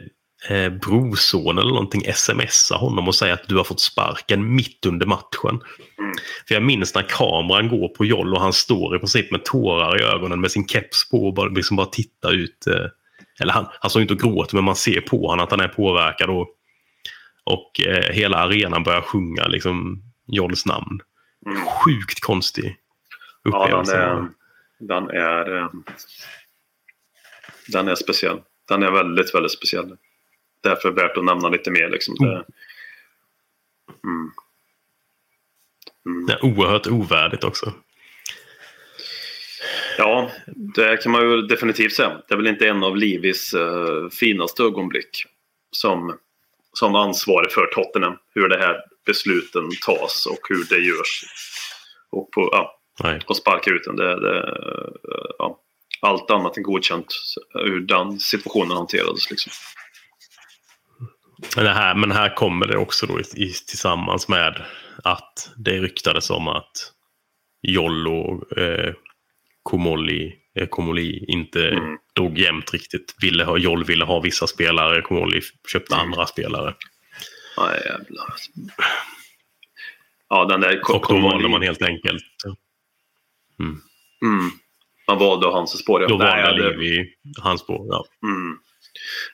S4: eh, brorson eller någonting smsar honom och säger att du har fått sparken mitt under matchen.
S5: Mm.
S4: För jag minns när kameran går på Joll och han står i princip med tårar i ögonen med sin keps på och bara, liksom bara tittar ut. Eh, eller han, han står inte och gråter men man ser på honom att han är påverkad och, och eh, hela arenan börjar sjunga liksom Jolls namn.
S5: Mm.
S4: Sjukt konstig
S5: Ja, den
S4: upplevelse.
S5: är, den är, eh, den är speciell. Den är väldigt, väldigt speciell. Därför värt att nämna lite mer. Liksom. Det, mm. Mm.
S4: Det är oerhört ovärdigt också.
S5: Ja, det kan man ju definitivt säga. Det är väl inte en av Livis eh, finaste ögonblick som, som ansvarig för Tottenham. Hur det här besluten tas och hur det görs. Och, på, ja,
S4: Nej.
S5: och sparka ut den. Det, det, ja, allt annat än godkänt hur den situationen hanterades. Liksom.
S4: Men, här, men här kommer det också då i, i, tillsammans med att det ryktades om att Jollo och eh, Komoli, eh, Komoli inte
S5: Mm.
S4: drog jämnt riktigt. Ville ha, Joll ville ha vissa spelare, Komoli köpte
S5: Mm.
S4: andra spelare.
S5: Nej, jävlar. Ja, den där
S4: Och då valde man helt enkelt.
S5: Mm. Man valde hans spår. ja.
S4: Då valde Levi hans spår. Ja.
S5: Mm.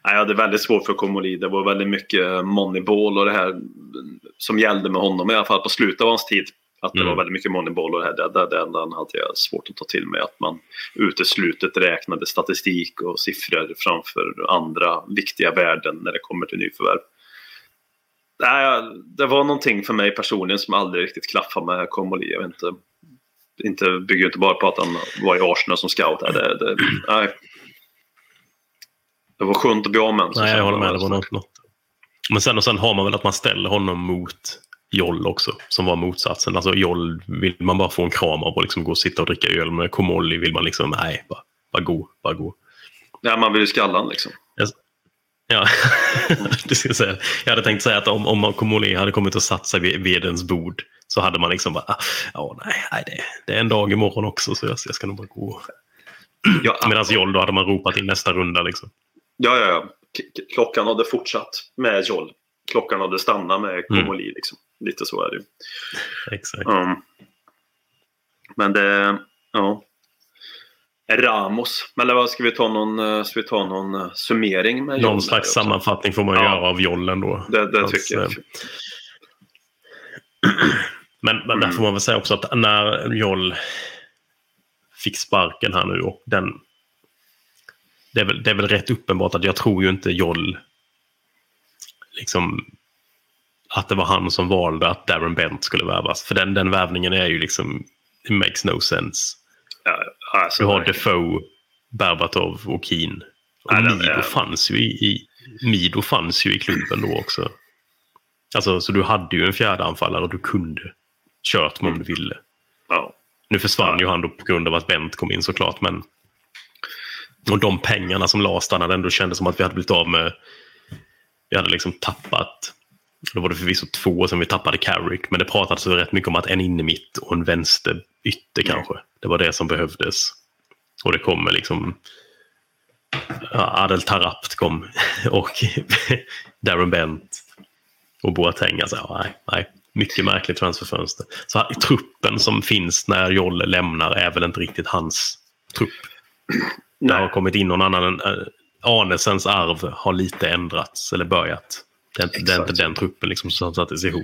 S5: Nej, jag hade väldigt svårt för Komoli. Det var väldigt mycket moneyball och det här som gällde med honom, i alla fall på slutet av hans tid. Att det
S4: Mm.
S5: var väldigt mycket moneyball och det här. Det, det, det enda hade jag svårt att ta till mig. Att man uteslutet räknade statistik och siffror framför andra viktiga värden när det kommer till nyförvärv. Nej, det var någonting för mig personligen som aldrig riktigt klaffade med Komoli. Jag vet inte. Inte, bygger inte bara på att han var i Arsenal som scout. Det, det, nej. Det var skönt att bli av med.
S4: Nej, jag håller med. Det var något. Men sen, och sen har man väl att man ställer honom mot Joll också, som var motsatsen. Alltså Joll vill man bara få en kram av och liksom gå och sitta och dricka öl med. Komolli vill man liksom, nej, bara, bara gå, bara gå.
S5: Ja, man vill ju skallan liksom.
S4: Ja, det ska jag säga. Jag hade tänkt säga att om, om Komolli hade kommit och satt sig vid, vid ens bord så hade man liksom bara, ah, ja nej, nej det, det, är en dag imorgon också så jag, jag ska nog bara gå.
S5: Ja,
S4: Medan Joll, då hade man ropat in nästa runda liksom.
S5: Ja, ja, ja. Klockan hade fortsatt med Joll. Klockan hade stannat med Komoli. Liksom. Lite så är det ju.
S4: Exakt.
S5: Mm. Men det, ja. Ramos. Eller vad ska vi ta någon, eh, ska vi ta någon eh, summering med
S4: Någon
S5: Joll
S4: slags sammanfattning får man
S5: Ja.
S4: göra av Jollen då.
S5: Det, det
S4: Hans,
S5: tycker jag.
S4: eh, Men, men där
S5: Mm.
S4: får man väl säga också att när Joll fick sparken här nu och den... Det är, väl, det är väl rätt uppenbart att jag tror ju inte Joll liksom att det var han som valde att Darren Bent skulle värvas. För den, den värvningen är ju liksom, it makes no sense.
S5: Ja, alltså,
S4: Du har
S5: verkligen.
S4: Defoe, Berbatov och Keen. Och
S5: Ja,
S4: Mido,
S5: är-
S4: fanns ju i, i, Mido fanns ju i klubben då också. Alltså, så du hade ju en fjärde anfallare och du kunde kört med om du ville.
S5: ja.
S4: Nu försvann ju han då på grund av att Bent kom in såklart, men... Och de pengarna som lades där när det ändå kändes som att vi hade blivit av med... Vi hade liksom tappat... Då var det förvisso två som vi tappade Carrick, men det pratades rätt mycket om att en inne mitt och en vänster ytter kanske. Det var det som behövdes. Och det kommer liksom... Adel Tarapt kom och Darren Bent och Boateng. Alltså, nej, nej. Mycket märkligt transferfönster. Så här, truppen som finns när Jolle lämnar är väl inte riktigt hans trupp. Det har
S5: Nej.
S4: kommit in någon annan. äh, Arnesens arv har lite ändrats eller börjat. Det är inte, det är inte den truppen liksom som sattes ihop.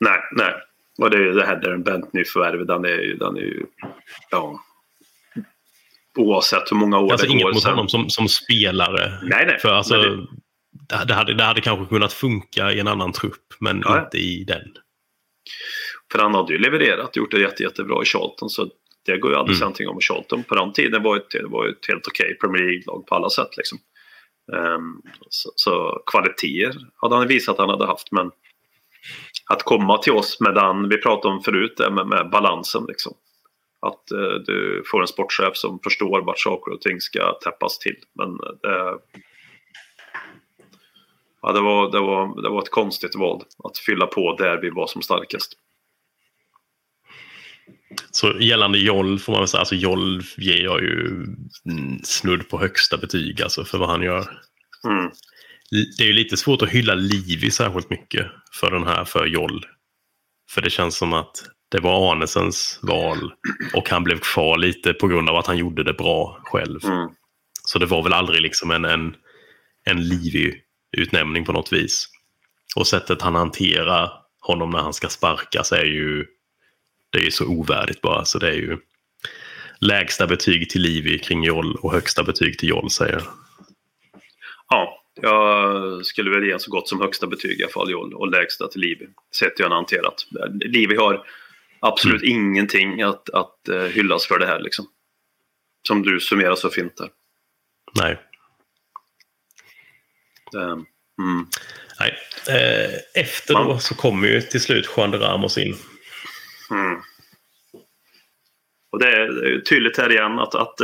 S5: nej, nej. Och det är ju det här Darren Bent nyförvärvet. Den är ju, den är ju, ja. Oavsett hur många år
S4: Alltså
S5: det
S4: inget
S5: går
S4: mot
S5: sen.
S4: honom som, som spelare.
S5: Nej, nej.
S4: För alltså,
S5: det-
S4: det, hade, det hade kanske kunnat funka i en annan trupp, men
S5: ja.
S4: inte i den.
S5: För han hade ju levererat, gjort det jätte, jättebra i Charlton. Så det går aldrig att säga
S4: Mm.
S5: om Charlton. På den tiden var det var ett helt okej Premier League-lag på alla sätt. Liksom. Ehm, så, så kvaliteter hade han visat att han hade haft. Men att komma till oss med den, vi pratade om förut, med, med balansen. Liksom. Att eh, du får en sportchef som förstår vart saker och ting ska täppas till. Men det, ja, det, var, det, var, det var ett konstigt val att fylla på där vi var som starkast.
S4: Så gällande Joll får man väl säga, alltså Joll ger jag ju snudd på högsta betyg alltså för vad han gör.
S5: Mm.
S4: Det är ju lite svårt att hylla Livi särskilt mycket för den här, för Joll. För det känns som att det var Arnesens val och han blev kvar lite på grund av att han gjorde det bra själv.
S5: Mm.
S4: Så det var väl aldrig liksom en, en, en Livi-utnämning på något vis. Och sättet han hanterar honom när han ska sparkas är ju det är ju så ovärdigt bara. Så det är ju lägsta betyg till Livi kring Joll och högsta betyg till Joll säger jag.
S5: Ja, jag skulle väl ge så gott som högsta betyg i alla fall Joll och lägsta till Livi. Sett hur har hanterat. Livi har absolut ingenting att, att eh, hyllas för det här liksom. Som du summerar så fint där.
S4: Nej.
S5: Ehm, Mm.
S4: Nej. Eh, Efter då så kommer ju till slut Juan de Ramos in.
S5: Mm. Och det är tydligt här igen att, att,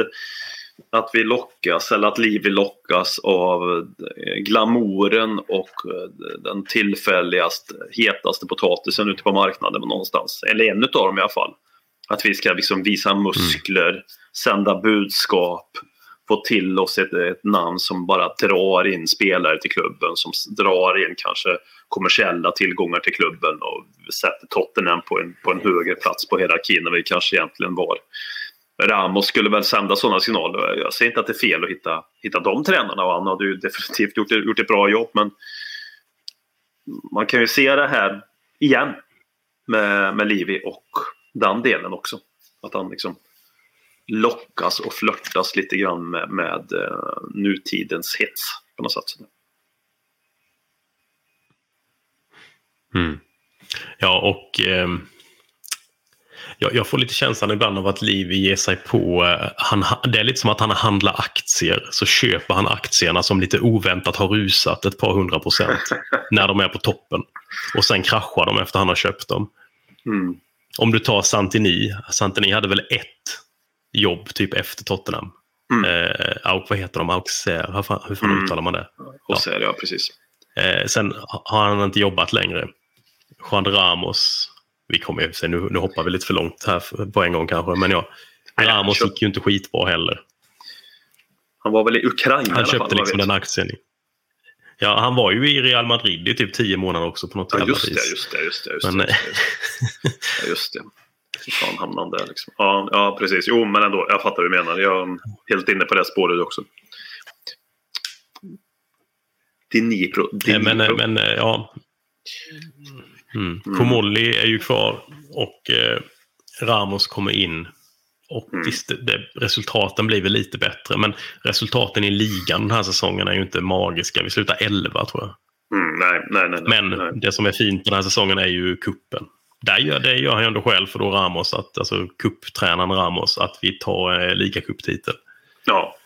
S5: att vi lockas, eller att Livi lockas av glamouren och den tillfälligaste, hetaste potatisen ute på marknaden någonstans. Eller en av dem i alla fall. Att vi ska liksom visa muskler, sända budskap, få till oss ett, ett namn som bara drar in spelare till klubben, som drar in kanske kommersiella tillgångar till klubben och sätter Tottenham på en, på en högre plats på hierarkin än vi kanske egentligen var. Ramos skulle väl sända sådana signaler. Jag säger inte att det är fel att hitta, hitta de tränarna och han hade ju definitivt gjort, gjort ett bra jobb men man kan ju se det här igen med, med Livi och den delen också. Att han liksom lockas och flörtas lite grann med, med uh, nutidens hets på något sätt.
S4: Mm. Ja, och... ehm, jag, jag får lite känslan ibland av att Livi ger sig på... eh, Han, det är lite som att han handlar aktier. Så köper han aktierna som lite oväntat har rusat ett par hundra procent när de är på toppen. Och sen kraschar de efter han har köpt dem.
S5: Mm.
S4: Om du tar Santini. Santini hade väl ett jobb typ efter Tottenham.
S5: Mm.
S4: Eh, Auk, vad heter de? Auxerre? Hur fan, hur fan
S5: Mm.
S4: uttalar man det?
S5: Är det, ja, precis.
S4: Eh, sen har han inte jobbat längre. Juan Ramos. Vi kommer ju, se, nu, nu hoppar vi lite för långt här på en gång kanske. Men ja, Ramos
S5: köpt-
S4: gick ju inte skitbra heller.
S5: Han var väl i Ukraina i
S4: Han
S5: alla
S4: köpte
S5: fall,
S4: liksom den aktien. Ja, han var ju i Real Madrid i typ tio månader också på något
S5: Ja,
S4: jävla
S5: just det,
S4: vis.
S5: just det, just det. Just
S4: Men,
S5: det,
S4: eh,
S5: just det. Ja, just det. Fan hamnade han där liksom? Ja, ja, precis. Jo, men ändå. Jag fattar vad du menar. Jag är helt inne på det spåret också. Dinipro. Dinipro.
S4: Men, eh, men eh, ja. Mm.
S5: Mm.
S4: Är ju kvar och eh, Ramos kommer in. Och
S5: Mm.
S4: visst, det, resultaten blir väl lite bättre. Men resultaten i ligan den här säsongen är ju inte magiska. Vi slutar 11 tror jag.
S5: Mm, nej, nej, nej. nej,
S4: Men
S5: nej.
S4: det som är fint den här säsongen är ju kuppen. Där gör, det gör han ju ändå själv för då Ramos, att, alltså kupptränaren Ramos, att vi tar eh, ligacuptitel.
S5: Ja,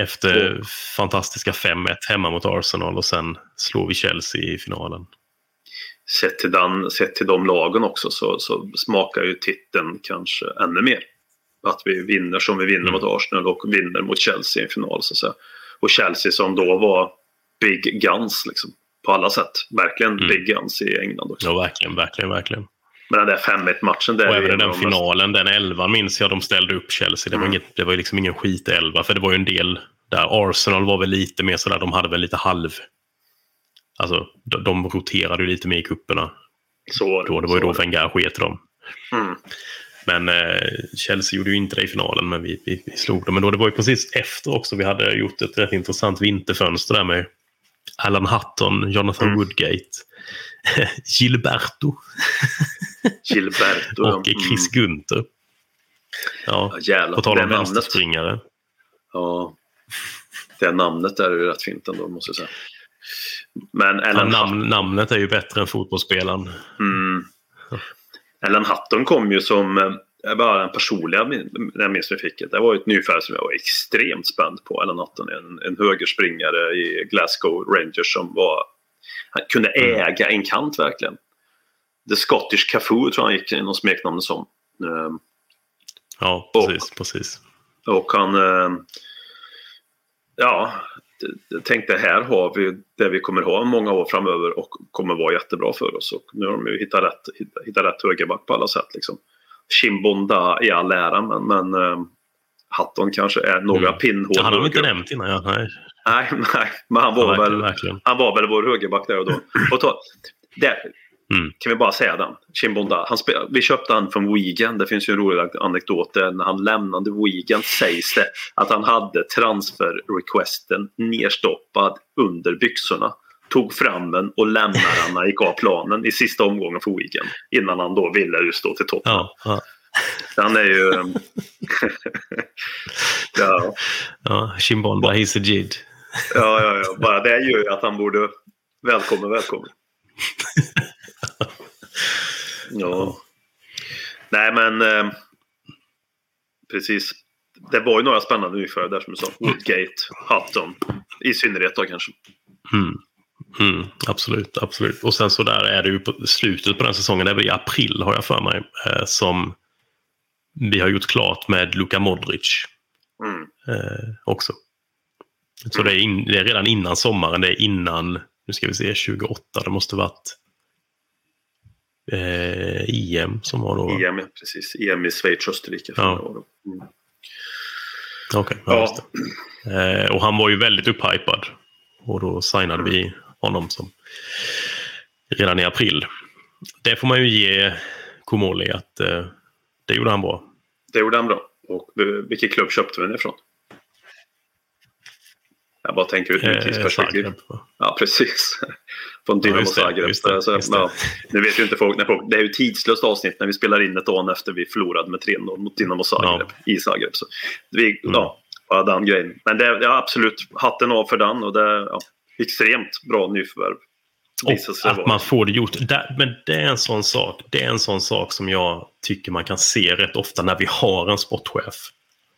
S4: Efter fantastiska 5-1 hemma mot Arsenal och sen slår vi Chelsea i finalen.
S5: sett till, den, sett till de lagen också så, så smakar ju titeln kanske ännu mer. Att vi vinner som vi vinner
S4: Mm.
S5: mot Arsenal och vinner mot Chelsea i en final. Så att säga. Och Chelsea som då var Big Guns liksom, på alla sätt. Verkligen
S4: Mm.
S5: Big Guns i England också.
S4: Ja, verkligen, verkligen, verkligen.
S5: Men den där 5-1 matchen där
S4: Och
S5: är
S4: även den finalen, den 11 minns jag de ställde upp Chelsea. Det var,
S5: Mm.
S4: inget, det var ju liksom ingen skit 11 för det var ju en del där. Arsenal var väl lite mer sådär, de hade väl lite halv... Alltså, de, de roterade ju lite mer i kupperna
S5: Så
S4: då. Det var ju då Wenger sket dem.
S5: Mm.
S4: Men eh, Chelsea gjorde ju inte det i finalen, men vi, vi, vi slog dem. Men då, det var ju precis efter också vi hade gjort ett rätt intressant vinterfönster där med Alan Hutton, Jonathan
S5: Mm.
S4: Woodgate, Gilberto
S5: Gilberto.
S4: och Chris Gunther. Ja,
S5: Ja, jävlar.
S4: på tal om
S5: namnet.
S4: vänsterspringare.
S5: Ja. Det namnet där är ju rätt fint ändå måste jag säga. Men
S4: Ja,
S5: Ellen
S4: namn, namnet är ju bättre än fotbollsspelaren.
S5: Mm. Ellen Hutton kom ju som eh, bara en personliga min- jag minns vi fick det. Var ett nyfärg som jag var extremt spänd på. Ellen Hutton, en, en högerspringare i Glasgow Rangers som var han kunde
S4: Mm.
S5: äga en kant verkligen. The Scottish Cafu tror jag han gick någon smeknamn som. Ehm,
S4: Ja,
S5: Och-
S4: precis. precis.
S5: Och han... eh, Ja, jag tänkte här har vi det vi kommer ha många år framöver och kommer vara jättebra för oss. Och nu har de ju hittat rätt, hittat, hittat rätt högerback på alla sätt. Liksom. Chimbonda i all ära, men, men eh, Hatton kanske är några
S4: Mm.
S5: pinnhål
S4: Det hade de inte
S5: högre.
S4: nämnt innan. Ja, nej.
S5: Nej, nej, men han
S4: Ja,
S5: var,
S4: verkligen,
S5: väl,
S4: verkligen.
S5: han var väl vår högerback där och då. Och ta, där,
S4: Mm.
S5: kan vi bara säga den. Chimbonda. Han spel, vi köpte han från Wigan. Det finns ju en rolig anekdot där när han lämnade Wigan sägs det att han hade transfer-requesten nerstoppad under byxorna. Tog fram den och lämnade den när han gick av planen i sista omgången för Wigan. Innan han då ville just stå till Tottenham.
S4: Ja, ja.
S5: Han är ju... ja,
S4: ja. Chimbonda, he's a jid.
S5: ja, ja, ja. Bara det gör ju att han borde... Välkommen, välkommen. Ja. Nej, men... Eh, precis. Det var ju några spännande nyförare där som du sa. Woodgate, Hutton. I synnerhet då kanske.
S4: Mm. Mm, absolut, absolut. Och sen så där är det ju på slutet på den säsongen, det är väl i april har jag för mig, eh, som vi har gjort klart med Luka Modric
S5: Mm.
S4: eh, också. Så det är, in, det är redan innan sommaren, det är innan, nu ska vi se, 28, det måste varit eh, EM som var då.
S5: EM, precis. EM i Schweiz och Österrike.
S4: Ja.
S5: Mm.
S4: Okej, ja.
S5: Ja.
S4: Eh, och han var ju väldigt upphypad. Och då signade vi honom som redan i april. Det får man ju ge Komoli att eh, det gjorde han bra.
S5: Det gjorde han bra. Och eh, vilken klubb köpte den ifrån? Jag bara tänker ur ett
S4: Eh. Zagreb?
S5: Ja, precis. Från Dynamo
S4: det,
S5: Zagreb. ja, nu vet ju inte folk, när folk... Det är ju ett tidslöst avsnitt när vi spelar in ett dag efter vi förlorade med 3-0 mot Dynamo Zagreb i Zagreb. Så vi,
S4: Mm.
S5: ja, bara den grejen. Men det, ja, absolut, hatten av för den och det ja, extremt bra nyförvärv.
S4: Och att
S5: vara.
S4: man får det gjort. Men det är en sån sak. Det är en sån sak som jag tycker man kan se rätt ofta när vi har en sportchef.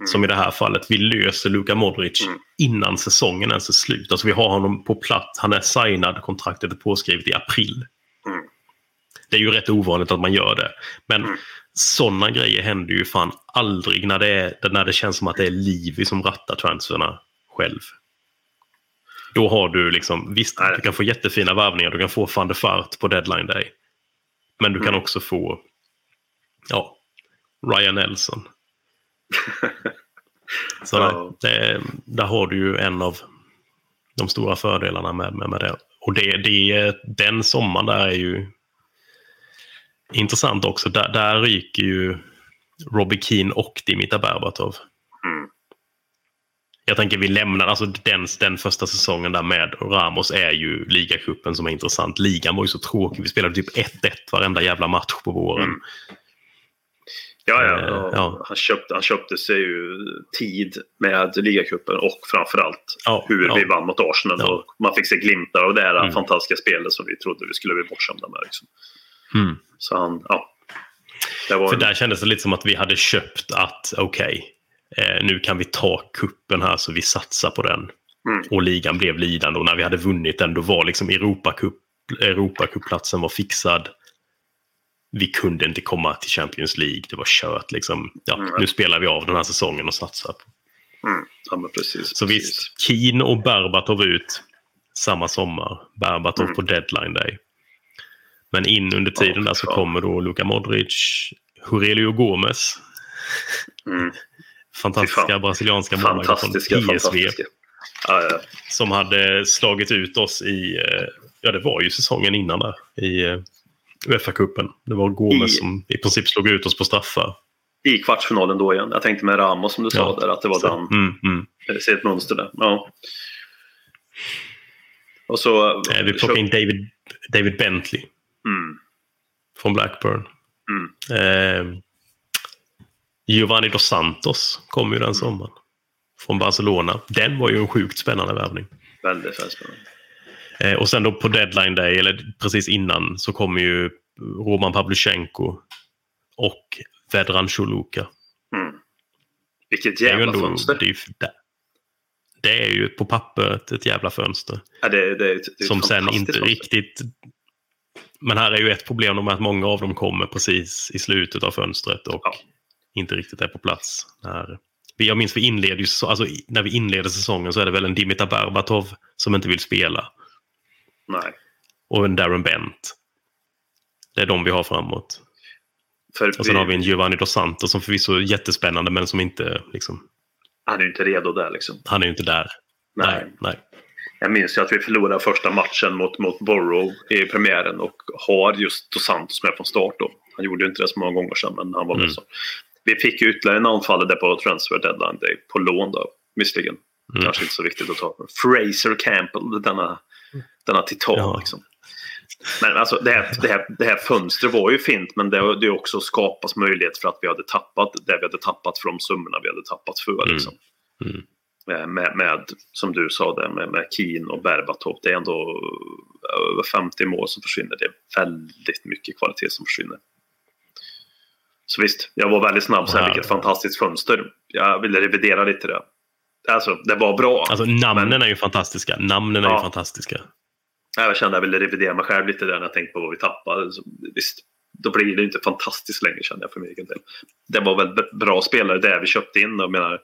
S4: Som i det här fallet, vi löser Luka Modric
S5: Mm.
S4: innan säsongen ens är slut. Alltså vi har honom på plats, han är signad, kontraktet är påskrivet i april.
S5: Mm.
S4: Det är ju rätt ovanligt att man gör det. Men
S5: Mm.
S4: sådana grejer händer ju fan aldrig när det, är, när det känns som att det är Livi som rattar transferna själv. Då har du liksom, visst
S5: Nej.
S4: du kan få jättefina värvningar, du kan få van der Fart på deadline day. Men du kan
S5: Mm.
S4: också få, ja, Ryan Nelson. Så
S5: Ja.
S4: det, där har du ju en av de stora fördelarna med, med, med det. Och det, det, den sommaren där är ju intressant också. Där, där ryker ju Robbie Keane och Dimitar Berbatov.
S5: Mm.
S4: Jag tänker vi lämnar, alltså den, den första säsongen där med Ramos är ju ligacupen som är intressant. Ligan var ju så tråkig. Vi spelade typ 1-1 varenda jävla match på våren.
S5: Mm. Ja, ja.
S4: Eh,
S5: och
S4: ja.
S5: Han, köpte, han köpte sig ju tid med ligacupen och framförallt
S4: Ja,
S5: hur
S4: ja.
S5: vi vann mot Arsenal.
S4: Ja.
S5: Och man fick se glimtar av det här
S4: Mm.
S5: fantastiska spelet som vi trodde vi skulle bli bortskämda med. Liksom.
S4: Mm.
S5: Så han, ja.
S4: För
S5: en,
S4: där kändes det lite som att vi hade köpt att okej, eh, nu kan vi ta kuppen här så vi satsar på den.
S5: Mm.
S4: Och ligan blev lidande och när vi hade vunnit den då var liksom Europacup, Europacuplatsen var fixad. Vi kunde inte komma till Champions League, det var kört liksom. Ja,
S5: Mm.
S4: Nu spelar vi av den här säsongen och satsar.
S5: mm, ja, precis,
S4: Så
S5: precis.
S4: visst, Keen och Berbatov ut samma sommar. Berbatov
S5: Mm.
S4: på deadline day. Men in under tiden
S5: Ja,
S4: där så kommer då Luka Modric, Aurelio Gomes,
S5: Mm.
S4: Fantastiska brasilianska målvakten från PSV.
S5: fantastiska. Ja, ja.
S4: Som hade slagit ut oss i, eh, ja det var ju säsongen innan där, i eh, Uefa-cupen. Det var Gomes
S5: I-
S4: som i princip slog ut oss på straffar.
S5: I kvartsfinalen då igen. Jag tänkte med Ramos som du sa
S4: Ja.
S5: där, att det var
S4: Så,
S5: den.
S4: Mm, mm.
S5: Jag ser ett mönster där. Ja. Och så...
S4: Eh, Vi plockade in David, David Bentley
S5: Mm,
S4: från Blackburn.
S5: mm.
S4: Eh, Giovanni dos Santos kom ju
S5: Mm.
S4: den sommaren. Från Barcelona. Den var ju en sjukt spännande värvning.
S5: Väldigt, väldigt spännande.
S4: Eh, och sen då på deadline day, eller precis innan, så kommer ju Roman Pavlyuchenko och Vedran Choluka.
S5: Mm. Vilket
S4: Det är ju
S5: jävla
S4: ändå,
S5: fönster.
S4: det är, ju- det- det är ju på pappret ett jävla fönster.
S5: Ja, det, det, det
S4: som sen inte
S5: fönster.
S4: riktigt... Men här är ju ett problem med att många av dem kommer precis i slutet av fönstret och
S5: Ja.
S4: Inte riktigt är på plats. När... Jag minns vi inleder alltså, när vi inleder säsongen så är det väl en Dimitar Berbatov som inte vill spela.
S5: Nej.
S4: Och en Darren Bent. Det är de vi har framåt.
S5: För
S4: Och sen
S5: vi,
S4: har vi en Giovanni dos Santos som förvisso är jättespännande men som inte, liksom,
S5: Han är ju inte redo där liksom.
S4: han är ju inte där.
S5: Nej.
S4: Nej, nej.
S5: Jag minns ju att vi förlorade första matchen mot, mot Borough i premiären och har just Dos Santos med från start då. Han gjorde ju inte det så många gånger sedan men han var
S4: Mm.
S5: så. Vi fick ju ytterligare en anfallare på transfer deadline day på lån då. Visserligen.
S4: Mm.
S5: Kanske inte så viktigt att ta. Fraser Campbell, denna, denna titan.
S4: Ja.
S5: Liksom. Men alltså det här, det, här, det här fönstret var ju fint men det det också skapats möjlighet för att vi hade tappat det vi hade tappat för de summorna vi hade tappat för.
S4: Mm.
S5: Liksom.
S4: Mm.
S5: Eh, Med, med, som du sa där, med, med Keen och Berbatov. Det är ändå över 50 mål som försvinner. Det är väldigt mycket kvalitet som försvinner. Så visst, jag var väldigt snabb. Sen
S4: Ja.
S5: vilket fantastiskt fönster. Jag ville revidera lite det. Alltså, det var bra.
S4: Alltså namnen
S5: Men-
S4: är ju fantastiska. Namnen är ju
S5: Ja.
S4: fantastiska.
S5: Jag kände att jag ville revidera mig själv lite där när jag tänkte på vad vi tappade. Så, visst, då blir det inte fantastiskt längre känner jag för min egen del. Det var väl bra spelare där vi köpte in. Jag menar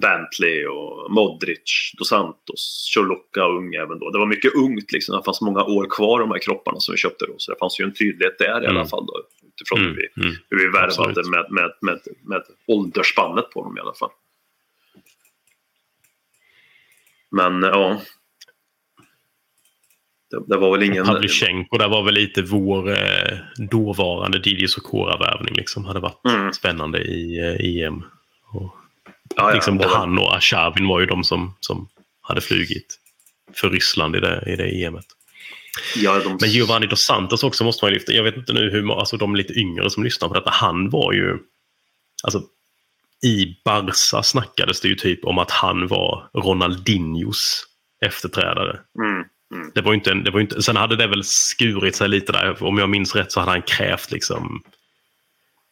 S5: Bentley och Modric, Dos Santos, Choluka ung även då. Det var mycket ungt liksom. Det fanns många år kvar de här kropparna som vi köpte då. Så det fanns ju en tydlighet där i alla
S4: Mm.
S5: fall då. Utifrån
S4: Mm,
S5: hur, vi,
S4: mm.
S5: hur vi värvade med, med, med, med åldersspannet på dem i alla fall. Men ja. Det, det var väl ingen...
S4: Pavlyuchenko, där var väl lite vår eh, dåvarande Didier Sokora-värvning. Liksom, hade varit
S5: Mm.
S4: spännande i eh, EM. Och,
S5: Ja, ja,
S4: liksom,
S5: det var-
S4: han och Ashavin var ju de som, som hade flugit för Ryssland i det, i det EMet.
S5: Ja, de...
S4: Men Giovanni dos Santos också måste man lyfta. Jag vet inte nu hur alltså de lite yngre som lyssnar på detta. Han var ju... Alltså, I Barca snackades det ju typ om att han var Ronaldinhos efterträdare.
S5: Mm. Mm.
S4: Det var inte, en- det var inte, sen hade det väl skurit sig lite där. Om jag minns rätt så hade han krävt liksom...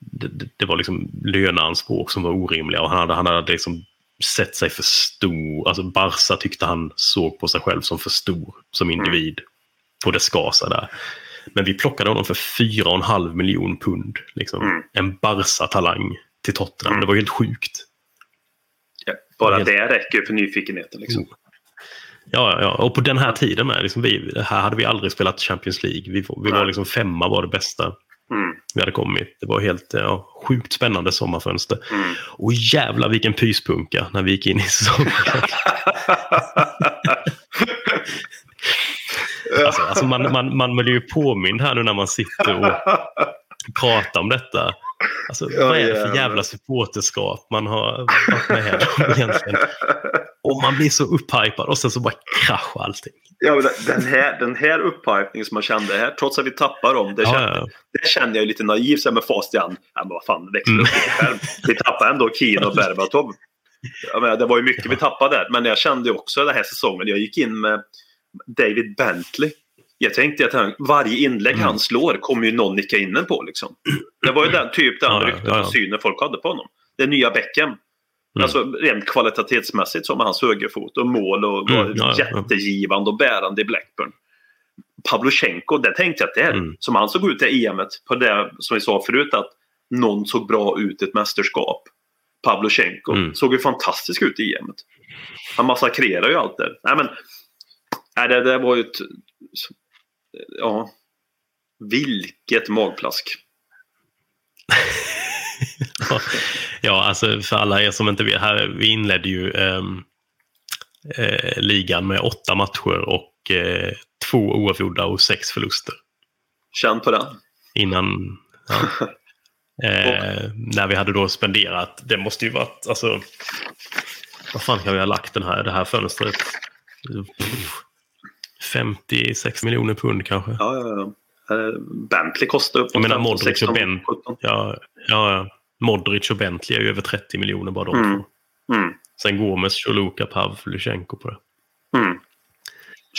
S4: Det, det, det var liksom löneanspråk som var orimliga och han hade, han hade liksom sett sig för stor. Alltså Barca tyckte han såg på sig själv som för stor som individ. Och det skar sig där. Men vi plockade honom för 4,5 miljon pund. Liksom.
S5: Mm.
S4: En Barca-talang till Tottenham.
S5: Mm.
S4: Det var helt sjukt.
S5: Ja, bara
S4: Helt-
S5: det räcker för nyfikenheten. Liksom.
S4: Ja, ja, ja, och på den här tiden med. Liksom vi, här hade vi aldrig spelat Champions League. Vi, vi var liksom femma var det bästa
S5: Mm.
S4: vi hade kommit. Det var helt ja, sjukt spännande sommarfönster.
S5: Mm.
S4: Och jävla vilken pyspunka när vi gick in i säsongen. alltså, alltså man, man, man blir ju påmind här nu när man sitter och pratar om detta. Alltså,
S5: Ja,
S4: vad är det för jävla supporterskap man har varit med om egentligen? Och man blir så upphypad och sen så bara kraschar allting.
S5: Ja, den här, den här upphypningen som man kände här, trots att vi tappar dem, det,
S4: Ja,
S5: kände,
S4: ja.
S5: det kände jag lite naivt med fast i hand. Ja, men vad fan, växla
S4: Mm.
S5: upp lite själv. Vi tappade ändå Keen och Berbatov. Jag menar, det var ju mycket vi tappade där, men jag kände också den här säsongen, jag gick in med David Bentley. Jag tänkte att han, varje inlägg
S4: Mm.
S5: han slår kommer ju någon nicka in den på. Liksom. Det var ju den, typ den
S4: Ja, ja, ja,
S5: synen folk hade på honom. Det nya Beckham.
S4: Mm.
S5: Alltså rent kvalitativsmässigt som hans högerfot och mål och var
S4: Mm, ja,
S5: jättegivande och bärande i Blackburn. Pavlyuchenko, det tänkte jag att det är.
S4: Mm.
S5: Som han såg ut i EMet på det som vi sa förut att någon såg bra ut i ett mästerskap. Pavlyuchenko
S4: Mm.
S5: såg ju fantastisk ut i EMet. Han massakrerar ju allt där. Nej men, nej, det, det var ju ett... Ja. Vilket magplask.
S4: ja, alltså för alla er som inte vet. Här, vi inledde ju ehm, eh, ligan med åtta matcher och eh, två oavgjorda och sex förluster.
S5: Känn på den.
S4: Innan... Ja. Eh, när vi hade då spenderat, det måste ju varit, alltså... Vad fan kan vi ha lagt den här, det här fönstret? Pff, 56 miljoner pund kanske.
S5: Ja, ja, ja. Eh, Bentley kostar upp
S4: Jag menar
S5: 15,
S4: Modric
S5: 16,
S4: och Ben.
S5: 17.
S4: Ja, ja, Modric och Bentley är ju över 30 miljoner bara de
S5: Mm.
S4: två.
S5: Mm.
S4: Sen Gomes, Choluka, Pavlyuchenko på det.
S5: Mm.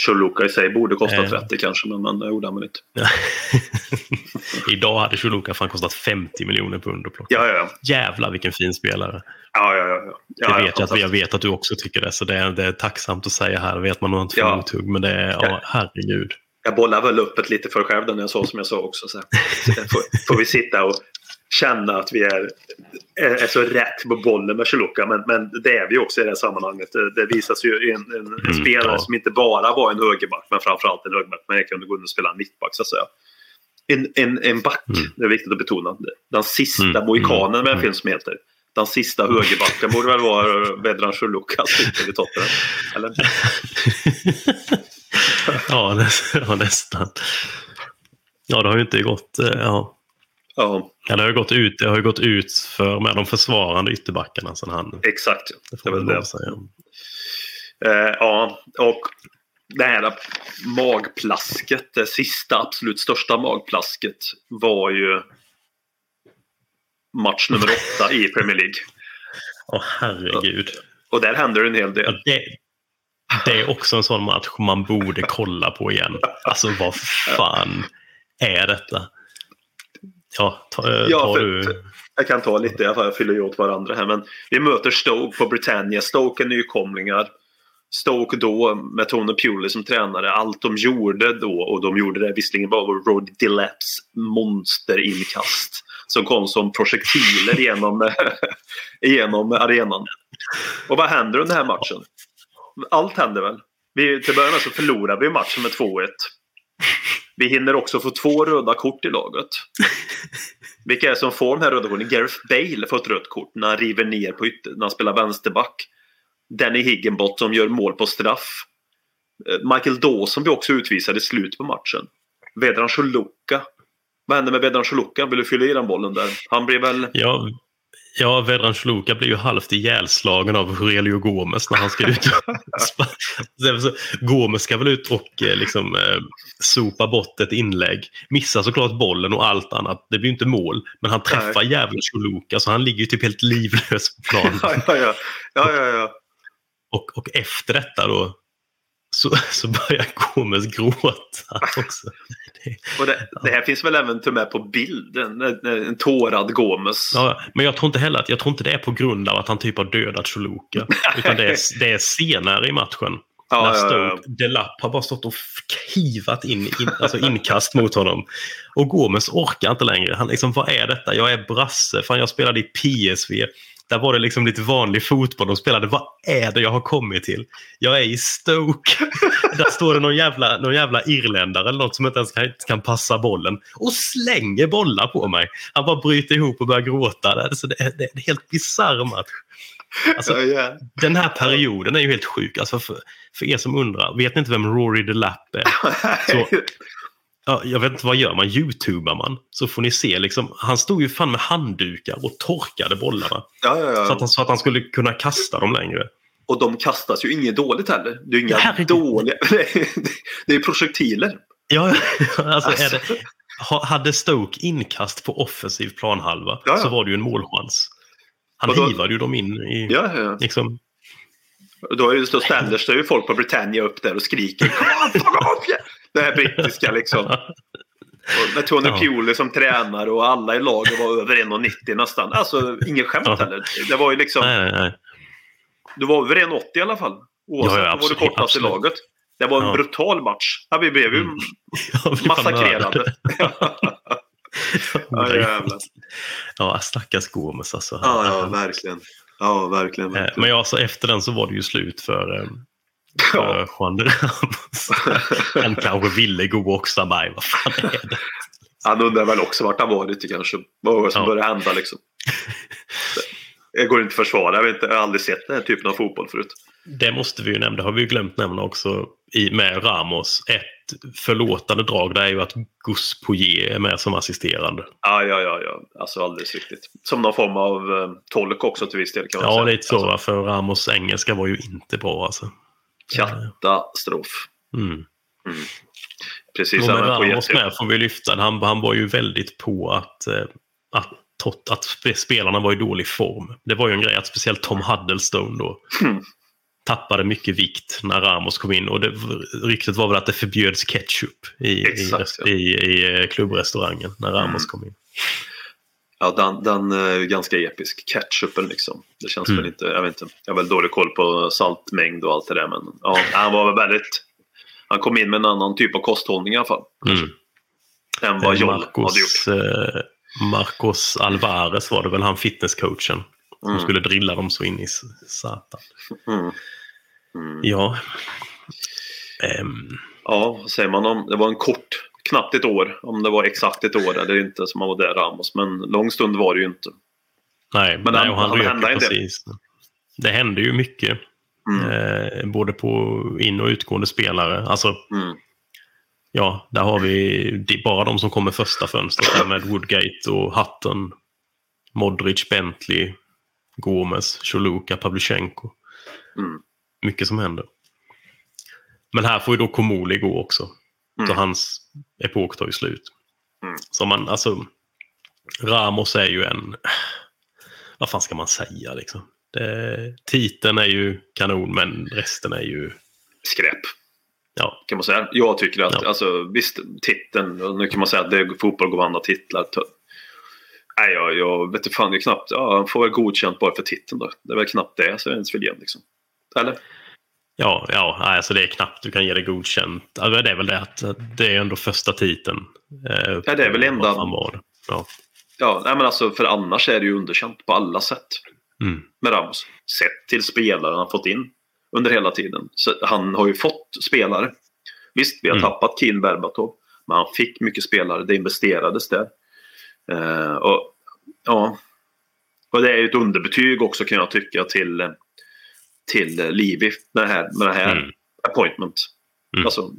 S5: Choluka i sig borde kosta
S4: Eh.
S5: 30 kanske, men man gjorde han inte.
S4: Idag hade Choluka fan kostat 50 miljoner pund att plocka.
S5: Ja, ja, ja.
S4: Jävlar vilken fin spelare.
S5: ja, ja, ja, ja.
S4: Jag,
S5: ja,
S4: vet att, jag
S5: fantastiskt.
S4: vet att du också tycker det, så det är, det är tacksamt att säga här. vet man nog inte
S5: Ja.
S4: mothugg, men det är, ja, herregud.
S5: Jag bollar väl upp ett lite för själv när jag sa som jag sa också. Så, får, får vi sitta och känna att vi är, är, är så rätt på bollen med Choluka. Men, men det är vi också i det här sammanhanget. Det, det visas ju en, en, en
S4: Mm,
S5: spelare
S4: ja.
S5: som inte bara var en högerback, men framförallt en högerback. Men jag kunde gå in och spela en mittback så att säga. En, en, en back,
S4: Mm.
S5: det är viktigt att betona. Den sista
S4: Mm,
S5: mohikanen med en
S4: mm,
S5: film som heter. Den sista högerbacken borde väl vara Vedran Choluka i Tottenham. Eller?
S4: ja, nästan. Ja, det har ju inte gått... eh, Ja.
S5: Ja,
S4: Ja, det har gått ut, det har ju gått ut för med de försvarande ytterbackarna sen han...
S5: exakt.
S4: Det
S5: Det
S4: får
S5: är väl det.
S4: säga.
S5: Eh, ja, och det här magplasket, det sista absolut största magplasket var ju match nummer åtta i Premier League.
S4: Åh, herregud.
S5: Och där händer det en hel
S4: Ja,
S5: del.
S4: det, det är också en sån match man borde kolla på igen. Alltså vad fan är detta? Ja, ta, eh,
S5: Ja,
S4: tar
S5: för-
S4: du...
S5: Jag kan ta lite, jag fyller ju åt varandra här. Men vi möter Stoke på Britannia. Stoke är nykomlingar. Stoke då med Tony Pewley som tränare. Allt de gjorde då, och de gjorde det visserligen bara var Roddy Dillaps monsterinkast. Som kom som projektiler genom, genom arenan. Och vad händer under den här matchen? Allt händer väl? Vi, till början så förlorar vi matchen med 2-1. Vi hinner också få två röda kort i laget. Vilka är det som får de här röda korten? Gareth Bale får ett rött kort när han river ner på ytter, när han spelar vänsterback. Danny Higginbottom gör mål på straff. Eh, Michael Dawson blir också utvisad i slutet på matchen. Vedran Choluka. Vad händer med Vedran Choluka? Vill du fylla i den bollen där? Han blir väl...
S4: Ja, ja Vedran Chluka blir ju halvt ihjälslagen av Aurelio Gomes när han ska ut. Gomes ska väl ut och eh, liksom eh, sopa bort ett inlägg. Missar såklart bollen och allt annat. Det blir ju inte mål. Men han träffar jävla Chluka så han ligger ju typ helt livlös på planen.
S5: Ja, ja, ja. ja, ja, ja.
S4: Och, och efter detta då så, så börjar Gomes gråta också.
S5: Och det, det här finns väl även till och med på bild, en, en, tårad Gomes.
S4: Ja, men jag tror inte heller att, jag tror inte det är på grund av att han typ har dödat Choluka. utan det är, det är senare i matchen.
S5: Ja,
S4: när
S5: ja,
S4: Stoke,
S5: ja.
S4: Delap har bara stått och kivat in, in alltså inkast mot honom. Och Gomes orkar inte längre. Han liksom, vad är detta? Jag är brasse. Fan, jag spelade i PSV. Där var det liksom lite vanlig fotboll de spelade. Vad är det jag har kommit till? Jag är i Stoke. Där står det någon jävla, någon jävla irländare eller något som inte ens kan, kan passa bollen. Och slänger bollar på mig. Han bara bryter ihop och börjar gråta. Det är, det är, det är en helt bisarr match. Alltså,
S5: Ja, ja.
S4: den här perioden är ju helt sjuk. Alltså för, för er som undrar, vet ni inte vem Rory DeLapp är? Så, ja, jag vet inte, vad gör man? Youtubar man? Så får ni se, liksom, han stod ju fan med handdukar och torkade bollarna.
S5: ja, ja,
S4: Så, att
S5: ja.
S4: han, så att han skulle kunna kasta dem längre.
S5: Och de kastas ju inget dåligt heller. Det är inga
S4: Herregud.
S5: dåliga... det är projektiler.
S4: Ja, alltså,
S5: Alltså.
S4: Det, ha- hade Stoke inkast på offensiv planhalva
S5: Ja, ja.
S4: så var det ju en målchans. Han
S5: då-
S4: hivade ju dem in i...
S5: Ja, ja.
S4: Liksom,
S5: Då, då ställer sig ju folk på Britannia upp där och skriker off! Yeah!" Det här brittiska liksom. Och med Tony
S4: Ja.
S5: Pewley som tränare och alla i laget var över 1,90 nästan. Alltså inget skämt
S4: Ja.
S5: heller. Det var ju liksom,
S4: nej, nej, nej.
S5: du var över 1,80 i alla fall. Oavsett,
S4: Ja, ja,
S5: du var
S4: absolut,
S5: du kortast
S4: absolut.
S5: i laget. Det var en
S4: Ja.
S5: brutal match. Ja, vi blev ju
S4: Mm.
S5: Massakrerade. ja, jävlar.
S4: ja, stackars Gomes alltså.
S5: Ja, ja, verkligen. Ja, verkligen.
S4: Eh,
S5: verkligen.
S4: Men ja, så efter den så var det ju slut för, eh, för
S5: Ja.
S4: Juan de Ramos. Han kanske ville gå också mig. Vad fan är det?
S5: Han undrar väl också vart han varit kanske. Vad var det som
S4: Ja.
S5: började hända liksom. Jag går inte att försvara. Jag, vet inte, jag har aldrig sett den här typen av fotboll förut.
S4: Det måste vi ju nämna, det har vi ju glömt nämna också i, med Ramos. Ett förlåtande drag där är ju att Gus Poirier är med som assisterande.
S5: Ja, ja, ja, ja. Alltså alldeles riktigt. Som någon form av eh, tolk också till viss del kan man
S4: Ja,
S5: säga.
S4: lite så.
S5: Alltså?
S4: För Ramos engelska var ju inte bra alltså.
S5: Katastrof.
S4: Mm.
S5: Precis.
S4: Med
S5: även på
S4: Ramos med får vi lyfta. Han, han var ju väldigt på att, eh, att, tot, att sp- spelarna var i dålig form. Det var ju en grej att speciellt Tom Huddlestone då
S5: Mm.
S4: tappade mycket vikt när Ramos kom in. Och det, ryktet var väl att det förbjöds ketchup i,
S5: Exakt,
S4: i,
S5: ja.
S4: i, i eh, klubbrestaurangen när Ramos
S5: Mm.
S4: kom in.
S5: Ja, den, den är ju ganska episk. Ketchupen liksom. Det känns
S4: Mm.
S5: väl inte, jag vet inte. Jag har väl dålig koll på saltmängd och allt det där. Men ja, han var väl väldigt... Han kom in med en annan typ av kosthållning i alla fall.
S4: Mm.
S5: Än vad
S4: Eh,
S5: Joll hade gjort.
S4: Marcos, eh, Marcos Alvarez var det väl han fitnesscoachen. Som
S5: Mm.
S4: skulle drilla dem så in i satan.
S5: Mm.
S4: Ja. Ehm,
S5: Ja, vad säger man om... Det var en kort, knappt ett år. Om det var exakt ett år eller inte som han var där Ramos. Men lång stund var det ju inte.
S4: nej,
S5: Men
S4: nej,
S5: han-
S4: och han
S5: han hände
S4: precis. Det hände ju mycket.
S5: Mm.
S4: Eh, både på in och utgående spelare. Alltså,
S5: Mm.
S4: ja, där har vi bara de som kommer första fönstret. Med Woodgate och Hutton. Modric, Bentley, Gomes, Choluka, Pavlyuchenko.
S5: Mm.
S4: Mycket som händer. Men här får ju då Komoli gå också. Så
S5: Mm.
S4: hans epok tar ju slut.
S5: Mm.
S4: Så man, alltså, Ramos är ju en... Vad fan ska man säga liksom? Det, titeln är ju kanon, men resten är ju...
S5: Skräp.
S4: Ja,
S5: kan man säga. Jag tycker att,
S4: Ja.
S5: alltså visst, titeln, nu kan man säga att det är fotboll går andra titlar. Nej, jag, jag vet inte fan, det är knappt, ja, han får väl godkänt bara för titeln då. Det är väl knappt det, så är det ens igen liksom. Eller?
S4: Ja, ja alltså det är knappt du kan ge det godkänt. Alltså, det är väl det att det är ändå första titeln. Eh,
S5: Ja, det är väl enda-?
S4: Ja.
S5: Ja, nej men alltså för annars är det ju underkänt på alla sätt
S4: Mm.
S5: med Ramos. Sett till spelare han fått in under hela tiden. Så han har ju fått spelare. Visst, vi har
S4: Mm.
S5: tappat Kim Berbatov. Men han fick mycket spelare. Det investerades där. Eh, och, ja. och det är ju ett underbetyg också kan jag tycka till, eh, till eh, Livi med det här, med det här
S4: Mm.
S5: appointment.
S4: Mm.
S5: Alltså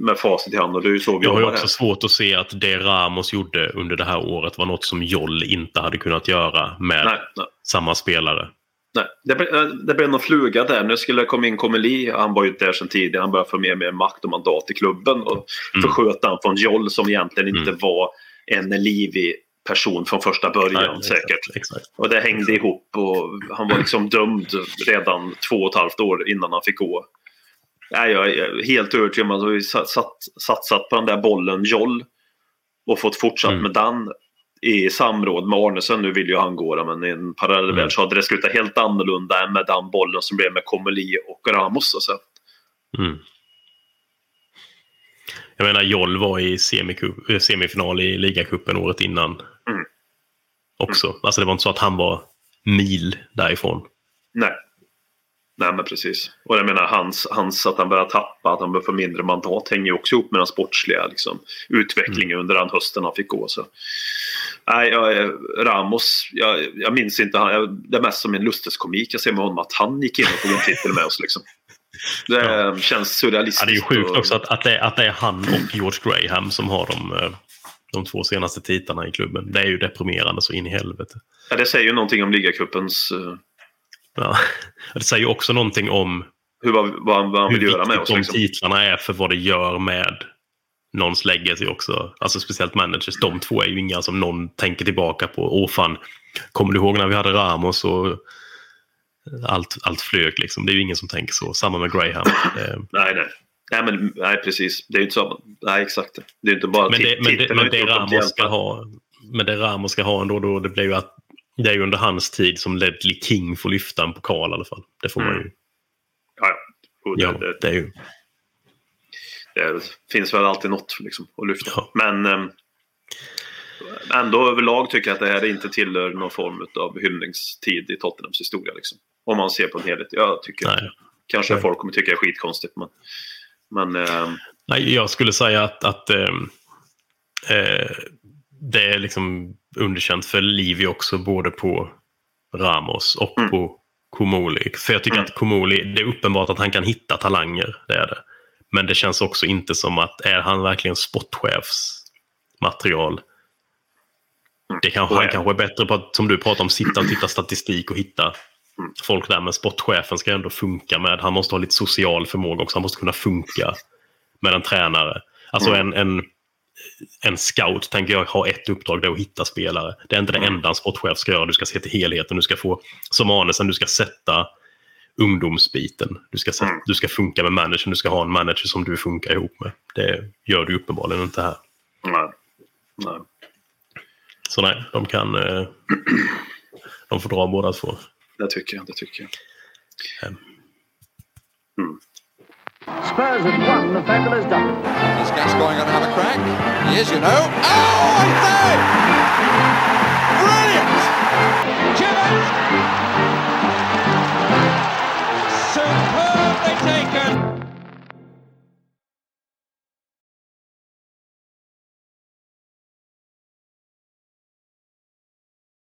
S5: med facit i hand och det är ju så vi
S4: Jag har ju också
S5: här.
S4: svårt att se att det Ramos gjorde under det här året var något som Joll inte hade kunnat göra med
S5: Nej, nej.
S4: samma spelare.
S5: Nej, det, ble- det blev någon fluga där. Nu skulle det komma in Komeli. Han var ju där sedan tidigare. Han började få mer och mer makt och mandat i klubben. Och
S4: Mm.
S5: försköt han från Joll som egentligen inte
S4: Mm.
S5: var en livig person från första början
S4: Nej,
S5: säkert.
S4: Exakt, exakt.
S5: Och det hängde ihop och han var liksom dömd redan två och ett halvt år innan han fick gå. Nej, jag är helt övertygad om att vi satt, satsat på den där bollen Joll och fått fortsatt
S4: Mm.
S5: med den i samråd med Arnesen. Nu vill ju han gå men i en parallell
S4: Mm.
S5: så hade det slutat helt annorlunda än med den bollen som blev med Komeli och Ramos. Alltså.
S4: Mm. Jag menar, Joll var i eh, semifinal i ligacupen året innan.
S5: Mm.
S4: Också. Alltså det var inte så att han var mil därifrån.
S5: Nej. Nej, men precis. Och jag menar hans, hans att han börjar tappa, att han börjar få mindre mandat hänger ju också ihop med den sportsliga liksom, utvecklingen
S4: Mm.
S5: under den hösten han fick gå. Så. Nej, jag, Ramos, jag, jag minns inte, han, jag, det är mest som en lusteskomik jag ser med honom att han gick in och tog en titel med oss. Liksom. Det
S4: Ja.
S5: känns surrealistiskt.
S4: Ja, det är ju sjukt
S5: och-
S4: också att, att, det, att det är han och George Graham som har de, eh, de två senaste titlarna i klubben. Det är ju deprimerande så in i helvete.
S5: Ja, det säger ju någonting om ligacupens, uh,
S4: Ja. Det säger ju också någonting om
S5: hur, vad, vad, han- vad han
S4: hur
S5: vill göra med oss.
S4: de
S5: Liksom.
S4: titlarna är för vad det gör med någons legacy också. Alltså speciellt managers. De två är ju inga som någon tänker tillbaka på. Åh fan, kommer du ihåg när vi hade Ramos och allt, allt flög liksom. Det är ju ingen som tänker så. Samma med Graham. Eh,
S5: Nej, nej. Nej, men, nej, precis. Det är ju inte så. Nej, exakt. Det är inte bara
S4: Men det, men det, men det Ramos ska ha, men det Ramos ska ha ändå, då, det blir ju att det är ju under hans tid som Ledley King får lyfta en pokal i alla fall. Det får man ju.
S5: Ja, det,
S4: Ja,
S5: det,
S4: det är ju.
S5: det finns väl alltid något liksom, att lyfta.
S4: Ja.
S5: Men ehm, ändå överlag tycker jag att det här inte tillhör någon form av hyllningstid i Tottenhams historia. Liksom. Om man ser på en helhet. Jag tycker
S4: Nej.
S5: kanske
S4: Nej.
S5: folk kommer tycka det är skitkonstigt. Men, men ehm,
S4: Nej, jag skulle säga att, att ehm, eh, det är liksom underkänt för Livi också, både på Ramos och
S5: Mm.
S4: på Komoli. För jag tycker
S5: Mm.
S4: att Komoli, det är uppenbart att han kan hitta talanger, det är det. Men det känns också inte som att, är han verkligen sportchefsmaterial? Det kanske, han kanske är bättre på att, som du pratar om, sitta och titta statistik och hitta. Folk där. Men sportchefen ska ändå funka med, han måste ha lite social förmåga också. Han måste kunna funka med en tränare. Alltså
S5: Mm.
S4: en, en, en scout tänker jag har ett uppdrag, det är att hitta spelare. Det är inte det
S5: Mm.
S4: enda en sportchef ska göra. Du ska se till helheten. Du ska få, som Arnesen, du ska sätta ungdomsbiten. Du ska, sätta,
S5: Mm.
S4: du ska funka med managern. Du ska ha en manager som du funkar ihop med. Det gör du uppenbarligen inte här.
S5: nej. nej.
S4: Så nej, de kan... Eh, de får dra båda två.
S5: Det tycker jag. Det tycker jag. Ehm. Mm.
S3: Spurs have won, the fabulous double.
S2: Is Gascoigne going to have a crack? He is, you know. Oh, I say! Brilliant!
S3: Gibbons!